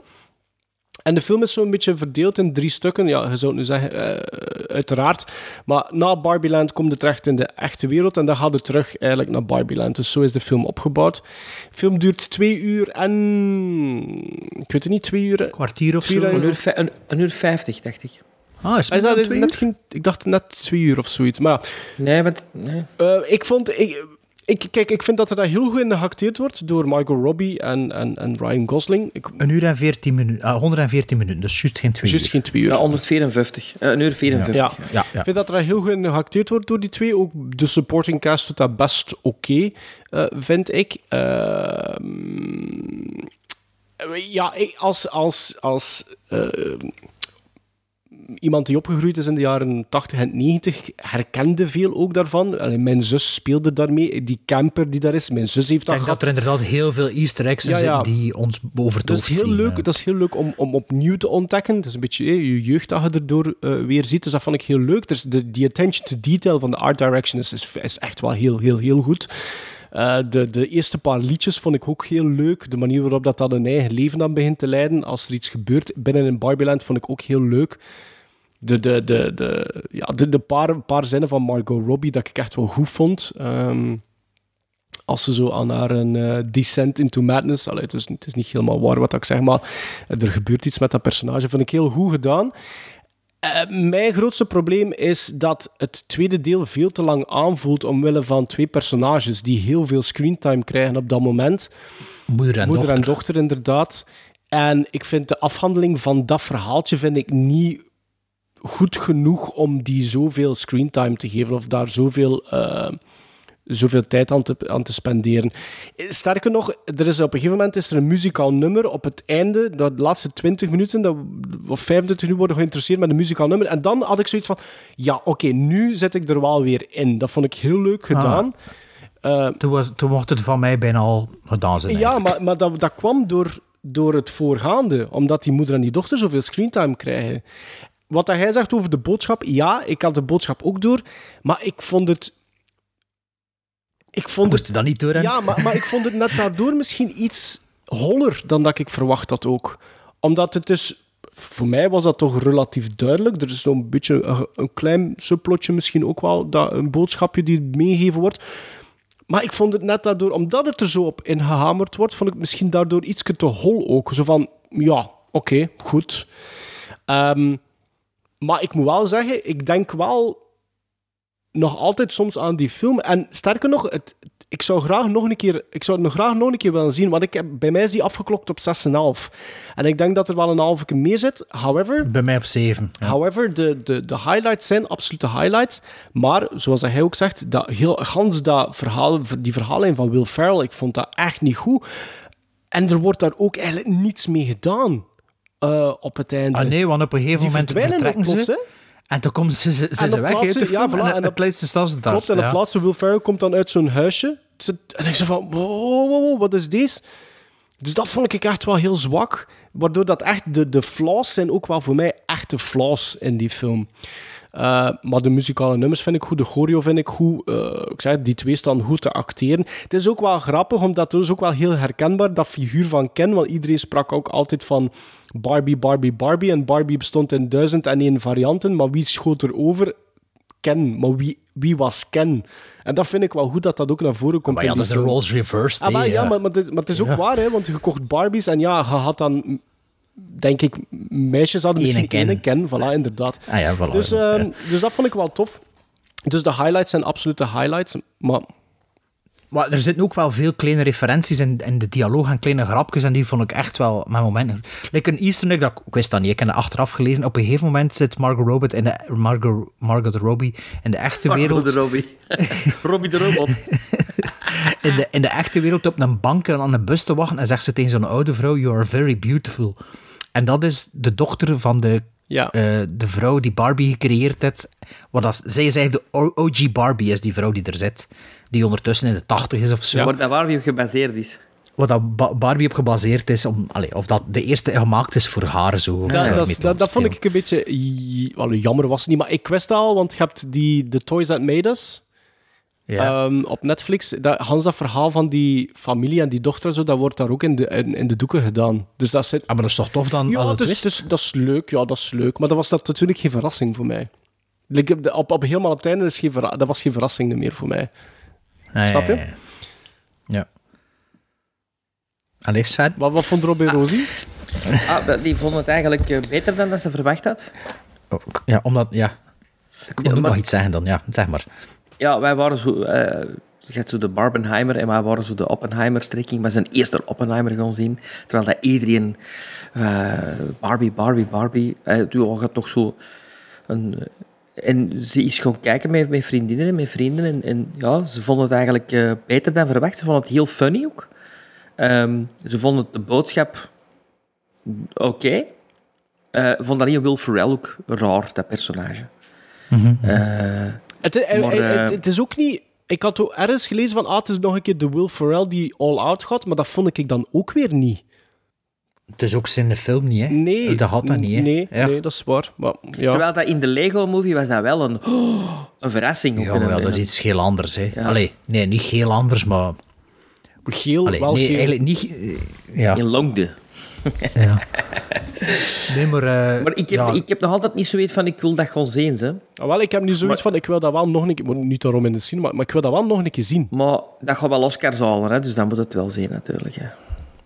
En de film is zo'n beetje verdeeld in drie stukken. Ja, je zou het nu zeggen, eh, uiteraard. Maar na Barbieland komt het terecht in de echte wereld. En dan gaat het terug eigenlijk naar Barbieland. Dus zo is de film opgebouwd. De film duurt twee uur en... Ik weet het niet, twee uur... kwartier of Twee zo. uur- Een uur, een, een uur vijftig, dacht ik. Ah, is twee net uur? geen, ik dacht net twee uur of zoiets. Maar Nee, want... Nee. eh, ik vond... Ik, Ik, kijk, ik vind dat er daar heel goed in geacteerd wordt door Margot Robbie en, en, en Ryan Gosling. Ik, Een uur en 14 minuten, ah, 114 minuten, dus juist geen twee Juist uur. geen twee uur. Ja, 154. Eh, een uur 54. Ja. Ja, ja. Ik vind dat er heel goed in geacteerd wordt door die twee. Ook de supporting cast doet dat best oké, eh, vind ik. Ehm, ja, ik- als, als, als eh, iemand die opgegroeid is in de jaren 80 en 90, herkende veel ook daarvan. Allee, mijn zus speelde daarmee, die camper die daar is. Mijn zus heeft Ik dat denk gehad. dat er inderdaad heel veel easter eggs ja. zitten die ons boven Dat is heel leuk, dat is heel leuk om, om opnieuw te ontdekken. Het is een beetje eh, je jeugd dat je erdoor eh, weer ziet. Dus dat vond ik heel leuk. Dus de, die attention to detail van de art direction is, is, is echt wel heel, heel, heel goed. Eh, de, de eerste paar liedjes vond ik ook heel leuk. De manier waarop dat, dat een eigen leven dan begint te leiden. Als er iets gebeurt binnen een Barbieland vond ik ook heel leuk. De, de, de, de, ja, de, de paar, paar zinnen van Margot Robbie dat ik echt wel goed vond. Ehm, als ze zo aan haar een eh, descent into madness. Allee, het, is, het is niet helemaal waar wat ik zeg, maar er gebeurt iets met dat personage. Vind ik heel goed gedaan. Eh, mijn grootste probleem is dat het tweede deel veel te lang aanvoelt omwille van twee personages die heel veel screentime krijgen op dat moment. Moeder en Moeder en dochter, inderdaad. En ik vind de afhandeling van dat verhaaltje vind ik niet goed genoeg om die zoveel screentime te geven of daar zoveel, eh, zoveel tijd aan te, aan te spenderen. Sterker nog, er is op een gegeven moment is er een muzikaal nummer op het einde, dat de laatste 20 minuten dat, of 25 minuten worden geïnteresseerd met een muzikaal nummer. En dan had ik zoiets van, ja, oké, nu zit ik er wel weer in. Dat vond ik heel leuk gedaan. Eh, Toen, was, toen mocht het van mij bijna al gedaan zijn. ja, maar, maar dat, dat kwam door, door het voorgaande, omdat die moeder en die dochter zoveel screentime krijgen. Wat hij zegt over de boodschap, ja, ik had de boodschap ook door, maar ik vond het... Ik vond Moest het je dat niet door hebben? ja, maar, maar ik vond het net daardoor misschien iets holler dan dat ik verwacht had ook. Omdat het dus... Voor mij was dat toch relatief duidelijk. Er is zo'n beetje een, een klein subplotje misschien ook wel, dat, een boodschapje die meegegeven wordt. Maar ik vond het net daardoor, omdat het er zo op ingehamerd wordt, vond ik het misschien daardoor iets te hol ook. Zo van, ja, oké, goed. Ehm, maar ik moet wel zeggen, ik denk wel nog altijd soms aan die film. En sterker nog, het, ik zou graag nog een keer, ik zou het nog graag nog een keer willen zien, want ik heb, bij mij is die afgeklokt op 6,5. En ik denk dat er wel een halve meer zit. However, Bij mij op 7. However, de, de, de highlights zijn absolute highlights. Maar, zoals hij ook zegt, dat heel, gans dat verhaal, die verhaallijn van Will Ferrell, ik vond dat echt niet goed. En er wordt daar ook eigenlijk niets mee gedaan eh, op het einde. Ah nee, want op een gegeven Die moment verdwijnen plots, ze. En toen komen ze, ze, ze, En ze weg uit plaatsen- de ja, voilà, en, en het laatste staan ze daar. Klopt, en op ja. plaats Will Ferrell komt dan uit zo'n huisje. En ik zeg van, wow, wow, wow, wat is deze? Dus dat vond ik echt wel heel zwak. Waardoor dat echt, de, de flaws zijn ook wel voor mij echte flaws in die film. Eh, maar de muzikale nummers vind ik goed, de choreo vind ik goed. Eh, ik zei, het, die twee staan goed te acteren. Het is ook wel grappig, omdat het is ook wel heel herkenbaar, dat figuur van Ken. Want iedereen sprak ook altijd van Barbie, Barbie, Barbie. En Barbie bestond in duizend en één varianten. Maar wie schoot er over? Ken. Maar wie, wie was Ken? En dat vind ik wel goed dat dat ook naar voren komt. Maar ja, dat is de roles reversed. Ah, maar, ja, maar, maar, het, is- maar het is ook Ja. waar, hè, want je kocht Barbies en ja, je had dan, denk ik, meisjes hadden Ene misschien Ken. één Ken. Voilà, inderdaad. Ah ja, voilà. Dus, ja. ehm, dus dat vond ik wel tof. Dus de highlights zijn absolute highlights. Maar Maar er zitten ook wel veel kleine referenties in, in de dialoog en kleine grapjes. En die vond ik echt wel met momenten. Like een Easter egg, dat, ik wist dat niet, ik heb het achteraf gelezen. Op een gegeven moment zit Margot Robbie in de, Margot, Margot Robbie in de echte Margot wereld. de Robbie. Robbie de robot. in, de, in de echte wereld op een bank en aan een bus te wachten. En zegt ze tegen zo'n oude vrouw: You are very beautiful. En dat is de dochter van de, ja. eh, de vrouw die Barbie gecreëerd heeft. Wat dat, zij is eigenlijk de OG Barbie, is die vrouw die er zit. Die ondertussen in de tachtig is of zo. Waar dat Barbie op gebaseerd is. Wat dat Ba- Barbie op gebaseerd is. Om, allee, of dat de eerste gemaakt is voor haar zo. dat, dat, vond ik een beetje... j- Wel, jammer was het niet, maar ik wist al, want je hebt die The Toys That Made Us... Ja. Ehm, op Netflix, dat, Hans, dat verhaal van die familie en die dochter, zo, dat wordt daar ook in de, in, in de doeken gedaan. Dus dat zit... Ah, maar dat is toch tof dan Ja, als het dus, wist? dus, dat is leuk, ja, dat is leuk. Maar dat was dat natuurlijk geen verrassing voor mij. Like, op, op, helemaal op het einde, is geen dat was geen verrassing meer voor mij. Ah, Snap je? Ja. ja. Allee? Wat, wat vond Robbie Rosie? Ah, die vond het eigenlijk eh, beter dan dat ze verwacht had. Oh, ja, omdat... Ja. Ik Ja, maar- nog iets zeggen dan. Ja, zeg maar. Ja, wij waren zo... eh, Je hebt zo de Barbenheimer en wij waren zo de Oppenheimer-strekking. Maar zijn eerste Oppenheimer gaan zien. Terwijl dat iedereen... eh, Barbie, Barbie, Barbie. eh toen had toch zo... Een, en ze is gaan kijken met, met vriendinnen en met vrienden. En, en ja, ze vonden het eigenlijk eh, beter dan verwacht. Ze vonden het heel funny ook. Ehm, ze vonden het de boodschap oké. Eh, vond alleen Will Ferrell ook raar, dat personage. Het, eh, Maar, het, het is ook niet... Ik had ergens gelezen van, ah, het is nog een keer de Will Ferrell die all-out gaat, maar dat vond ik dan ook weer niet. Het is ook in de film niet, hè? Nee. Dat had dat niet, hè? Nee, Ja. nee, dat is waar. Maar, ja. Terwijl dat in de Lego-movie was dat wel een, een verrassing. Ja, maar ja, dat is iets heel anders, hè? Ja. Allee, nee, niet heel anders, maar... Geel, Allee, wel nee, geel. eigenlijk niet... eh, Ja. In Longde. ja. Nee, maar... eh, Maar ik heb, ja, ik heb nog altijd niet zoiets van, ik wil dat gewoon zien. Hè. Ah, wel, ik heb nu zoiets van, ik wil dat wel nog een keer... Niet daarom in de cinema, maar ik wil dat wel nog een keer zien. Maar dat gaat wel Oscars halen, hè, dus dan moet het wel zien natuurlijk. Hè.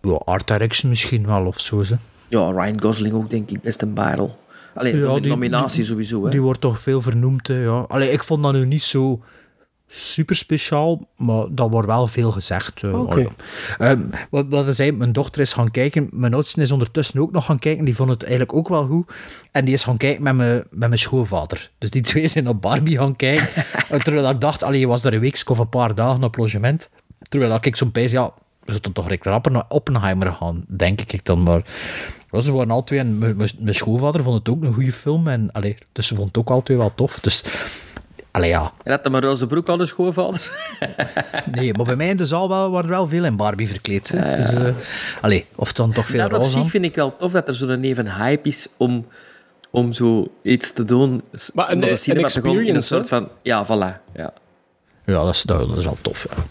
Ja, art direction misschien wel, of zo, ze. Ja, Ryan Gosling ook, denk ik, best een barrel. Alleen Ja, die- nominatie die- sowieso. Hè. Die wordt toch veel vernoemd, hè, ja. Allee, ik vond dat nu niet zo super speciaal, maar dat wordt wel veel gezegd. Ehm, wat, wat hij zei, mijn dochter is gaan kijken. Mijn oudste is ondertussen ook nog gaan kijken. Die vond het eigenlijk ook wel goed. En die is gaan kijken met mijn, met mijn schoonvader. Dus die twee zijn op Barbie gaan kijken. En Terwijl ik dacht, allee, je was daar een week of een paar dagen op logement. Terwijl ik zo'n pees, ja, zullen toch recht rapper naar Oppenheimer gaan, denk ik dan maar. Ja, ze waren al twee, en mijn- schoonvader vond het ook een goede film. En, allee, dus ze vond het ook al twee wel tof. Dus, allee, ja. En had maar roze broek aan de schoonvader? Nee, maar bij mij in de zaal wel, waren er wel veel in Barbie verkleed. hè. Dus, eh, allee, of dan toch veel Dat op roze aan. zich vind ik wel tof dat er zo'n even hype is om, om zo iets te doen. Maar een- de een gaan in een experience, soort van... Ja, voilà. Ja. Ja, dat is, dat, dat is wel tof, ja.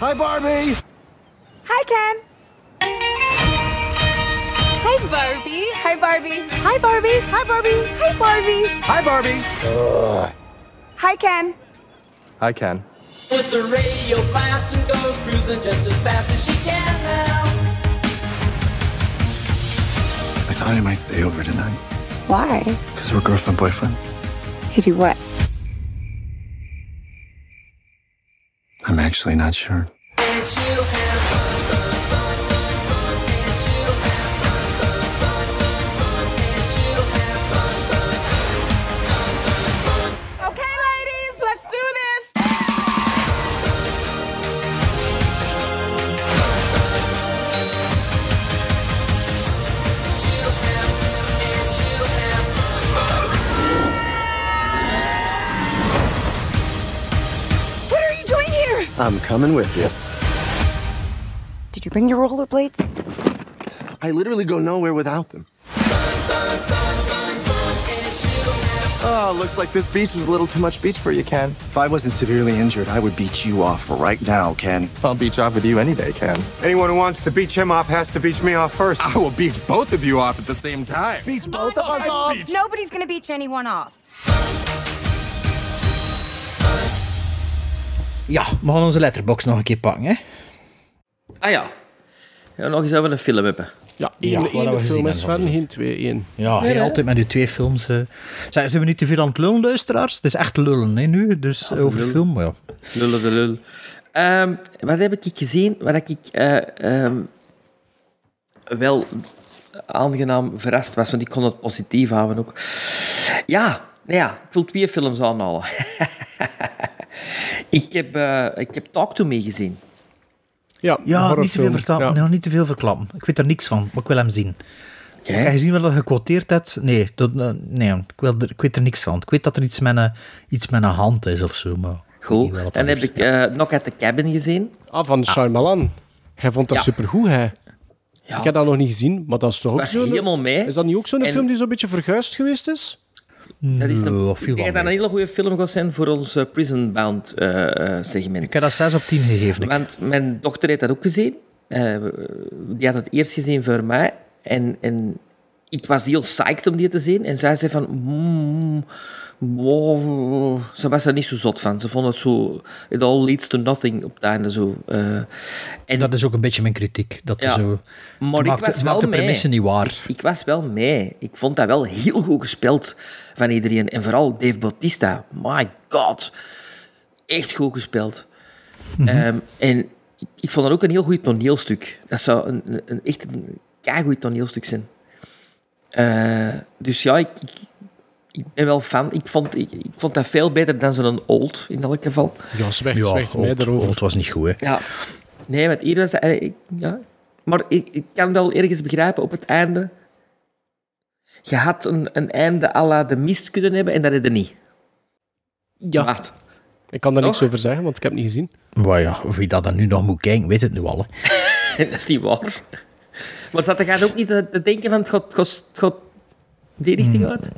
Hi, Barbie. Hi, Ken. Hi, Barbie. Hi, Barbie. Hi, Barbie. Hi, Barbie. Hi, Barbie. Hi, Barbie. Hi, Ken. Hi, Ken. With the radio blast and goes cruising just as fast as she can now. I thought I might stay over tonight. Why? Because we're girlfriend boyfriend. To do what? I'm actually not sure. I'm coming with you. Did you bring your rollerblades? I literally go nowhere without them. Oh, looks like this beach was a little too much beach for you, Ken. If I wasn't severely injured, I would beat you off right now, Ken. I'll beach off with you any day, Ken. Anyone who wants to beach him off has to beach me off first. I will beach both of you off at the same time. Beach both of us oh, off. Nobody's gonna beach anyone off. Ja, we gaan onze letterbox nog een keer pakken, hè. Ah ja. Ja, nog eens over een film hebben. Ja, Ja, één, gezien film is verder, geen twee, één. Ja, Nee, hey, nee. altijd met uw twee films. eh. Zijn, zijn we niet te veel aan het lullen, luisteraars? Het is echt lullen, hè, nu. Dus over lul. film, ja. Lullen de lul. Ehm, wat heb ik gezien? Wat ik eh, ehm, wel aangenaam verrast was, want ik kon het positief houden ook. Ja, nou ja, ik wil twee films aanhalen. ik, heb, eh, ik heb Talk To Me gezien. Ja, Ja, niet te, veel verklappen, Ja. ja. niet te veel verklappen. Ik weet er niks van, maar ik wil hem zien. Oké. Heb je gezien wat je gequoteerd hebt? Nee, dat, eh, nee ik, wil er, ik weet er niks van. Ik weet dat er iets met een, iets met een hand is of zo. Maar ik Goed. Dan dat heb ik eh Knock at the Cabin gezien. Ah, van Shyamalan. Hij vond dat Ja. supergoed, hè. Ja. Ik heb dat nog niet gezien, maar dat is toch ook zo'n... helemaal mee. Is dat niet ook zo'n En- film die zo'n beetje verguisd geweest is? Dat is een, ik denk wel dat dat een hele goede film gaat zijn voor ons eh, Prison Bound eh, eh, segment. Ik heb dat 6 op 10 gegeven. ik. Want mijn dochter heeft dat ook gezien. Eh, die had het eerst gezien voor mij. En, en ik was heel psyched om die te zien. En zij zei van... "Mm, Wow, ze was er niet zo zot van. Ze vond het zo... It all leads to nothing op het einde. Zo. eh. en, Dat is ook een beetje mijn kritiek. Dat Ja, is zo... maar ik maakt, was wel de mee. premisse niet waar. Ik, ik was wel mee. Ik vond dat wel heel goed gespeeld van iedereen. En vooral Dave Bautista. My god. Echt goed gespeeld. Mhm. Ehm, en ik, ik vond dat ook een heel goed toneelstuk. Dat zou een, een, een- echt een keigoed toneelstuk zijn. Eh, dus ja, ik, ik, ik ben wel fan. Ik vond, ik, ik vond dat veel beter dan zo'n old, in elk geval. Ja, zwijg, Ja, zwijg mij Old, erover. Old was niet goed, hè. Ja. Nee, want hier was eh, ik- ja. Maar ik, ik kan wel ergens begrijpen op het einde... Je had een, een einde à la de mist kunnen hebben en dat heb je niet. Ja. Ik kan daar niks over zeggen, want ik heb het niet gezien. Maar ja, wie dat dan nu nog moet kijken, weet het nu al. Hè. dat is niet waar. Maar zat gaat ook niet te denken van het gaat, gaat, het gaat die richting Hmm. uit?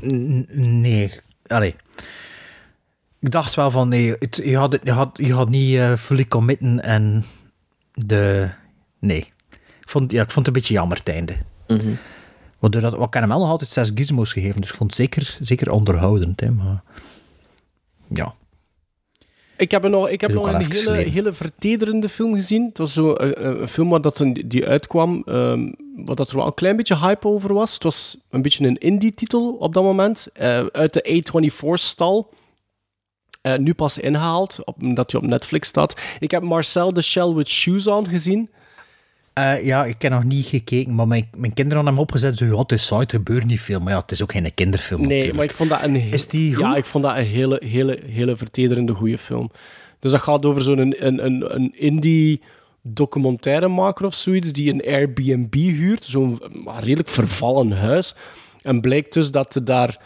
Nee, allee. Ik dacht wel van, nee, het, je, had het, je, had, je had niet eh fully committen en de... Nee. Ik vond, ja, ik vond het een beetje jammer, het einde. Waardoor dat, wat heb hem wel nog altijd zes gizmos gegeven, dus ik vond het zeker, zeker onderhoudend. Hè, maar, ja. Ik heb, nog, ik heb nog een hele, hele vertederende film gezien. Het was zo een, een- een film waar dat een, die uitkwam, ehm waar dat er wel een klein beetje hype over was. Het was een beetje een indie-titel op dat moment, eh, uit de A24-stal. Eh, nu pas ingehaald, omdat hij op Netflix staat. Ik heb Marcel the Shell with Shoes On gezien. Eh, ja, ik heb nog niet gekeken, maar mijn, mijn kinderen hadden hem opgezet. Zo, ja, het is saai, er gebeurt niet veel. Maar ja, het is ook geen kinderfilm Nee, natuurlijk. maar ik vond dat een... Is die goed? Ja, ik vond dat een hele, hele, hele vertederende goede film. Dus dat gaat over zo'n een, een, een, een indie documentairemaker of zoiets die een Airbnb huurt. Zo'n redelijk vervallen huis. En blijkt dus dat er daar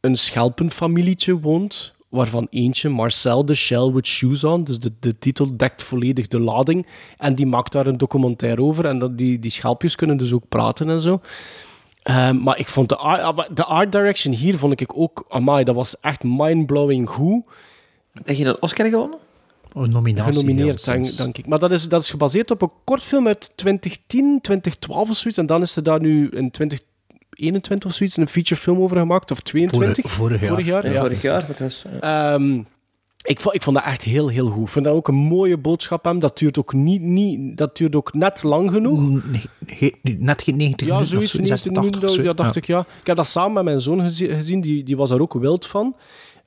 een schelpenfamilietje woont, waarvan eentje, Marcel de Shell with Shoes On, dus de, de titel dekt volledig de lading. En die maakt daar een documentaire over. En dat die, die schelpjes kunnen dus ook praten en zo. Ehm, maar ik vond de art, ah, maar de art direction hier vond ik ook, amai, dat was echt mindblowing goed. Heb je een Oscar gewonnen? Oh, nominatie. Genomineerd, denk, ik. Maar dat is, dat is gebaseerd op een kortfilm uit 2010, 2012 of zoiets. En dan is er daar nu in 2021 of zoiets een featurefilm over gemaakt. Of 22. Vorig- vorig jaar. Ja, ja. Vorig jaar. Wat was, eh, Ehm, ik, vond, ik vond dat echt heel, heel goed. Ik vond dat ook een mooie boodschap hebben. Dat duurt ook, niet, niet, dat duurt ook net lang genoeg. Nee, net geen 90 Ja, minuten zoiets. of zo, 90 86 minuten, of zo. ja, dacht ik, ja. Ik heb dat samen met mijn zoon gezi- gezien, die, die was daar ook wild van.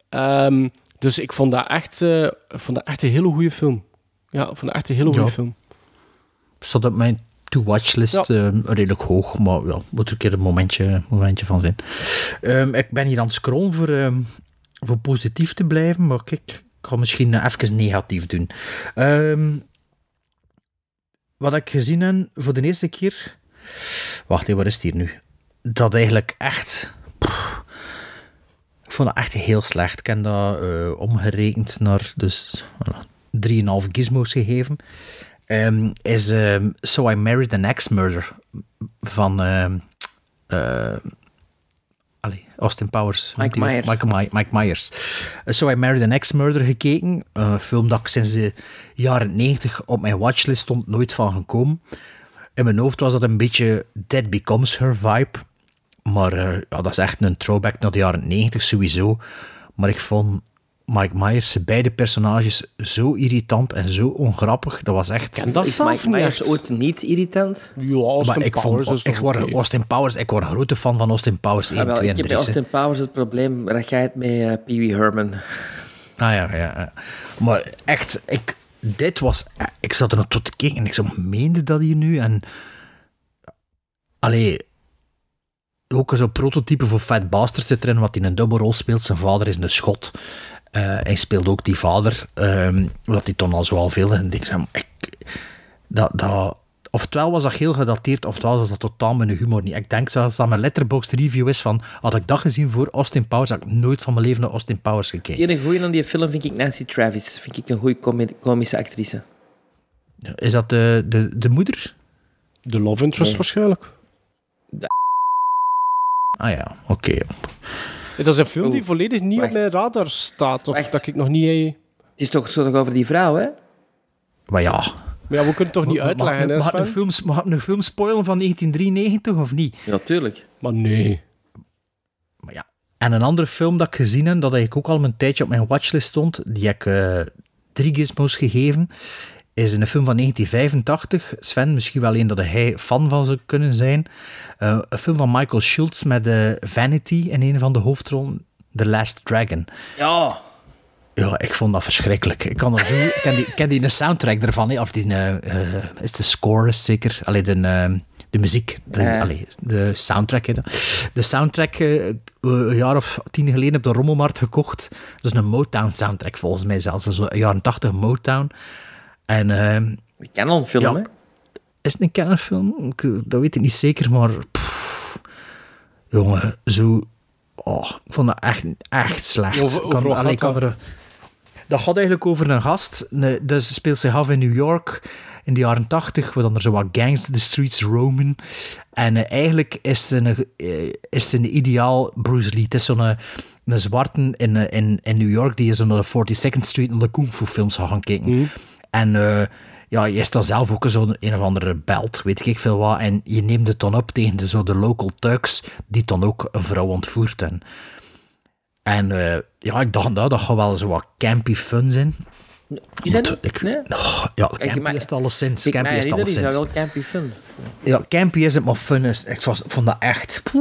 Ehm, dus ik vond dat echt, eh, vond dat echt een hele goede film. Ja, ik vond dat echt een hele goede Ja. film. Staat op mijn to-watch-list Ja. eh, redelijk hoog, maar ja, moet er een keer een momentje, momentje van zijn. Ehm, ik ben hier aan het scrollen voor, ehm, voor positief te blijven, maar kijk, ik ga misschien eh, even negatief doen. Ehm, wat ik gezien heb voor de eerste keer... Wacht, hé, waar is het hier nu? Dat eigenlijk echt... pff, ik vond dat echt heel slecht. Ik heb dat eh, omgerekend naar dus, voilà, 3,5 gizmos gegeven. Ehm, is ehm, So I Married an Ex-Murder van ehm, eh, allee, Austin Powers. Mike? Myers. Mike, My- Mike Myers. Eh, so I Married an Ex-Murder gekeken. Eh, Een film dat ik sinds de jaren 90 op mijn watchlist stond, nooit van gekomen. In mijn hoofd was dat een beetje Dead Becomes Her vibe. Maar eh, ja, dat is echt een throwback naar de jaren 90 sowieso. Maar ik vond Mike Myers, beide personages, zo irritant en zo ongrappig. Dat was echt... En dat is zelf Mike niet Myers echt. ooit niet irritant? Ja, Austin maar ik Powers vond, is ik word. Austin Powers, ik word een grote fan van Austin Powers 1, Ah, wel, 2 en ik heb 3. bij Austin Powers het probleem dat jij het met eh, Pee Wee Herman. Ah ja, ja, ja. Maar echt, ik, dit was... Ik zat er nog tot te kijken en ik zo, meende dat hier nu? En... Allee... Ook zo'n prototype voor Fat Bastard zit erin, wat in een dubbelrol speelt. Zijn vader is een schot. Eh, hij speelt ook die vader, ehm, wat hij toen al zo al veel. En ik zei, ik, dat, dat, oftewel was dat heel gedateerd, oftewel was dat totaal mijn humor niet. Ik denk zelfs dat mijn letterboxd review is van, had ik dat gezien voor Austin Powers, had ik nooit van mijn leven naar Austin Powers gekeken. Een goeie aan die film vind ik Nancy Travis. Vind ik een goede komische actrice. Is dat de, de, de moeder? De love interest Nee. waarschijnlijk. Ah ja, oké. Dat is een film die volledig niet op mijn radar staat. Of Wacht. dat ik nog niet... Het is toch, zo over die vrouw, hè? Maar ja. Maar ja, we kunnen het toch niet uitleggen, hè, mag, ik Sven? een film, mag ik een film spoilen van 1993 of niet? Ja, tuurlijk. Maar nee. Maar ja, En een andere film dat ik gezien heb, dat ik ook al een tijdje op mijn watchlist stond, die heb ik eh, drie gizmos gegeven, is een film van 1985. Sven, misschien wel een dat hij fan van zou kunnen zijn. Eh, een film van Michael Schultz met eh, Vanity in een van de hoofdrollen. The Last Dragon. Ja. Ja, ik vond dat verschrikkelijk. Ik kan er zo... ik ken die, ik ken die een soundtrack ervan, hè, of die... eh, eh, is de score zeker? Allee, de, de muziek. De, Ja. allee, de soundtrack, hè. De soundtrack, een jaar of tien geleden op de Rommelmarkt gekocht. Dat is een Motown soundtrack, volgens mij zelfs. Dat is een jaren tachtig Motown. En... ehm, al een film, Ja. hè? is het een Canon-film? Ik, Dat weet ik niet zeker, maar... pff, jongen, zo... Oh, ik vond dat echt, echt slecht. Over- kan, over wat allee, ik gaat kan er, dat gaat eigenlijk over een gast. Ne- Dus speelt zich af in New York in de jaren tachtig, waar dan er zo wat gangs de streets roamen. En eh, eigenlijk is het een, eh, is het een ideaal Bruce Lee. Het is zo'n eh, een zwarte in, in, in New York die zo naar de 42nd Street naar de kung fu films gaan kijken. En eh, ja, je is dan zelf ook zo'n een of andere belt, weet ik veel wat. En je neemt het dan op tegen de, zo de local thugs, die dan ook een vrouw ontvoert. En, en eh, ja, ik dacht, nou, dat gaat wel zo wat campy fun zijn. Is dat ik- Nee? Oh, ja, Kijk, campy maar- is het alleszins. Ik Campy is het herinner, is dat alleszins. wel campy fun. Ja, campy is het, maar fun is... Ik vond dat echt...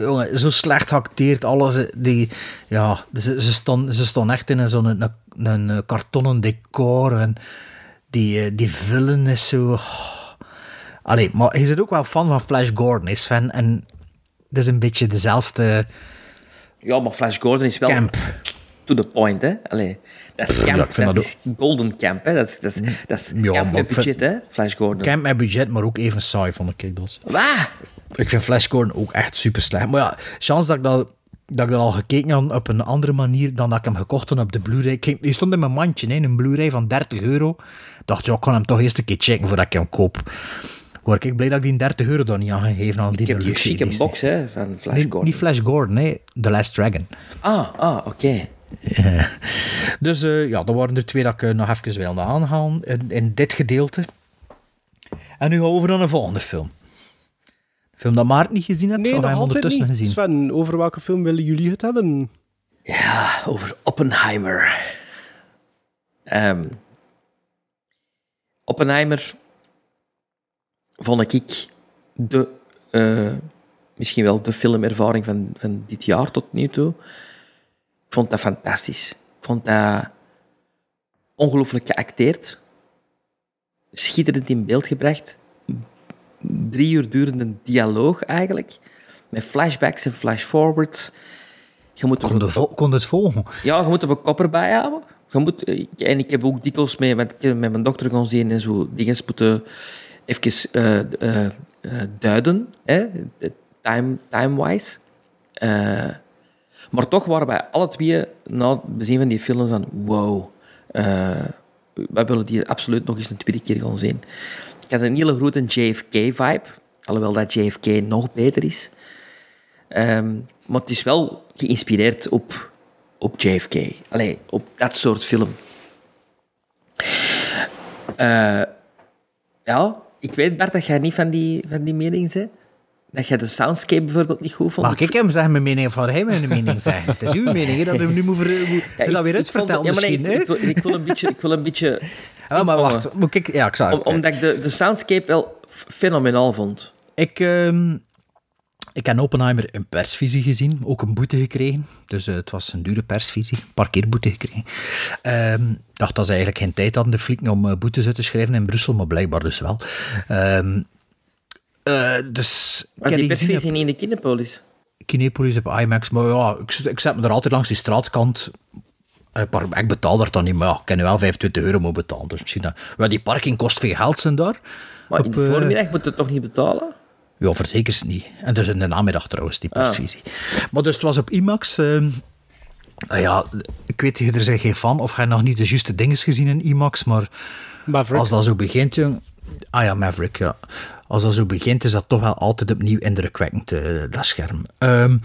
Jongen, zo slecht geacteerd, alles. Die, ja, ze, ze, stonden, ze stonden echt in zo'n een, een, een kartonnen decor. En die, eh, die villain is zo... oh. Allee, maar je zit ook wel fan van Flash Gordon, is Sven. En dat is een beetje dezelfde... Ja, maar Flash Gordon is wel Camp. To the point, hè? Allee, dat is Ja, camp, vind dat, dat is golden camp, hè? Dat is, dat is, dat is Ja, camp met budget, hè? Flash Gordon. Camp met budget, maar ook even saai, vond ik dat. Waar? Ik vind Flash Gordon ook echt super slecht. Maar ja, chance dat ik dat, dat ik dat al gekeken had op een andere manier dan dat ik hem gekocht had op de Blu-ray. Die stond in mijn mandje, hè, een Blu-ray van 30 euro. Dacht, ja, ik kan hem toch eerst een keer checken voordat ik hem koop. Word ik blij dat ik die 30 euro dan niet aan gegeven aan die Ik heb die chique box, hè, van Flash Nee, Gordon. niet Flash Gordon, nee, The Last Dragon. Ah, ah, oké. Ja. Dus eh, ja, dat waren er twee dat ik eh, nog even wilde aanhalen in, in dit gedeelte. En nu gaan we over naar een volgende film. Een film dat Maarten niet gezien heeft, Nee, of nog hij hem altijd ondertussen niet. gezien. Sven, over welke film willen jullie het hebben? Ja, over Oppenheimer. Ehm, Oppenheimer vond ik de, eh, misschien wel de filmervaring van, van dit jaar tot nu toe. Ik vond dat fantastisch. Ik vond dat ongelooflijk geacteerd. Schitterend in beeld gebracht. Drie uur durende dialoog eigenlijk. Met flashbacks en flashforwards. Je moet Kon, de vol- kon het volgen? ja, je moet er een kopper bij houden. Je moet, eh, en ik heb ook dikwijls mee, met, met mijn dokter gaan zien en zo dingen moeten even eh, eh, duiden, hè, time-wise. Maar toch waren wij alle twee na het bezien van die film van wow, eh, wij willen die absoluut nog eens een tweede keer gaan zien. Ik had een hele grote JFK-vibe, alhoewel dat JFK nog beter is. Ehm, maar het is wel geïnspireerd op, op JFK. Allee, op dat soort film. Eh, ja, ik weet Bart dat jij niet van die, van die mening bent. Dat jij de soundscape bijvoorbeeld niet goed vond. Mag ik hem zeggen mijn mening of had hij mijn mening zeggen? Het is uw mening, hè, dat we nu moet, ver, moet Ja, je dat ik- weer ik uitvertellen ja, nee, misschien. ik, ik, wil- ik wil een beetje... Ik wil een beetje Ja, maar wacht, moet ik... Ja, ik zou... Om- omdat ik de, de soundscape wel fenomenaal vond. Ik, ehm, ik heb Oppenheimer in persvisie gezien, ook een boete gekregen. Dus eh, het was een dure persvisie, een paar keer boete gekregen. Ehm, Ik dacht dat ze eigenlijk geen tijd hadden, de flikken, om eh, boetes uit te schrijven in Brussel, maar blijkbaar dus wel. Ehm, eh, dus ik Was heb die niet in de Kinepolis? Kinepolis op IMAX, maar ja, ik, ik zet me er altijd langs die straatkant. Eh, Ik betaal dat dan niet, maar ja, ik kan nu wel 25 euro moeten betalen. Dus misschien dat, ja, die parking kost veel geld zijn daar. Maar in de eh, voormiddag moet je het toch niet betalen? ja, verzekers niet. En dus in de namiddag trouwens, die Ah. persvisie. Maar dus het was op IMAX. ehm, nou ja, ik weet, je er zijn geen fan of je nog niet de juiste dingen gezien in IMAX, maar Maverick. als dat zo begint, jong... Ah ja, Maverick, ja. Als dat zo begint, is dat toch wel altijd opnieuw indrukwekkend, eh, dat scherm. Ehm,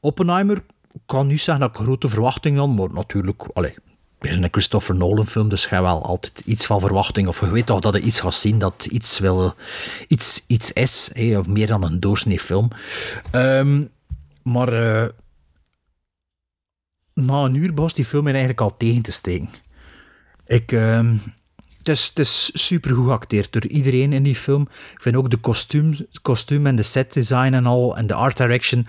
Oppenheimer kan niet zeggen dat ik grote verwachtingen had, maar natuurlijk... Allee, het is een Christopher Nolan film, dus hebt wel altijd iets van verwachting. Of je weet toch dat je iets gaat zien dat iets, wil, iets, iets is, of meer dan een doorsnee film. Ehm, Maar eh, na een uur was die film mij eigenlijk al tegen te steken. Ik, ehm, het, is, het is super goed geacteerd door iedereen in die film. Ik vind ook de kostuum, kostuum en de set design en al en de art direction.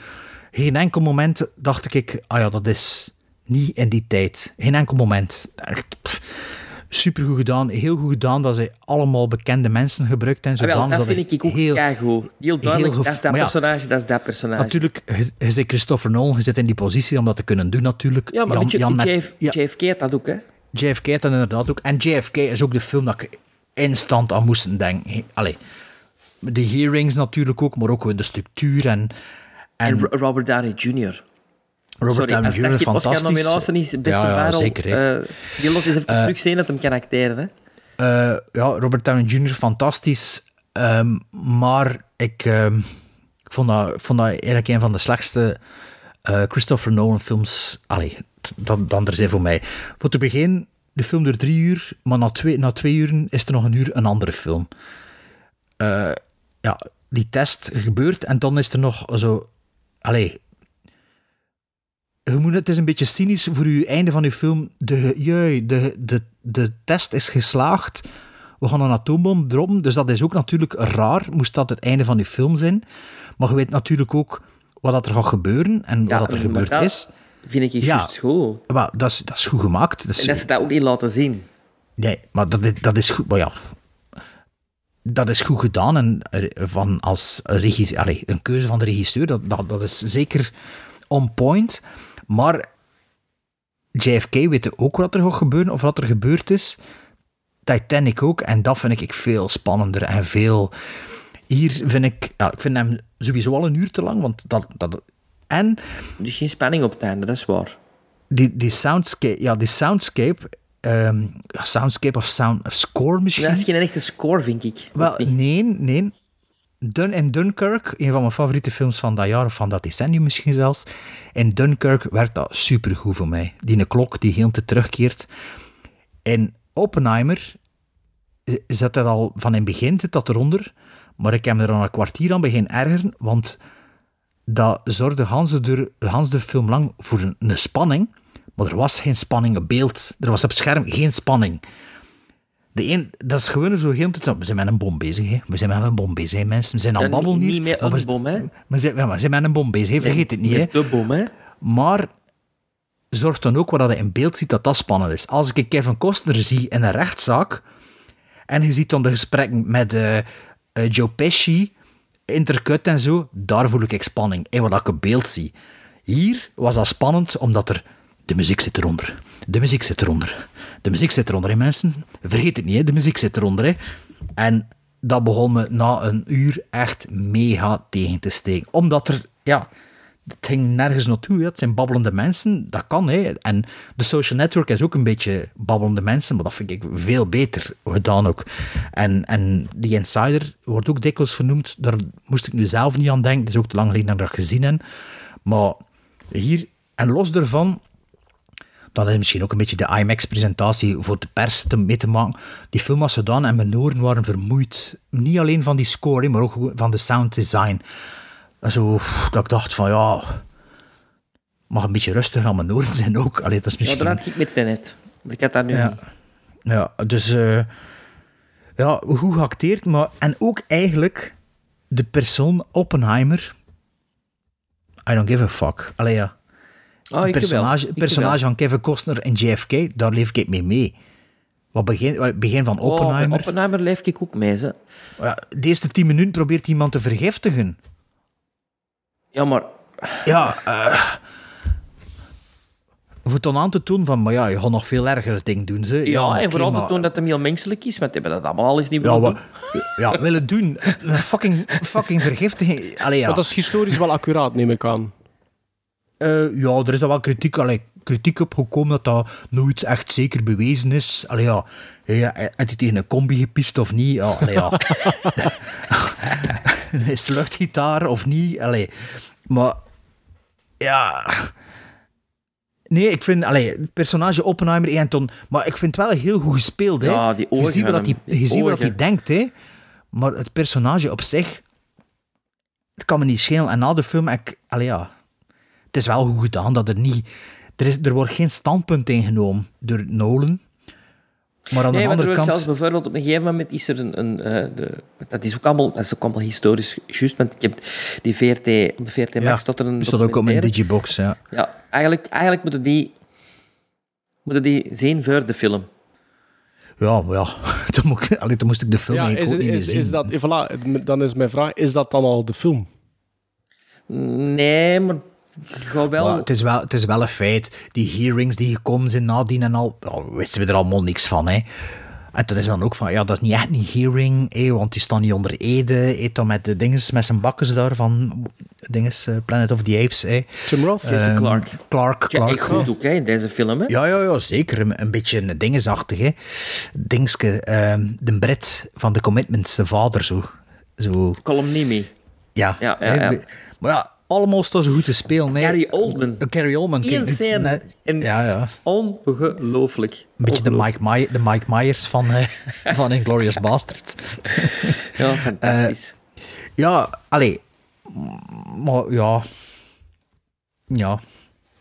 Geen enkel moment dacht ik, ah ja, dat is niet in die tijd. Geen enkel moment. Echt, pff, super goed gedaan. Heel goed gedaan dat ze allemaal bekende mensen gebruikt en Ah, zo. wel, dat vind ik ook heel, goed. Heel duidelijk, heel dat is dat ja, personage, dat is dat personage. Natuurlijk, je, zit Christopher Nolan, je zit in die positie om dat te kunnen doen natuurlijk. ja, maar Jan- weet je, Jan met- JF, JFK had dat ook, hè. JFK had dat inderdaad ook. En JFK is ook de film dat ik instant aan moest denken. Allee, de hearings natuurlijk ook, maar ook de structuur en... En, Ro- Robert Downey Jr. Robert Downey Jr. fantastisch. Is, beste Ja, ja, barrel. zeker, eh, die lot eens even Eh, terugzien dat hem kan acteren, hè. Eh, ja, Robert Downey Jr. fantastisch. Ehm, maar ik, ehm, ik, vond dat, ik vond dat eigenlijk een van de slechtste eh, Christopher Nolan films. Allee, dan, dan er zijn voor mij. Voor te begin, de film duurt drie uur, maar na twee, na twee uur is er nog een uur een andere film. Eh, ja, die test gebeurt en dan is er nog zo... Allee, je moet, het is een beetje cynisch voor je einde van je film. De, jui, de, de, de test is geslaagd. We gaan een atoombom droppen. Dus dat is ook natuurlijk raar, moest dat het einde van je film zijn. Maar je weet natuurlijk ook wat dat er gaat gebeuren en wat dat er gebeurd dat is. Vind ik Ja. juist goed. Maar dat is, dat is goed gemaakt. Dat is, En dat ze dat ook niet laten zien. Nee, maar dat, is- dat is goed. Maar ja, dat is goed gedaan. En van als regisseur, allee, een keuze van de regisseur, dat, dat, dat is zeker on point. Maar JFK weet ook wat er gaat gebeuren of wat er gebeurd is. Titanic ook. En dat vind ik veel spannender en veel. Hier vind ik, ja, ik vind hem sowieso al een uur te lang. Want dat, dat, en Dus geen spanning op het einde, dat is waar. die, die soundscape, ja, die soundscape, ehm, ja, soundscape of sound of score misschien. Dat is geen echte score, vind ik. Wel, nee, nee. Dun in Dunkirk, een van mijn favoriete films van dat jaar, of van dat decennium misschien zelfs. In Dunkirk werd dat supergoed voor mij. Die een klok die heel te terugkeert. In Oppenheimer eh, zit dat al van in het begin zit dat eronder, maar ik heb me er al een kwartier aan begin ergeren, want dat zorgde Hans de, Hans de film lang voor een, een spanning, maar er was geen spanning op beeld. Er was op scherm geen spanning. De een, dat is gewoon zo heel tijd. We zijn met een bom bezig, hè. We zijn met een bom bezig, hè, mensen. We zijn het babbelen niet- niet maar een we- bom, hè. We zijn, ja, maar we zijn met een bom bezig, hè. Vergeet het niet, hè. De bom, hè. Maar zorg dan ook wat dat je in beeld ziet dat dat spannend is. Als ik Kevin Costner zie in een rechtszaak en je ziet dan de gesprekken met eh, eh, Joe Pesci, intercut en zo, daar voel ik spanning in wat ik op beeld zie. Hier was dat spannend omdat er de muziek zit eronder. De muziek zit eronder. De muziek zit eronder, hè, mensen. Vergeet het niet, hè. de muziek zit eronder. Hè. En dat begon me na een uur echt mega tegen te steken. Omdat er, ja, het ging nergens naartoe. Het zijn babbelende mensen, dat kan. Hè. En de social network is ook een beetje babbelende mensen, maar dat vind ik veel beter gedaan ook. En, en die Insider wordt ook dikwijls vernoemd, daar moest ik nu zelf niet aan denken. Het is ook te lang geleden dat ik dat gezien heb. Maar hier, en los daarvan, dat is misschien ook een beetje de IMAX-presentatie voor de pers te, mee te maken. Die film was gedaan en mijn oren waren vermoeid. Niet alleen van die score, maar ook van de sound design. En zo, dat ik dacht van ja, mag een beetje rustiger aan mijn oren zijn ook. Allee, dat is Ja, misschien... dat had ik met. Maar ik had dat nu Ja. niet. Ja, dus eh, ja, goed geacteerd, maar en ook eigenlijk de persoon Oppenheimer. I don't give a fuck. Allee ja. Oh, Het personage, personage van Kevin Costner in JFK, daar leef ik mee mee. Wat begin, begin van Oh, Oppenheimer. Oppenheimer leef ik ook mee, ze. Ja, de eerste tien minuten probeert iemand te vergiftigen. Ja, maar... Ja, eh voor het dan aan te doen van, maar ja, je gaat nog veel ergere dingen doen. Ze. Ja, en vooral maar- te tonen dat hem heel menselijk is, want die hebben dat allemaal al eens niet Ja, willen wat, doen. ja, willen doen. Een fucking, fucking vergiftiging. Allee, ja. Maar dat is historisch wel accuraat, neem ik aan. Eh, ja, er is daar wel kritiek, allee, kritiek op gekomen dat dat nooit echt zeker bewezen is. Allee, ja, ja, heeft hij tegen een combi gepist of niet? Ja, allee, ja. is luchtgitaar of niet? Allee. Maar, ja... Nee, ik vind, allee, het personage Oppenheimer, Anton, maar ik vind het wel heel goed gespeeld. Hè. Ja, die ogen je ziet wat hij, je ziet wat hij ogen. denkt, hè. maar het personage op zich, het kan me niet schelen. En na de film, ik, allee, ja, het is wel goed gedaan dat er niet... Er, is, er wordt geen standpunt ingenomen door Nolan. Maar aan nee, de er andere kant... zelfs bijvoorbeeld op een gegeven moment is er een... een eh, de, dat, is ook allemaal, dat is ook allemaal historisch juist, want ik heb die VRT, op de VRT Max Ja, er een ook op mijn digibox, ja. Ja, eigenlijk, eigenlijk moeten die, moeten die zien voor de film. Ja, maar ja. Toen, moet ik, allee, toen moest ik de film Ja, eigenlijk is, ook niet meer is, zien. is dat, voilà, dan is mijn vraag, is dat dan al de film? Nee, maar wel... Maar het, is wel, het is wel een feit. Die hearings die gekomen zijn nadien en al, ja, wisten we er allemaal niks van. Hè. En toen is dan ook van, ja, dat is niet echt een hearing, hè, want die staan niet onder Ede. Hè, dan met de dinges, met zijn bakkes daar van dinges, eh, Planet of the Apes. Hè. Tim Roth? Jason Ehm, Clark. Clark, Ja, Clark. echt goed ook, hè, in deze film, hè. Ja, ja, ja, zeker. Een, een beetje een dingesachtig, hè. Dingske, ehm, de Brit van de Commitments, de vader, zo. zo. Columnimi. Ja. Ja, ja, hè, ja. Maar ja, staan ze goed te spelen. Hè. Gary Oldman. Eh, Gary Oldman. En Ja, ja. Ongelooflijk. Een beetje de Mike, My de Mike Myers van, eh van Inglourious Basterds. Ja, fantastisch. ja, allee. Maar ja... Ja.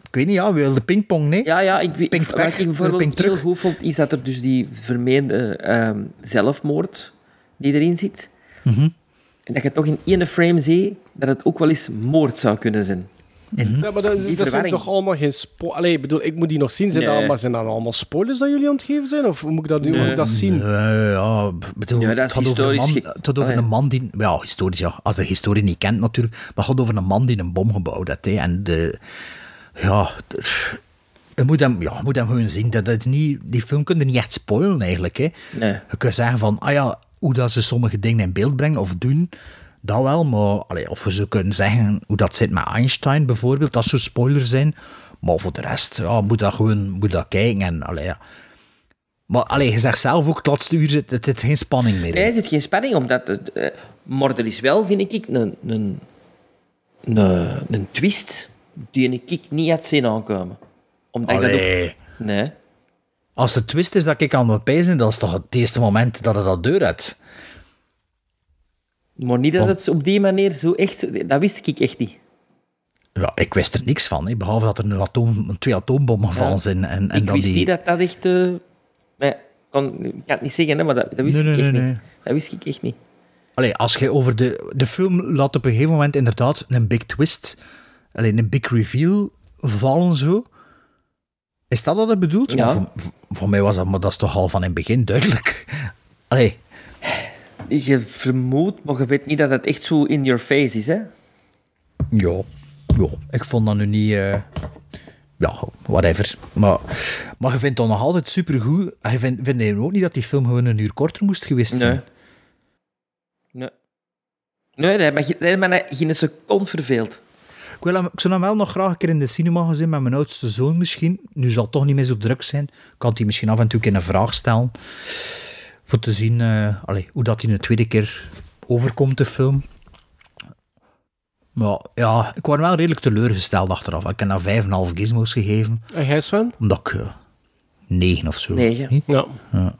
Ik weet niet, ja, wil de pingpong, nee? Ja, ja, ik, weet- Pinkt wat ik bijvoorbeeld heel goed vond, is dat er dus die vermeende ehm, zelfmoord die erin zit. Mhm. En dat je toch in één frame ziet dat het ook wel eens moord zou kunnen zijn. En Ja, maar dat, die dat zijn toch allemaal geen spo Allee, ik bedoel, ik moet die nog zien. Zijn, Nee. dat, allemaal, zijn dat allemaal spoilers dat jullie aan het geven zijn? Of moet ik dat, nu ik dat zien? Nee, ja, bedoel, Ja, dat is over historisch man, ge- het gaat over Ah, ja. een man die... Ja, historisch, ja. Als de historie niet kent natuurlijk. Maar het gaat over een man die een bom gebouwd heeft. Hè. En de... Ja... de- je moet hem, ja, je moet hem gewoon zien. Dat, dat is niet, die film kun je niet echt spoilen, eigenlijk. Hè. Nee. Je kunt zeggen van... Ah ja, hoe dat ze sommige dingen in beeld brengen of doen... Dat wel, maar... Allee, of we zo kunnen zeggen hoe dat zit met Einstein, bijvoorbeeld. Dat soort spoilers zijn. Maar voor de rest, ja, moet dat gewoon moet dat kijken. En, allee, ja. Maar allee, je zegt zelf ook, het laatste uur zit, het zit geen spanning meer in. Nee, er zit geen spanning, omdat het, eh, maar er is wel, vind ik, een, een, een, een twist die ik niet had zien aankomen. Omdat ik dat ook... Nee. Als de twist is dat ik aan mijn pijzen, dat is toch het eerste moment dat het dat deur had. Maar niet dat het op die manier zo echt... Dat wist ik echt niet. Ja, ik wist er niks van, hè, behalve dat er een atoom, twee atoombommen gevallen Ja. zijn. En, en ik dat wist die... niet dat dat echt... eh, nee, ik kan, ik kan het niet zeggen, hè, maar dat, dat wist Nee, ik nee, echt nee, niet. Dat wist ik echt niet. Allee, als je over de... De film laat op een gegeven moment inderdaad een big twist, alleen een big reveal vallen zo. Is dat wat het bedoelt? Ja. Voor, mij was dat, maar dat is toch al van in het begin duidelijk. Allee, Je vermoedt, maar je weet niet dat het echt zo in your face is, hè? Ja, ja, ik vond dat nu niet... eh, ja, whatever. Maar, maar je vindt het nog altijd supergoed. En Je vindt, vind je ook niet dat die film gewoon een uur korter moest geweest zijn? Nee. Nee. Nee, dat dat heeft me geen seconde verveeld. Ik, wil hem, ik zou hem wel nog graag een keer in de cinema gaan zien met mijn oudste zoon misschien. Nu zal het toch niet meer zo druk zijn. Kan hij misschien af en toe een vraag stellen. Voor te zien eh, allee, hoe dat hij een tweede keer overkomt, de film. Maar ja, ik was wel redelijk teleurgesteld achteraf. Ik heb daar 5,5 gizmos gegeven. En jij, Sven? Omdat ik... eh, 9 of zo. Negen. Niet? Ja. Ja.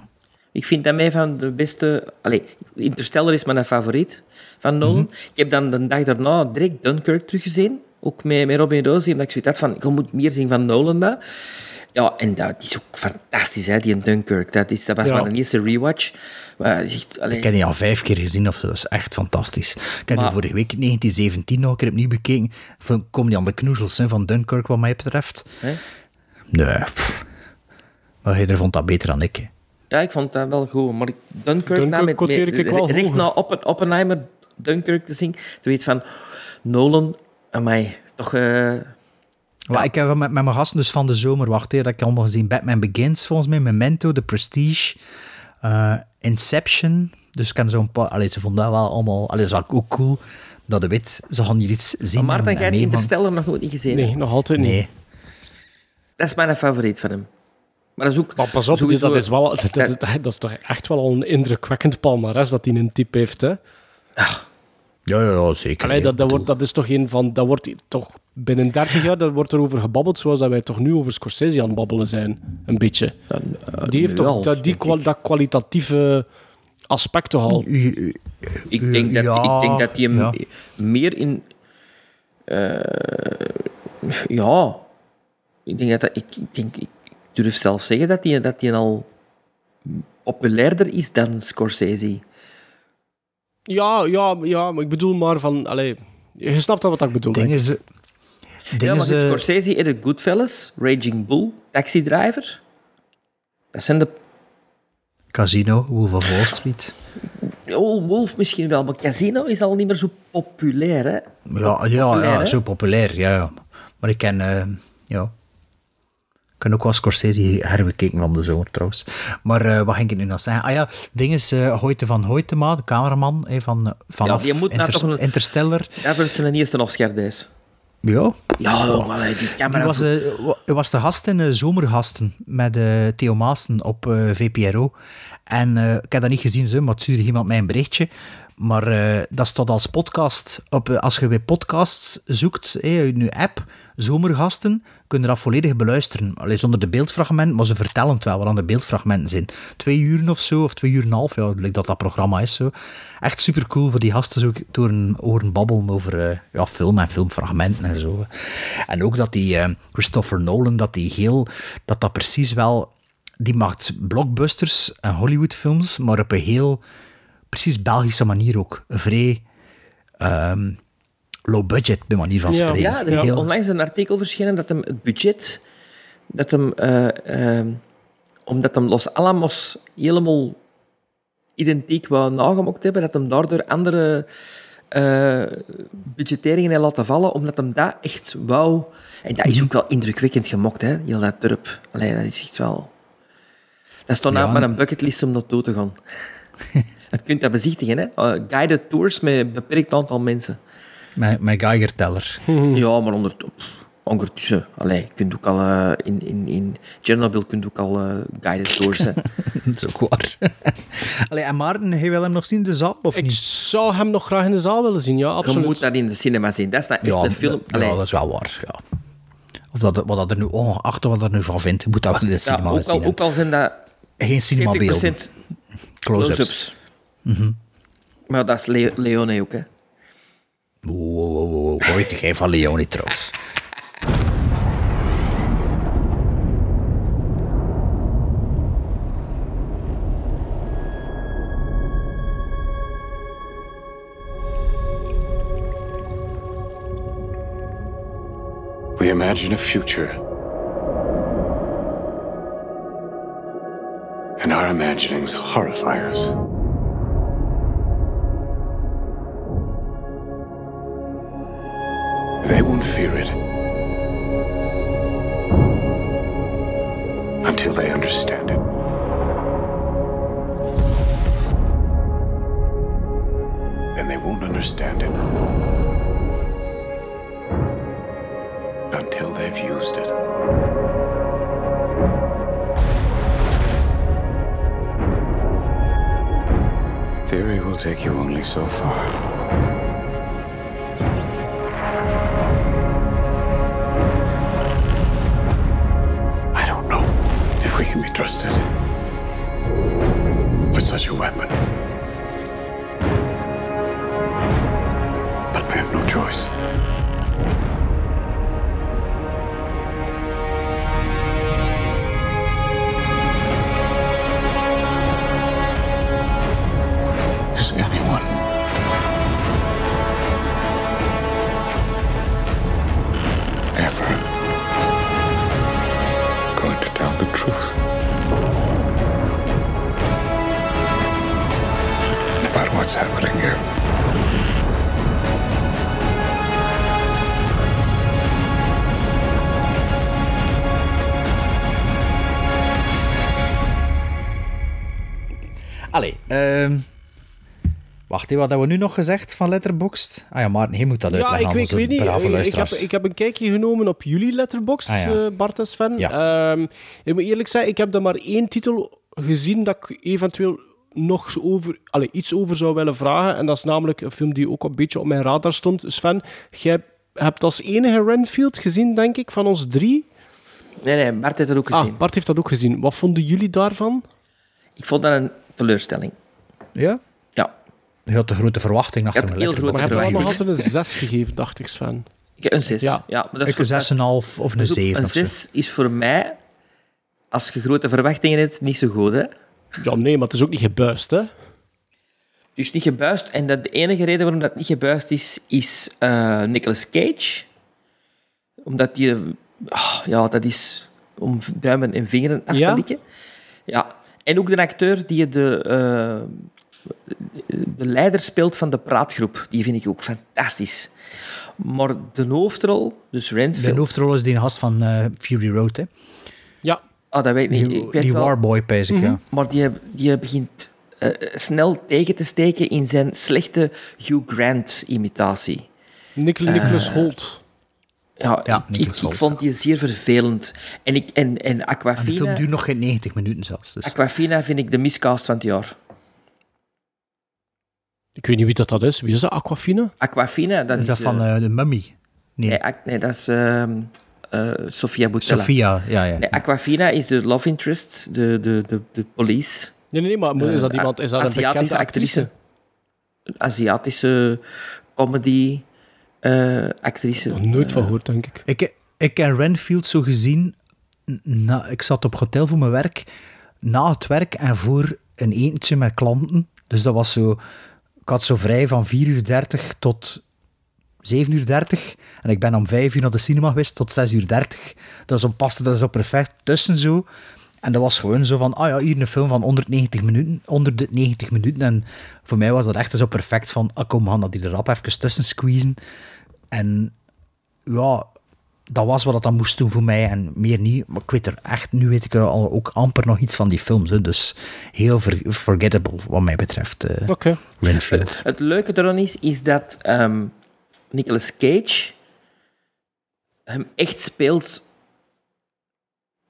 Ik vind dat mij van de beste... Allee, Interstellar is mijn favoriet van Nolan. Ik heb dan de dag daarna direct Dunkirk teruggezien. Ook met, met Robin Rosie. Omdat ik zoiets had van, ik moet meer zien van Nolan. Dat. Ja, en dat is ook fantastisch, hè, die Dunkirk. Dat, is, dat was Ja. mijn eerste rewatch. Maar, echt, Ik heb die al vijf keer gezien, of dat is echt fantastisch. Ik heb die Maar- vorige week 1917 nog een keer opnieuw bekeken. Van- Kom die aan de knoezels hè, van Dunkirk, wat mij betreft. Hè? Nee, pff. Maar jij vond dat beter dan ik. hè. Ja, ik vond dat wel goed. Maar ik- Dunkirk, Dunkirk na met, met, ik wel recht hoger. na Oppen, Oppenheimer Dunkirk te zien. Zoiets van, Nolan, mij toch... eh, Maar ik heb met, met mijn gasten dus van de zomer, wacht hè, dat ik allemaal gezien. Batman Begins, volgens mij, Memento, The Prestige, eh, Inception. Dus ik kan zo'n paar... Allee, ze vonden dat wel allemaal... Allee, dat is wel ook cool dat de wit... Ze gaan hier iets zien. maar Maarten, en jij hebt. Interstellar nog nooit niet gezien? hè? Nee, nog altijd niet. Nee. Dat is mijn favoriet van hem. Maar dat is ook... Maar pas op, sowieso- dat is, wel, dat, dat, dat is toch echt wel al een indrukwekkend palmares dat hij een type heeft, hè? Ja, ja, ja, zeker. Allee, dat, dat, wordt, dat is toch een van... Dat wordt toch binnen 30 jaar dat wordt er over gebabbeld, zoals dat wij toch nu over Scorsese aan het babbelen zijn. Een beetje. die heeft toch dat, die, kwa- dat kwalitatieve aspect toch al. Ik denk dat, Ja, ik denk dat ja. meer in... eh, Ja. Ik denk dat, dat ik, ik, denk, ik durf zelfs zeggen dat hij dat die al populairder is dan Scorsese. Ja, ja, ja, maar ik bedoel maar van... Allee, je snapt wel wat ik bedoel. Dingen ze... Ja, Dingen maar ze... Scorsese heeft de Goodfellas, Raging Bull, Taxi Driver. Dat zijn de... Casino, Wolf of Wall Street. Oh, Wolf misschien wel, maar Casino is al niet meer zo populair, hè? Ja, ja, Populair, ja hè? zo populair, ja, ja. Maar ik ken, eh, ja... Heb ook wel Scorsese herbekeken van de zomer, trouwens. Maar eh, wat ging ik nu nog zeggen? Ah ja, ding is uh, Hoyte van Hoytema, de cameraman eh, van, vanaf die moet Inter- toch een- Interstellar. Ja, voor zijn eerste Oscar deze. Ja. Ja, jongen, die camera... was, eh, was de gast in eh, Zomergasten met eh, Theo Maassen op eh, VPRO. En eh, ik heb dat niet gezien, zo, maar het stuurde iemand mij een berichtje. Maar eh, dat staat als podcast. Op, eh, als je bij podcasts zoekt eh, in je app, Zomergasten, kun je dat volledig beluisteren. Alleen zonder de beeldfragmenten, maar ze vertellen het wel wat aan de beeldfragmenten zijn. Twee uur of zo, of twee uur en een half, ja, dat dat programma is zo. Echt super cool voor die gasten zo door een oren babbelen over eh, ja, film en filmfragmenten en zo. En ook dat die eh, Christopher Nolan, dat die heel, dat dat precies wel, die maakt blockbusters en Hollywoodfilms, maar op een heel precies Belgische manier ook. Vrij ehm, low budget, bij manier van Ja, spreken. ja er is Heel- onlangs een artikel verschenen dat hem het budget, dat hem, eh, eh, omdat hem Los Alamos helemaal identiek wou nagemokt hebben, dat hem daardoor andere eh budgetteringen heeft laten vallen, omdat hem dat echt wou. En dat is ook wel indrukwekkend gemokt, hè, heel dat dorp. Allee, dat is echt wel... Dat stond Ja, nou met en- een bucketlist om naartoe te gaan. je kunt dat bezichtigen, hè. Guided tours met een beperkt aantal mensen. Mijn, mijn Geiger-teller. Ja, maar onder, ondertussen. Allee, je kunt ook al eh, in, in, in Chernobyl kunt ook al eh, guided tours. hè. dat is ook waar. Allee, en Maarten, hij wil hem nog zien in de zaal, of Ik niet? zou hem nog graag in de zaal willen zien, ja, Je absoluut. moet dat in de cinema zien. Dat is nou echt Ja, een film. Allee, ja, dat is wel waar, ja. Of dat, wat dat er nu, ongeacht wat er nu van vindt, je moet dat wel in de ja, cinema ook, zien. al, ook al zijn dat Geen 70% cinemabeelden. Close-ups. close-ups. Mhm. Maar dat is Le- Leone ook, hè. Wow, wow, wow, wow. Hoe weet jij van Leonie trouwens? We imagine a future. And our imaginings horrify us. They won't fear it until they understand it. And they won't understand it until they've used it. Theory will take you only so far. Trusted with such a weapon. But we have no choice. Wacht, hé, wat hebben we nu nog gezegd van Letterboxd? Ah ja, Maarten, hij moet dat Ja, uitleggen ik, aan weet- ik weet niet. Ik, ik, heb, ik heb een kijkje genomen op jullie letterbox, Ah, ja. eh, Bart en Sven. Ja. Ehm, ik moet eerlijk zeggen, ik heb daar maar één titel gezien dat ik eventueel nog over, allee, iets over zou willen vragen. En dat is namelijk een film die ook een beetje op mijn radar stond. Sven, jij hebt als enige Renfield gezien, denk ik, van ons drie. Nee, nee, Bart heeft dat ook gezien. Ah, Bart heeft dat ook gezien. Wat vonden jullie daarvan? Ik vond dat een teleurstelling. Ja? Ja. Je had de grote verwachting achter heel Letterboxd. Maar je hebt allemaal altijd een 6 gegeven, dacht ik, Sven. Ik heb een 6. Ja. Ja. maar dat is Ik een 6,5 of een dus 7 Een of zo. 6 is voor mij, als je grote verwachtingen hebt, niet zo goed. Hè? Ja, nee, maar het is ook niet gebuist, hè? Dus niet gebuist. En dat de enige reden waarom dat niet gebuist is, is eh Nicolas Cage. Omdat die... ah, ja, dat is om duimen en vingeren af Ja? te likken. Ja. En ook de acteur die de, eh, de leider speelt van de praatgroep. Die vind ik ook fantastisch. Maar de hoofdrol, dus De Renfield... hoofdrol is die gast van eh, Fury Road, hè? Ja. Ah, dat weet ik niet. Die, Ik weet die wel- Warboy, pees ik, ja. Maar die, die begint eh, snel tegen te steken in zijn slechte Hugh Grant-imitatie. Eh, Nicholas Holt. Ja, Ja, ik, Nicholas ik, vond die zeer vervelend. En, ik, en, en En de film Aquafina, duurt nog geen 90 minuten zelfs. Dus. Aquafina vind ik de miscast van het jaar. Ik weet niet wie dat, dat is. Wie is dat? Aquafina? Aquafina, dat is is... dat van eh, eh, de Mummy? Nee, nee, dat is ehm eh, Sofia Boutella. Sofia, ja, ja. Nee, Aquafina is de love interest, de, de, de, de police. Nee, nee, nee, maar is dat iemand... Is dat een Aziatische bekende actrice. actrice? Een Aziatische comedy eh, actrice. Nog nooit van gehoord, denk ik. Ik, ik ken Renfield zo gezien. Na, ik zat op hotel voor mijn werk. Na het werk en voor een etentje met klanten. Dus dat was zo. Ik had zo vrij van 4 uur 30 tot 7 uur 30. En ik ben om 5 uur naar de cinema geweest tot 6 uur 30. Dat zo paste er zo perfect tussen zo. En dat was gewoon zo van, ah ja, hier een film van 190 minuten, 190 minuten. En voor mij was dat echt zo perfect van, ah kom, we gaan dat hier er rap even tussen squeezen. En ja, dat was wat het dan moest doen voor mij en meer niet. Maar ik weet er echt, nu weet ik er al ook amper nog iets van die films. Hè. Dus heel ver- forgettable wat mij betreft. eh, Oké. Renfield. Het leuke eraan is, is dat ehm Nicolas Cage hem echt speelt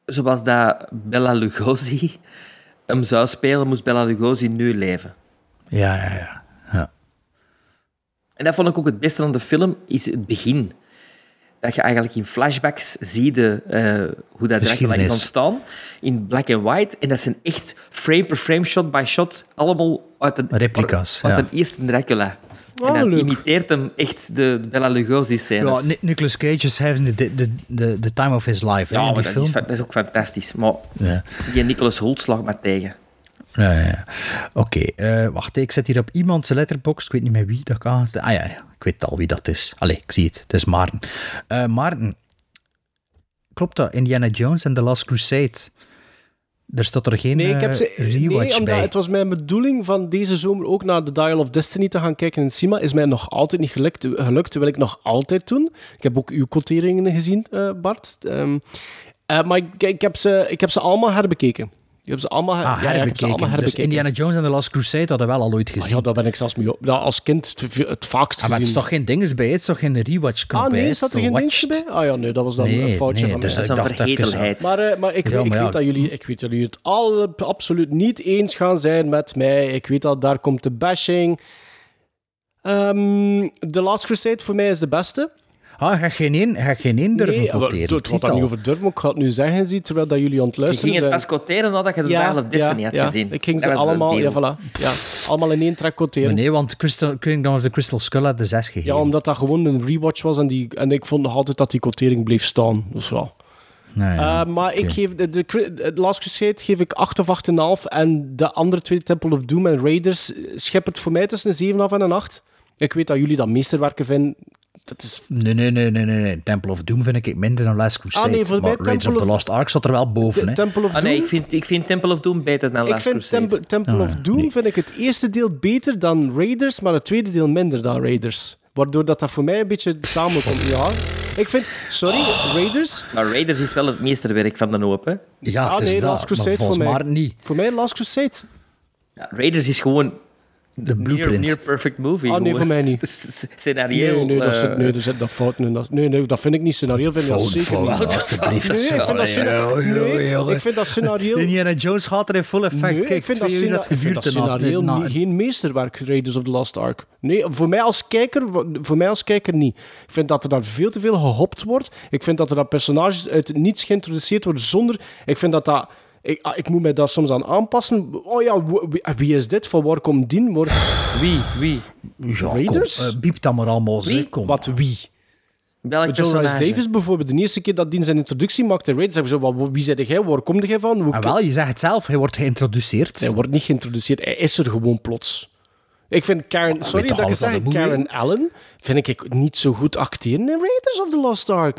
zoals dat Bella Lugosi hem zou spelen, moest Bella Lugosi nu leven. Ja, ja, ja. ja. En dat vond ik ook het beste aan de film, is het begin. Dat je eigenlijk in flashbacks ziet eh, hoe dat Dracula is ontstaan. In black and white. En dat zijn echt frame per frame, shot by shot, allemaal uit een, Replica's, uit ja. een eerste Dracula. Oh, en dan leuk. imiteert hem echt de Bella Lugosi-scènes. Ja, Ni- Nicolas Cage is having the, the, the, the time of his life. hè, Ja, in maar die dat film. is, dat is ook fantastisch. Maar Ja. die Nicholas Holt slaagt me tegen. Ja, ja. Oké, eh, wacht, ik zet hier op iemand zijn letterbox. Ik weet niet meer wie dat kan. Ah ja, ja, ik weet al wie dat is. Allee, ik zie het. Het is Maarten. Eh, Maarten, klopt dat? Indiana Jones en The Last Crusade. Er staat er geen Nee, ik heb eh, ze, rewatch nee, bij. het was mijn bedoeling van deze zomer ook naar The Dial of Destiny te gaan kijken in Cima. Is mij nog altijd niet gelukt, gelukt wil ik nog altijd doen. Ik heb ook uw quoteringen gezien, Bart. Ehm, eh, maar ik, ik, heb ze, ik heb ze allemaal herbekeken. Ik heb ze allemaal, her- Ah, ja, heb ze herbekeken. allemaal Dus herbekeken. Indiana Jones en The Last Crusade hadden we wel al ooit Ah, gezien. ja, daar ben ik zelfs mee op. Ja, als kind het, het vaakst Ah, maar het is toch geen dinges bij? Het is toch geen rewatch knop Ah nee, Het staat er geen dingetje bij? Ah ja, nee, dat was dan Nee, een foutje nee, van dus mij. Dat is een vergetelheid. Maar, eh, maar, ik, Ja, ik maar weet dat jullie, ik weet dat jullie het alle, absoluut niet eens gaan zijn met mij. Ik weet dat daar komt de bashing. Ehm The Last Crusade voor mij is de beste. Ah, ga geen één, ga geen één durven Nee, quoteren. het Ik daar het niet over durven, maar ik ga het nu zeggen, zie, terwijl dat jullie aan het Je luisteren ging het zijn. pas quoteren nadat je de Dial of Destiny had ja, gezien. Ik ging ze allemaal, ja, voilà, ja, allemaal in één track quoteren. Maar nee, want Crystal, Kingdom of the Crystal Skull had de 6 gegeven. Ja, omdat dat gewoon een rewatch was en, die, en ik vond nog altijd dat die quotering bleef staan. Dus wel. Nee, ja. Eh, maar ik geef de, de, Cri- de Last Crusade geef ik 8 of 8,5. En de andere twee, Temple of Doom en Raiders, schep het voor mij tussen een 7,5 en een 8. Ik weet dat jullie dat meesterwerken vinden. Dat is... Nee, nee, nee, nee, nee. Temple of Doom vind ik minder dan Last Crusade. Ah, nee, voor maar Temple of the Lost Ark zat er wel boven, de hè. Temple of Ah, Doom. nee, ik vind, ik vind Temple of Doom beter dan ik Last vind Crusade. Temple, Temple Ah, of Doom nee. vind ik het eerste deel beter dan Raiders, maar het tweede deel minder dan Raiders. Waardoor dat, dat voor mij een beetje samenkomt. Ja. Ik vind, sorry, Raiders. Maar Raiders is wel het meesterwerk van de hoop, hè. Ja, ah het is nee, dat, Last Crusade maar voor volgens mij. Maarten niet. Voor mij Last Crusade. Ja, Raiders is gewoon De near, blueprint. near perfect movie. Ah, nee, voor mij niet. Het is Scenario. Nee, nee, dat eh, zit, nee, er zit dat fout in. Dat, nee, nee, dat vind ik niet scenario. Vind ik dat Fout, zeker fout, niet. alstublieft. Nee, ik vind dat scenario. ik vind dat scenario. Indiana Jones gaat er in full effect. Nee, Kijk, ik vind dat, scena- dat ik vind dat en na- scenario na- niet- geen meesterwerk, Raiders of the Lost Ark. Nee, voor mij als kijker, voor mij als kijker niet. Ik vind dat er daar veel te veel gehopt wordt. Ik vind dat er dat personages uit het niets geïntroduceerd worden zonder... Ik vind dat dat... Ik, ah, ik moet mij daar soms aan aanpassen. Oh ja, wie, wie- is dit? Van waar komt die? Maar, Wie? Wie? Ja, Raiders? Eh, biep dat maar allemaal, zeg, Wie? kom. wat wie? Welk John Rice personage? Davis bijvoorbeeld, de eerste keer dat die zijn introductie maakte in Raiders, zeggen ze zo, wat- wie zei jij, waar kom jij van? Hoe Ah, wel, je zegt het zelf, hij wordt geïntroduceerd. Hij wordt niet geïntroduceerd, hij is er gewoon plots. Ik vind Karen, sorry dat ik zeg? Karen Allen vind ik niet zo goed acteren in Raiders of the Lost Ark.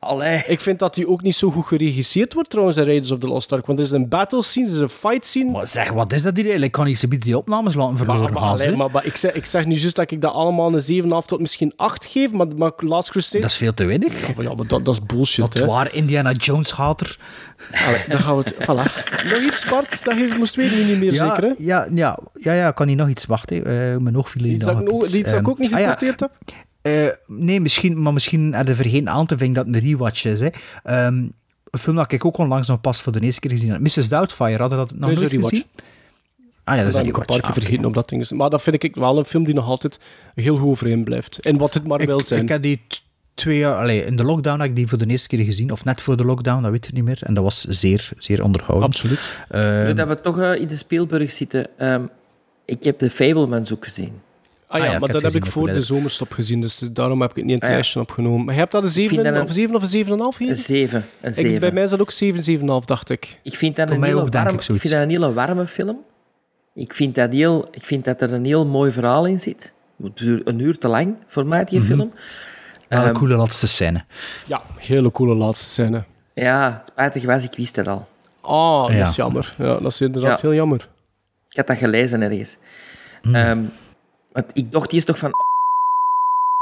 Allee. Ik vind dat hij ook niet zo goed geregisseerd wordt trouwens in Raiders of the Lost Ark, want er is een battle scene, er is een fight scene. Maar zeg, wat is dat hier eigenlijk? Ik kan niet zo die opnames laten verloren Maar, maar, gaan. allee, maar, maar ik, zeg, ik zeg nu juist dat ik dat allemaal een 7,5 tot misschien 8 geef, maar, maar Last Crusade... Dat is veel te weinig. Ja, maar, ja, maar dat, dat is bullshit, hè. waar Indiana Jones hater. Allee, dan gaan we het... Voilà. Nog iets, Bart, dat je moest weten, nu niet meer ja, zeker, hè? Ja, ja, ja, ja, kan hij nog iets wachten? Eh mijn oog viel dat ik nog- iets dat ik ook niet ah, heb? Eh, nee, misschien, maar misschien had je vergeten aan te vinken dat het een rewatch is. Hè. Ehm, een film dat ik ook onlangs nog pas voor de eerste keer gezien heb. Mrs. Doubtfire, hadden dat nog is nooit een rewatch. gezien? Ah ja, dat is een paar keer Ah, vergeten op dat ding. Maar dat vind ik wel een film die nog altijd heel goed overeen blijft. En wat het maar wil zijn. ik heb die twee jaar... Allee, in de lockdown heb ik die voor de eerste keer gezien. Of net voor de lockdown, dat weet ik niet meer. En dat was zeer, zeer onderhoudend. Absoluut. Ehm, Nu dat we toch eh, in de Spielberg zitten. ehm, ik heb de Fablemans ook gezien. Ah ja, Ah ja, ik maar dat heb ik voor de de- zomerstop gezien, dus daarom heb ik het niet in het Ah ja. lijstje opgenomen. Maar je hebt dat een vind 7 dat een- of een 7 of een 7,5 Een gegeven? 7. Een Ik, 7. bij mij is dat ook 7, 7,5, dacht ik. Ik vind dat Voor een hele ook, warm, ik, zoiets. vind dat een hele warme film. Ik vind dat, heel, ik vind dat er een heel mooi verhaal in zit. Het duurt een uur te lang voor mij, die Mhm. film. een Ehm, coole laatste scène. Ja, hele coole laatste scène. Ja, spijtig was, ik wist het al. Ah, dat Ja. is jammer. Ja, dat is inderdaad Ja. heel jammer. Ik had dat gelezen ergens. Hmm. Ehm, want ik dacht, die is toch van...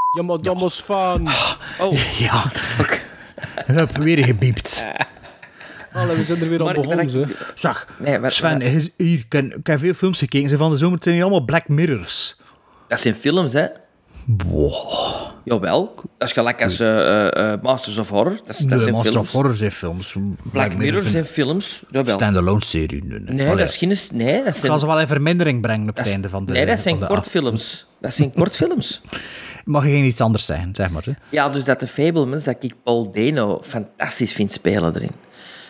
Ja, maar dat was van... Oh, Ja, fuck. Hup, weer gebiept. Allee, we zijn er weer Maar- aan begonnen, maar ze. ik- Zeg, Nee, maar- Sven, maar- hier, hier, ik, heb, ik heb veel films gekeken. Ze van de zomer zijn hier allemaal Black Mirrors. Dat zijn films, hè? Wow. Jawel. Dat is gelijk als eh, eh, eh, Masters of Horror. Dat, is- dat De zijn Master films. of Horror zijn films. Black Mirror zijn films. Jawel. Standalone serie. Nee, nee. Allee. dat is geen... Nee, dat Ik zijn, zal ze wel in vermindering brengen op het einde van de nee, dat zijn kortfilms. Dat zijn kortfilms. Mag je geen iets anders zeggen, zeg maar. Hè? Ja, dus dat de Fablemans, dat ik Paul Dano fantastisch vind spelen erin.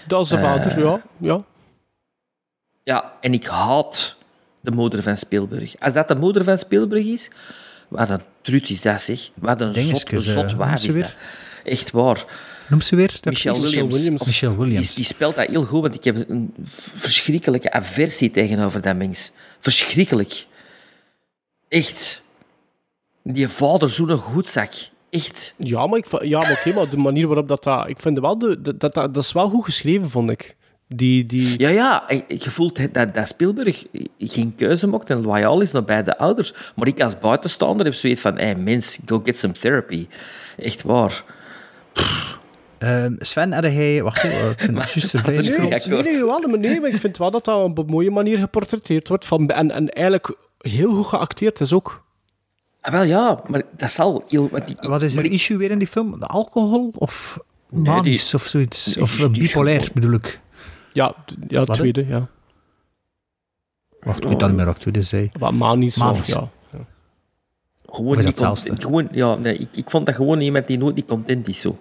Dat is de vader, ja. ja. Ja, en ik haat de moeder van Spielberg. Als dat de moeder van Spielberg is, wat een is dat, zeg. Wat een zot, eh, zot waar ze is weer. dat. Echt waar. Noem ze weer. Michelle? Williams. Williams. Of- Michelle Williams. Die, die speelt dat heel goed, want ik heb een verschrikkelijke aversie tegenover dat mens. Verschrikkelijk. Echt. Die vader zo'n goedzak. Echt. Ja, maar, ik, ja, maar oké, maar de manier waarop dat... dat ik vind wel de, dat, dat, dat is wel goed geschreven, vond ik. Die, die... Ja, ja, ik- ik gevoel dat, dat Spielberg geen keuze maakt en loyaal is naar beide ouders. Maar ik als buitenstaander heb zoiets van, hey, mens, go get some therapy. Echt waar. Ehm, Sven, had hij... Wacht, even, ik ben juist Nee, niet nee, wel, maar nee, maar ik vind wel dat dat op een mooie manier geportretteerd wordt. Van, en, en eigenlijk heel goed geacteerd is ook. Ah, wel ja, maar dat zal... Heel, Wat is er issue weer in die film? De alcohol of manisch of zoiets? Nee, of die- eh, die is bipolair bedoel ik. Ja, ja Wat, tweede, ja. Wacht, ik weet dat niet meer wat ik tweede zei. Wat manisch, Manisch. of ja. Gewoon Of is niet dat content-? Gewoon, ja, nee, ik, ik vond dat gewoon iemand die nooit niet content is. Zo.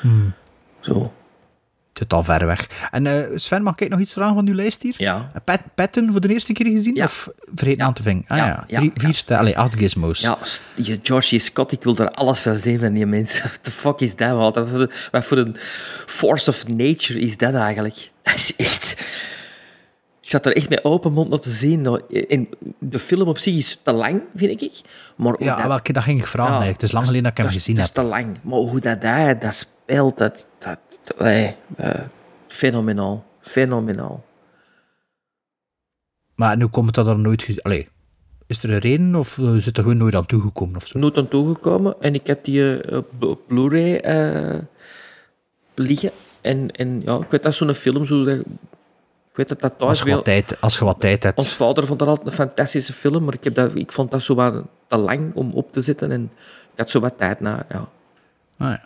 Hmm. zo. Het zit al ver weg. En eh, Sven, mag ik nog iets vragen van uw lijst hier? Ja. Eh, Pat, Patton voor de eerste keer gezien? Ja. Of vergeten aan te vingen? Ah ja, Ja, ja, Drie, ja. vier. Allee, acht gizmos. Ja, George Scott, ik wil er alles van zien van die mensen. What the fuck is dat? Wat, wat, voor een- force of nature is dat eigenlijk? Dat is echt... Ik zat er echt met open mond naar te zien. Nou, En de film op zich is te lang, vind ik. Maar Ja, dat, welke dat ging ik vragen Ja, eigenlijk. Het is lang geleden dat ik hem dat gezien dat heb. is te lang. Maar hoe dat, dat, dat speelt, dat, dat nee, eh, fenomenaal. Fenomenaal. Maar nu komt dat er nooit gezien. Allee, is er een reden of eh, zit er gewoon nooit aan toegekomen of zo? nooit aan toegekomen. En ik heb die op op Blu-ray eh, liggen. En, en ja, ik weet dat is zo'n film, zo dat, ik weet dat dat thuis Als je, wel... wat tijd, als je wat tijd hebt. Ons vader vond dat altijd een fantastische film, maar ik, heb dat, ik vond dat zo wat te lang om op te zetten. En ik had zo wat tijd na, ja. Ah, ja.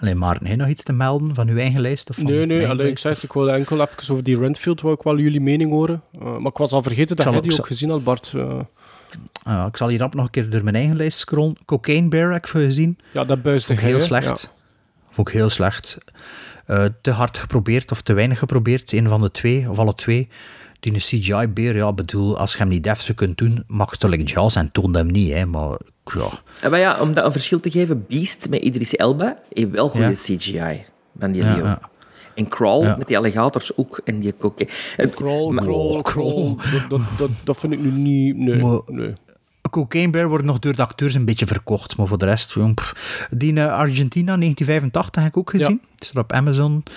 Alleen Maarten, heb nog iets te melden van uw eigen lijst? Of van Nee, nee, alleen, ik het, ik wilde enkel even over die Renfield, waar ik wel jullie mening horen. Eh, maar ik was al vergeten dat jij die ook gezien had, Bart. Eh, Ah, ja, ik zal hier rap nog een keer door mijn eigen lijst scrollen. Cocaine Bear heb ik gezien. ja, dat buiste Vond ik heel slecht. Vond ik heel slecht. Eh, te hard geprobeerd of te weinig geprobeerd. Een van de twee, of alle twee. Die CGI-beer, ja, bedoel, als je hem niet deftig kunt doen, mag het like Jaws en toon hem niet, hè. Maar ja. En maar ja, om dat een verschil te geven, Beast met Idris Elba heeft wel goede Ja. CGI van die Ja, Leo. ja. En Crawl Ja. met die alligators ook en die kokke. Crawl, Maar- crawl, crawl. Dat, dat, dat, dat vind ik nu niet... Nee, Maar- nee. Cocaine Bear wordt nog door de acteurs een beetje verkocht, maar voor de rest... pff. Die eh, Argentina 1985 heb ik ook gezien. Het is er op Amazon. Eh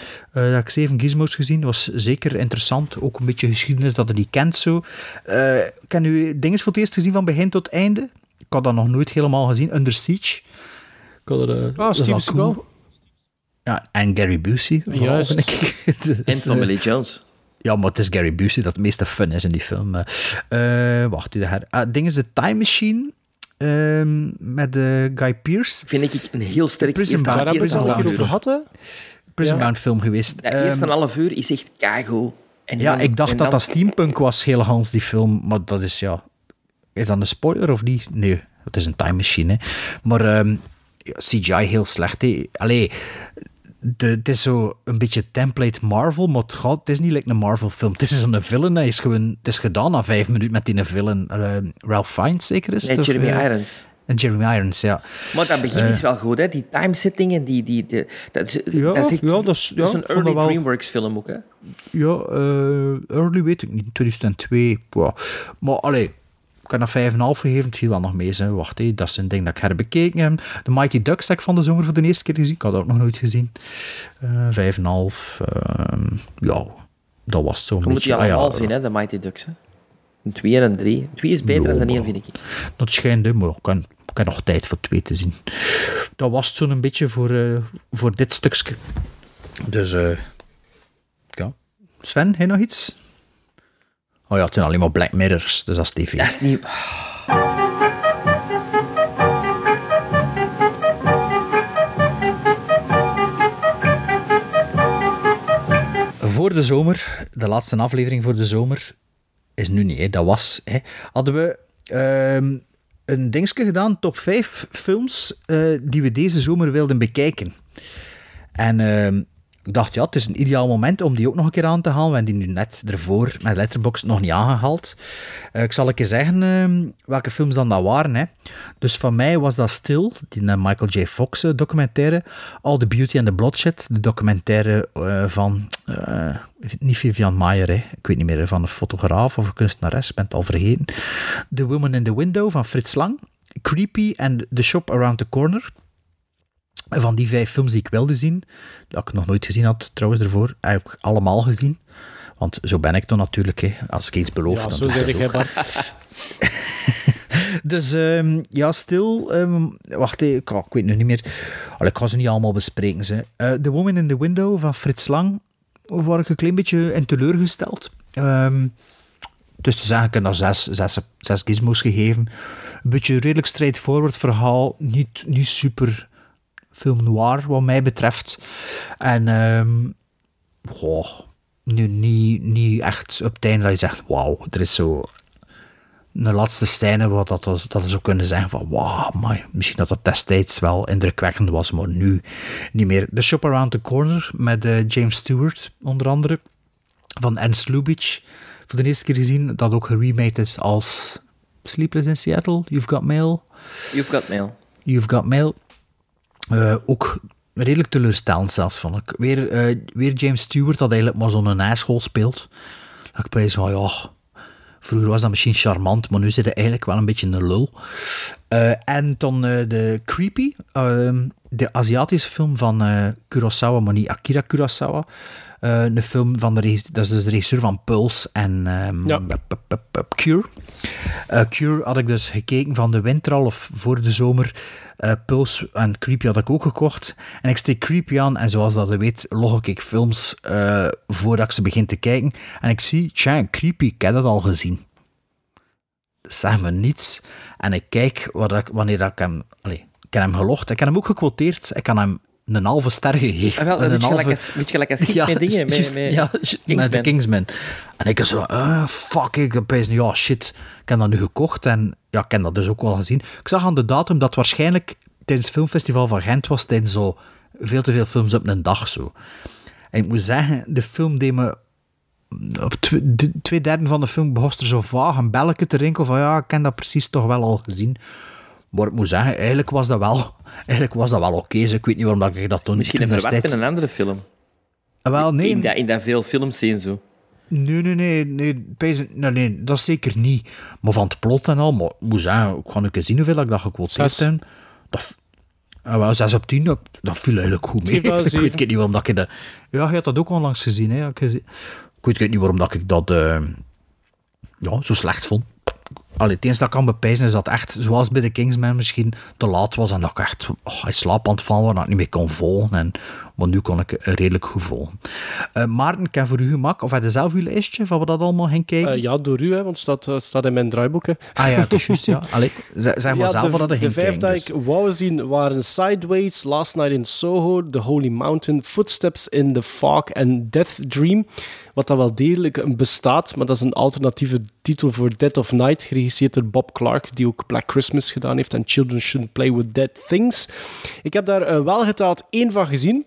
daar heb ik zeven gizmos gezien. Dat was zeker interessant. Ook een beetje geschiedenis dat je niet kent zo. Eh, ik heb nu dingen voor het eerst gezien van begin tot einde. Ik had dat nog nooit helemaal gezien. Under Siege. Ik had er, eh, dat Steven Seagal. cool. Ja, en Gary Busey. Juist. Het is, En Tommy eh, Lee Jones. ja, maar het is Gary Busey dat het meeste fun is in die film. Eh, eh, wacht. Ah, ding is de Time Machine ehm, met eh, Guy Pearce. Vind ik een heel sterk Prison eerste, Bound. Daar hebben we het een over gehad, hè? Prison Ja. Bound film geweest. De eerste Ehm, half uur is echt kago. En ja, dan- ik dacht dat dan- dat steampunk was, heel Hans, die film. Maar dat is, ja... Is dat een spoiler of niet? Nee, het is een time machine. Hè. Maar ehm, ja, CGI heel slecht. Hè. Allee, de, het is zo een beetje template Marvel, maar het, gaat, het is niet like een Marvel film. Het is zo'n villain. Hij is gewoon, het is gedaan na vijf minuten met die villain. Eh, Ralph Fiennes zeker is het? Nee, of, Jeremy eh, Irons. En Jeremy Irons, ja. Maar dat begin Eh. is wel goed, hè? Die timesetting en die... die, die dat, is, Ja, dat is echt, ja, dat is- dat is ja, een early dat wel- DreamWorks film ook, hè? Ja, eh, early weet ik niet, 2002. Wow. Maar allee, heb dat 5,5 gegeven, het viel wel nog mee. Hè. Wacht, hé, dat is een ding dat ik herbekeken heb. De Mighty Ducks heb ik van de zomer voor de eerste keer gezien. Ik had dat ook nog nooit gezien. Eh 5,5. ehm, ja, dat was het zo'n Je moet beetje. die Ah, ja, allemaal zien, hè? De Mighty Ducks, hè? Een 2 en een 3. 2 is beter Ja, dan een 1, maar- vind ik. Dat schijnt, hè, maar ik heb, ik heb nog tijd voor twee te zien. Dat was het zo'n beetje voor, eh, voor dit stukje. Dus, eh ja. Sven, heb je nog iets? Oh ja, het zijn alleen maar Black Mirrors, dus dat is tv. Dat is niet... Voor de zomer, de laatste aflevering voor de zomer, is nu niet, hè, dat was. Hè, hadden we ehm, een dingetje gedaan, top 5 films eh, die we deze zomer wilden bekijken. En ehm, ik dacht, ja, het is een ideaal moment om die ook nog een keer aan te halen. We hebben die nu net ervoor met Letterboxd nog niet aangehaald. Eh, ik zal een keer zeggen ehm, welke films dan dat waren. Hè. Dus van mij was dat Still, die eh, Michael J. Fox eh, documentaire. All the Beauty and the Bloodshed, de documentaire van, niet Vivian Maier, hè. ik weet niet meer, van een fotograaf of een kunstenares, ik ben het al vergeten. The Woman in the Window van Frits Lang. Creepy and The Shop Around the Corner. Van die vijf films die ik wilde zien, dat ik nog nooit gezien had trouwens ervoor, heb ik allemaal gezien. Want zo ben ik dan natuurlijk. Hè. Als ik iets beloof, Ja, dan zo ik zeg ook. Bart. Dus ehm, ja, stil. ehm, wacht even, ik, ik weet nu niet meer. Allee, ik ga ze niet allemaal bespreken. Ze. Eh, The Woman in the Window van Frits Lang, waar ik een klein beetje in teleurgesteld. Ehm dus te zeggen, ik heb daar zes, zes, zes gizmos gegeven. Een beetje redelijk straightforward verhaal. Niet, niet super film noir, wat mij betreft. En ehm nu niet, niet echt op het einde dat je zegt, wauw, er is zo een laatste scène wat dat, dat, zou kunnen zeggen van wauw, maar misschien dat dat destijds wel indrukwekkend was, maar nu niet meer. The Shop Around the Corner met eh, James Stewart onder andere, van Ernst Lubitsch, voor de eerste keer gezien, dat ook geremaked is als Sleepless in Seattle, You've Got Mail. You've got mail. You've Got Mail. Eh, ook redelijk teleurstellend zelfs, vond ik. Weer, eh, weer James Stewart, dat eigenlijk maar zo'n naschool speelt. Dat ik bij van, ja... Vroeger was dat misschien charmant, maar nu zit hij eigenlijk wel een beetje een lul. Eh, en dan de Creepy, ehm, de Aziatische film van Kurosawa, maar niet Akira Kurosawa. Eh, een film van de regisseur, dat is dus de regisseur van Pulse en ehm, Ja. Cure. Eh, Cure had ik dus gekeken van de winter al, of voor de zomer. Eh, Pulse en Creepy had ik ook gekocht. En ik steek Creepy aan, en zoals dat je weet, log ik films voordat ik ze begin te kijken. En ik zie, tja, Creepy, ik heb dat al gezien. Zeg me niets. En ik kijk wat ik, wanneer dat ik hem... Allee, ik heb hem gelogd, ik heb hem ook gequoteerd. Ik kan hem een halve ster gegeven. Ah, wel, En een gelijk halve- als- beetje gelijk als met dingen, met- ja, met de Kingsman. Kingsman. En ik zo, eh, fuck, ik heb opeens, ja, shit, ik heb dat nu gekocht en ja, ik heb dat dus ook wel gezien. Ik zag aan de datum dat waarschijnlijk tijdens het filmfestival van Gent was, tijdens zo veel te veel films op een dag zo. En ik moet zeggen, de film deed me op tw- de- twee derde van de film begon er zo vaag een belletje te rinkelen van ja, ik ken dat precies toch wel al gezien. Maar ik moet zeggen, eigenlijk was dat wel, eigenlijk was dat wel oké. dus ik weet niet waarom dat ik dat toen... Misschien toen een verward destijds- in een andere film. Ah, Wel, nee. In dat, in dat veel films zien zo. Nee, nee, nee, nee, nee, nee, dat zeker niet. Maar van het plot en al, maar ik moet zeggen, ik ga een keer zien hoeveel ik dat gequoteerd Zes. heb. Dat, ah, wel, 6 op 10, dat, dat viel eigenlijk goed mee. Ik weet niet waarom dat ik dat... Ja, je had dat ook onlangs gezien, hè. Ik, gezien. ik weet niet waarom dat ik dat eh, ja, zo slecht vond. Allee, het enige dat ik kan bepijzen is dat echt, zoals bij de Kingsman misschien, te laat was en dat ik echt oh, in slaap aan het vallen was, dat ik niet meer kon volgen. En, maar nu kon ik redelijk goed volgen. Eh, Maarten, ik heb voor u gemak, of had je zelf uw lijstje van wat dat allemaal ging kijken? Eh, ja, door u, hè, want het staat, het staat in mijn draaiboek. Hè. Ah ja, dat is juist, ja. Allee, zeg maar Ja, zelf de, wat dat er De ging vijf kijken. dat dus. ik wou zien waren Sideways, Last Night in Soho, The Holy Mountain, Footsteps in the Fog en Death Dream. Wat dat wel degelijk een bestaat, maar dat is een alternatieve titel voor Dead of Night, geregisseerd door Bob Clark, die ook Black Christmas gedaan heeft en Children Shouldn't Play with Dead Things. Ik heb daar eh, wel geteld één van gezien.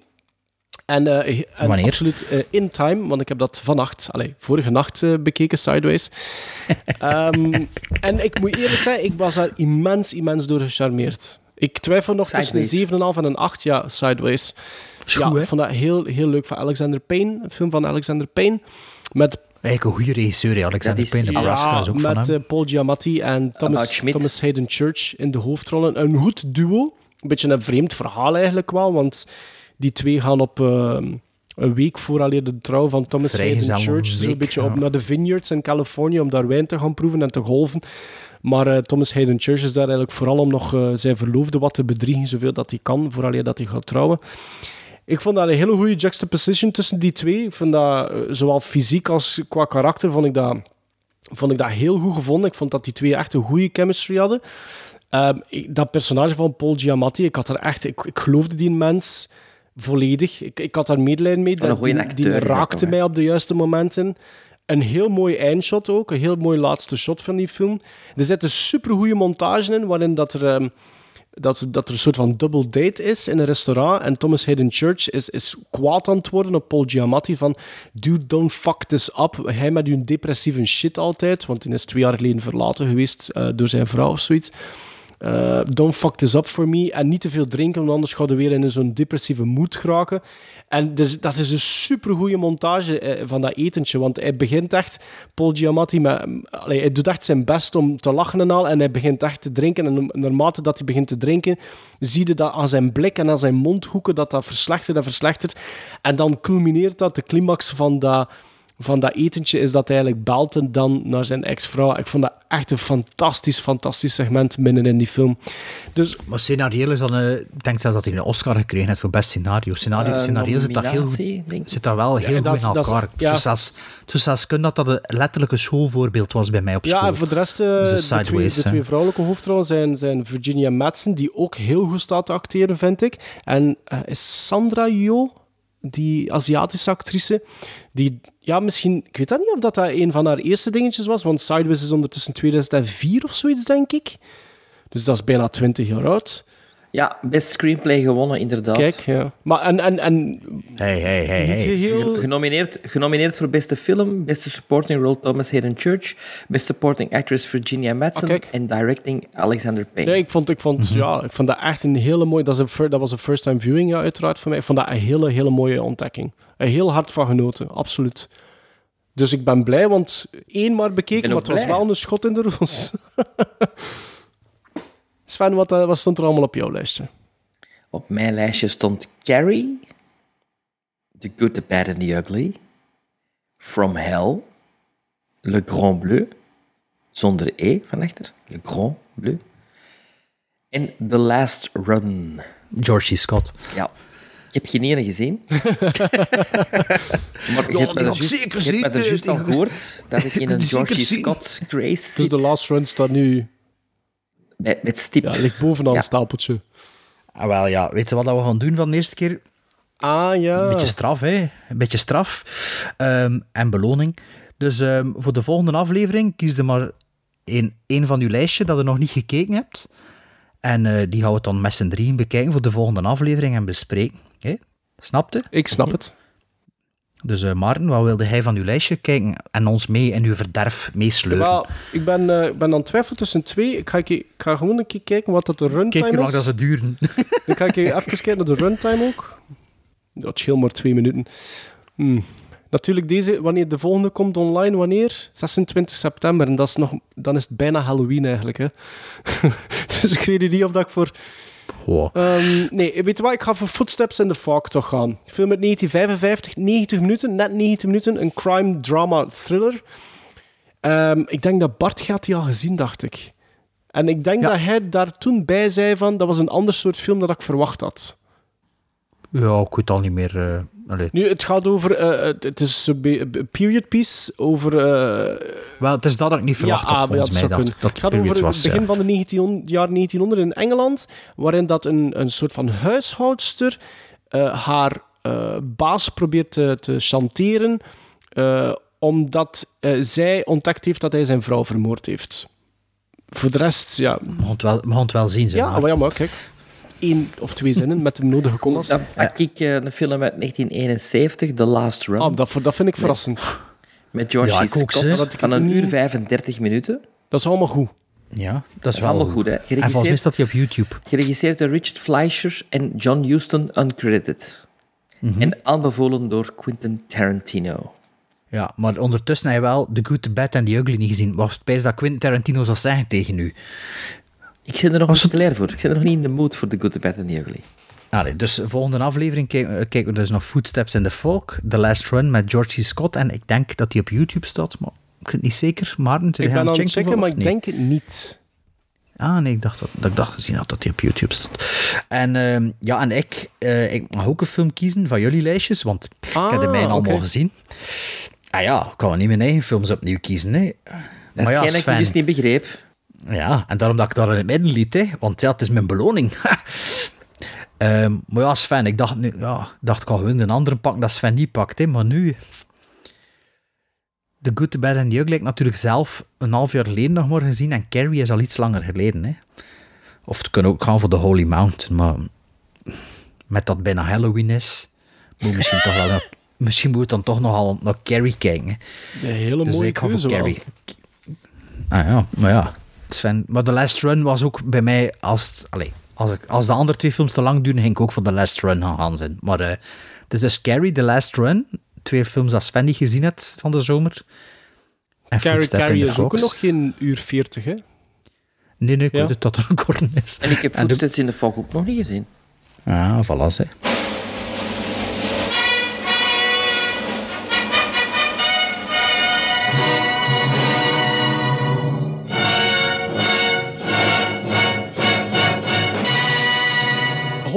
En, eh, en Wanneer? absoluut eh, in time, want ik heb dat vannacht, allee, vorige nacht eh, bekeken, Sideways. Ehm, en ik moet eerlijk zeggen, ik was daar immens, immens door gecharmeerd. Ik twijfel nog tussen Sideways. een 7,5 en een 8, ja, Sideways. Ja, ik vond dat heel, heel leuk van Alexander Payne, een film van Alexander Payne. Met, Eigenlijk een goede regisseur. Alexander is- Payne, Nebraska ja, is ook van met hem. Paul Giamatti en Thomas. Thomas Hayden Church in de hoofdrollen. Een goed duo. Een beetje een vreemd verhaal eigenlijk wel, want die twee gaan op... eh, een week vooraleer de trouw van Thomas Hayden Church zo'n beetje op naar de vineyards in Californië om daar wijn te gaan proeven en te golven. Maar eh, Thomas Hayden Church is daar eigenlijk vooral om nog eh, zijn verloofde wat te bedriegen, zoveel dat hij kan, vooraleer dat hij gaat trouwen. Ik vond dat een hele goede juxtaposition tussen die twee. Ik vond dat, eh, zowel fysiek als qua karakter, vond ik dat, vond ik dat heel goed gevonden. Ik vond dat die twee echt een goede chemistry hadden. Ehm, ik- dat personage van Paul Giamatti, ik had er echt... Ik, ik geloofde die mens volledig. Ik, ik had daar medelijden mee. Een goeie die, acteur die dat raakte mij op de juiste momenten. Een heel mooi eindshot ook. Een heel mooi laatste shot van die film. Er zit een supergoeie montage in, waarin dat er... ehm, dat, dat er een soort van double date is in een restaurant. En Thomas Hayden Church is, is kwaad aan het worden op Paul Giamatti. Van, dude, don't fuck this up. Hij met uw depressieve shit altijd. Want hij is twee jaar geleden verlaten geweest eh, door zijn vrouw of zoiets. Eh, don't fuck this up for me. En niet te veel drinken, want anders gaan we weer in zo'n depressieve moed geraken. En dus, dat is een supergoeie montage eh, van dat etentje. Want hij begint echt, Paul Giamatti, met, hij doet echt zijn best om te lachen en al. En hij begint echt te drinken. En naarmate dat hij begint te drinken, zie je dat aan zijn blik en aan zijn mondhoeken dat dat verslechtert en verslechtert. En dan culmineert dat, de climax van dat van dat etentje is dat hij eigenlijk belt en dan naar zijn ex-vrouw. Ik vond dat echt een fantastisch, fantastisch segment binnen in die film. Dus Maar scenario is dan... eh, ik denk zelfs dat hij een Oscar gekregen heeft voor best scenario. Scenario, Eh, scenario zit dat heel zit dat wel heel Ja, goed in elkaar. ja. Zo zelfs, zo zelfs kunnen dat dat een letterlijke schoolvoorbeeld was bij mij op school. ja, en voor de rest, eh, Dus de, twee, Sideways, de twee vrouwelijke hoofdrollen zijn, zijn Virginia Madsen, die ook heel goed staat te acteren, vind ik. En eh, is Sandra Jo, die Aziatische actrice, die, ja, misschien, ik weet dat niet of dat, dat een van haar eerste dingetjes was, want Sideways is ondertussen 2004 of zoiets, denk ik. Dus dat is bijna 20 jaar oud. Ja, best screenplay gewonnen, inderdaad. Kijk, ja. Maar en, en, en Hey, hey, hey, niet hey. geheel... Genomineerd, genomineerd voor beste film, beste supporting role Thomas Hayden Church, best supporting actress Virginia Madsen Ah, en directing Alexander Payne. Nee, ik vond, ik, vond, Mhm. ja, ik vond dat echt een hele mooie... Dat, is een, dat was een first-time viewing, ja, uiteraard, voor mij. Ik vond dat een hele, hele mooie ontdekking. Een heel hard van genoten, absoluut. Dus ik ben blij, want één maar bekeken, maar was wel een schot in de roos. Sven, wat, eh, wat stond er allemaal op jouw lijstje? Op mijn lijstje stond Carrie, The Good, The Bad and The Ugly, From Hell, Le Grand Bleu, zonder E van achter, Le Grand Bleu, en The Last Run. George C. Scott. Ja. Ik heb geen ene gezien. maar je Ja, ik juist- zeker je hebt me zien, dat eh, juist die al gehoord, dat ik in Ik een George zien. Scott Grace Dus zit. de last run staat nu... Met, met stip. Ja, ligt bovenaan Ja. een stapeltje. Ah, wel ja, weet je wat we gaan doen van de eerste keer? Ah, ja. Een beetje straf, hè? Een beetje straf. Ehm, en beloning. Dus ehm, voor de volgende aflevering kies er maar één, één van uw lijstje dat je nog niet gekeken hebt. En eh, die gaan we dan met z'n drieën bekijken voor de volgende aflevering en bespreken. Oké? Snapte? Ik snap het. Dus eh Maarten, wat wilde hij van uw lijstje kijken en ons mee in uw verderf meesleuren? Wel, ik ben, eh, ik ben aan het twijfelen tussen twee. Ik ga, ik ik ga gewoon een keer kijken wat dat de runtime Kijk hoe lang is. dat ze duren. Dan ga ik even kijken naar de runtime ook. Dat scheelt maar twee minuten. Hmm. Natuurlijk, deze, wanneer de volgende komt online, wanneer? 26 september. En dat is nog, dan is het bijna Halloween eigenlijk. Hè? dus ik weet niet of dat ik voor. Ehm, nee, weet je wat? Ik ga voor Footsteps in the Fog toch gaan. Film uit 1955, 90 minuten, net 90 minuten. Een crime drama thriller. Ehm, ik denk dat Bart gaat die al gezien, dacht ik. En ik denk dat hij daar toen bij zei van, dat was een ander soort film dan ik verwacht had. Ja, ik weet al niet meer. eh allee. Nu, het gaat over, eh, het- is een period piece over... eh, Wel, het is dat dat ik niet verwacht ja, had, ah, volgens mij. ik dat het gaat over was, het begin ja. van de 19, jaar 1900 in Engeland, waarin dat een, een soort van huishoudster haar baas probeert te, te chanteren, omdat zij ontdekt heeft dat hij zijn vrouw vermoord heeft. Voor de rest, ja... We gaan het wel, we gaan het wel zien, zeg Ja, maar. maar ja, maar kijk. Eén of twee zinnen met de nodige commas. Dan pak ik eh, een film uit 1971, The Last Run. Ah, dat, dat vind ik verrassend. Met George Ja, C. Scott van een uur 35 minuten. Dat is allemaal goed. Ja, dat is, Dat is wel allemaal goed, hè. En volgens mij staat hij op YouTube. geregisseerd door Richard Fleischer en John Huston, uncredited. Mhm. En aanbevolen door Quentin Tarantino. Ja, maar ondertussen heb je wel The Good, The Bad and The Ugly niet gezien. Wat spijs dat Quentin Tarantino zou zeggen tegen u? Ik zit er nog niet klaar voor. Ik zit er nog niet in de mood voor The Good, The Bad and The Ugly. Allee, dus de volgende aflevering kijken, we dus nog Footsteps in the Fog, The Last Run met George C. Scott. En ik denk dat die op YouTube staat, maar ik weet het niet zeker. Maarten, zit Ik ben aan het checken, voor, maar ik denk het niet. Ah, nee, ik dacht dat, dat ik dacht gezien had dat die op YouTube stond. En ehm, ja, en ik, eh, ik mag ook een film kiezen van jullie lijstjes, want ik heb de Ah, mijne allemaal gezien. Ah ja, ik kan wel niet mijn eigen films opnieuw kiezen, hè. Dat Maar is ja, geen dat ik dus niet begreep. Ja, en daarom dat ik daar in het midden liet, hè, want ja, het is mijn beloning. Ehm, maar ja, Sven, ik dacht, nu, ja, dacht, ik kan gewoon een andere pakken dat Sven niet pakt, hè, maar nu... The Good, The Bad and The Ugly heb ik natuurlijk zelf een half jaar geleden nog maar gezien en Carrie is al iets langer geleden. Hè. Of het kan ook gaan voor The Holy Mountain, maar met dat bijna Halloween is, moet misschien toch wel misschien moet dan toch nogal naar Carrie kijken. Hè. Een hele Dus mooie ik ga voor. Carrie. Ah ja, maar ja, Sven. Maar The Last Run was ook bij mij, als, allee, als, ik, als de andere twee films te lang duren, ging ik ook voor The Last Run gaan gaan zijn. Maar eh, het is dus Carrie, The Last Run, twee films dat Sven niet gezien heeft van de zomer. En Carrie, Carrie is ook Fox. nog geen uur 40, hè? Nee, nee, ik Ja. weet het dat er een kort is. En ik heb En de- Footsteps in the Fog ook nog niet gezien. Ah, voilà, hè.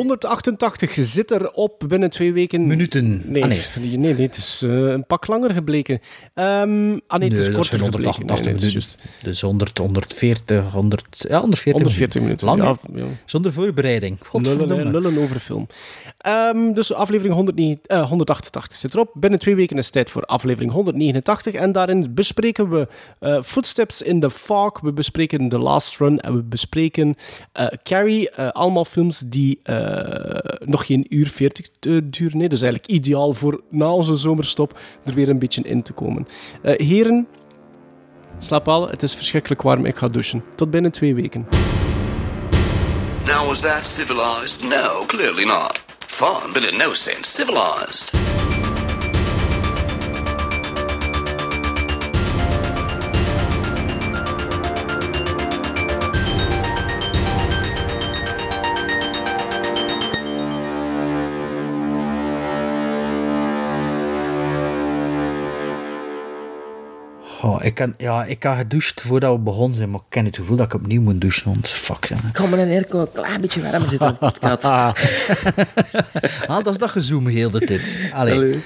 188 zit er op binnen twee weken. Minuten. Nee, Ah, nee. nee. nee, het is eh, een pak langer gebleken. Ehm, ah nee, het is dat korter zijn gebleken. 188 Nee, nee, het is minuten. Dus 100, 140, 100, ja, 140, 140 minuten. Lang, hè? ja, ja. Zonder voorbereiding. Lullen, lullen over film. Ehm, dus aflevering 109 eh, 188 zit erop. Binnen twee weken is het tijd voor aflevering 189. En daarin bespreken we eh, Footsteps in the Fog. We bespreken The Last Run. En we bespreken Carrie. Allemaal films die nog geen uur 40 te duren. Nee, dus eigenlijk ideaal voor na onze zomerstop er weer een beetje in te komen. Eh, heren, slaap al. Het is verschrikkelijk warm. Ik ga douchen. Tot binnen twee weken. Now, was that civilized? No, clearly not. Fun, but in no sense civilized. Oh, ik, kan, ja, ik had gedoucht voordat we begonnen zijn, maar ik heb het gevoel dat ik opnieuw moet douchen, want fuck. Ja. Ik kan met een airco een klein beetje warmer zitten ah, dat is dat heel de tijd. Allee. Allee.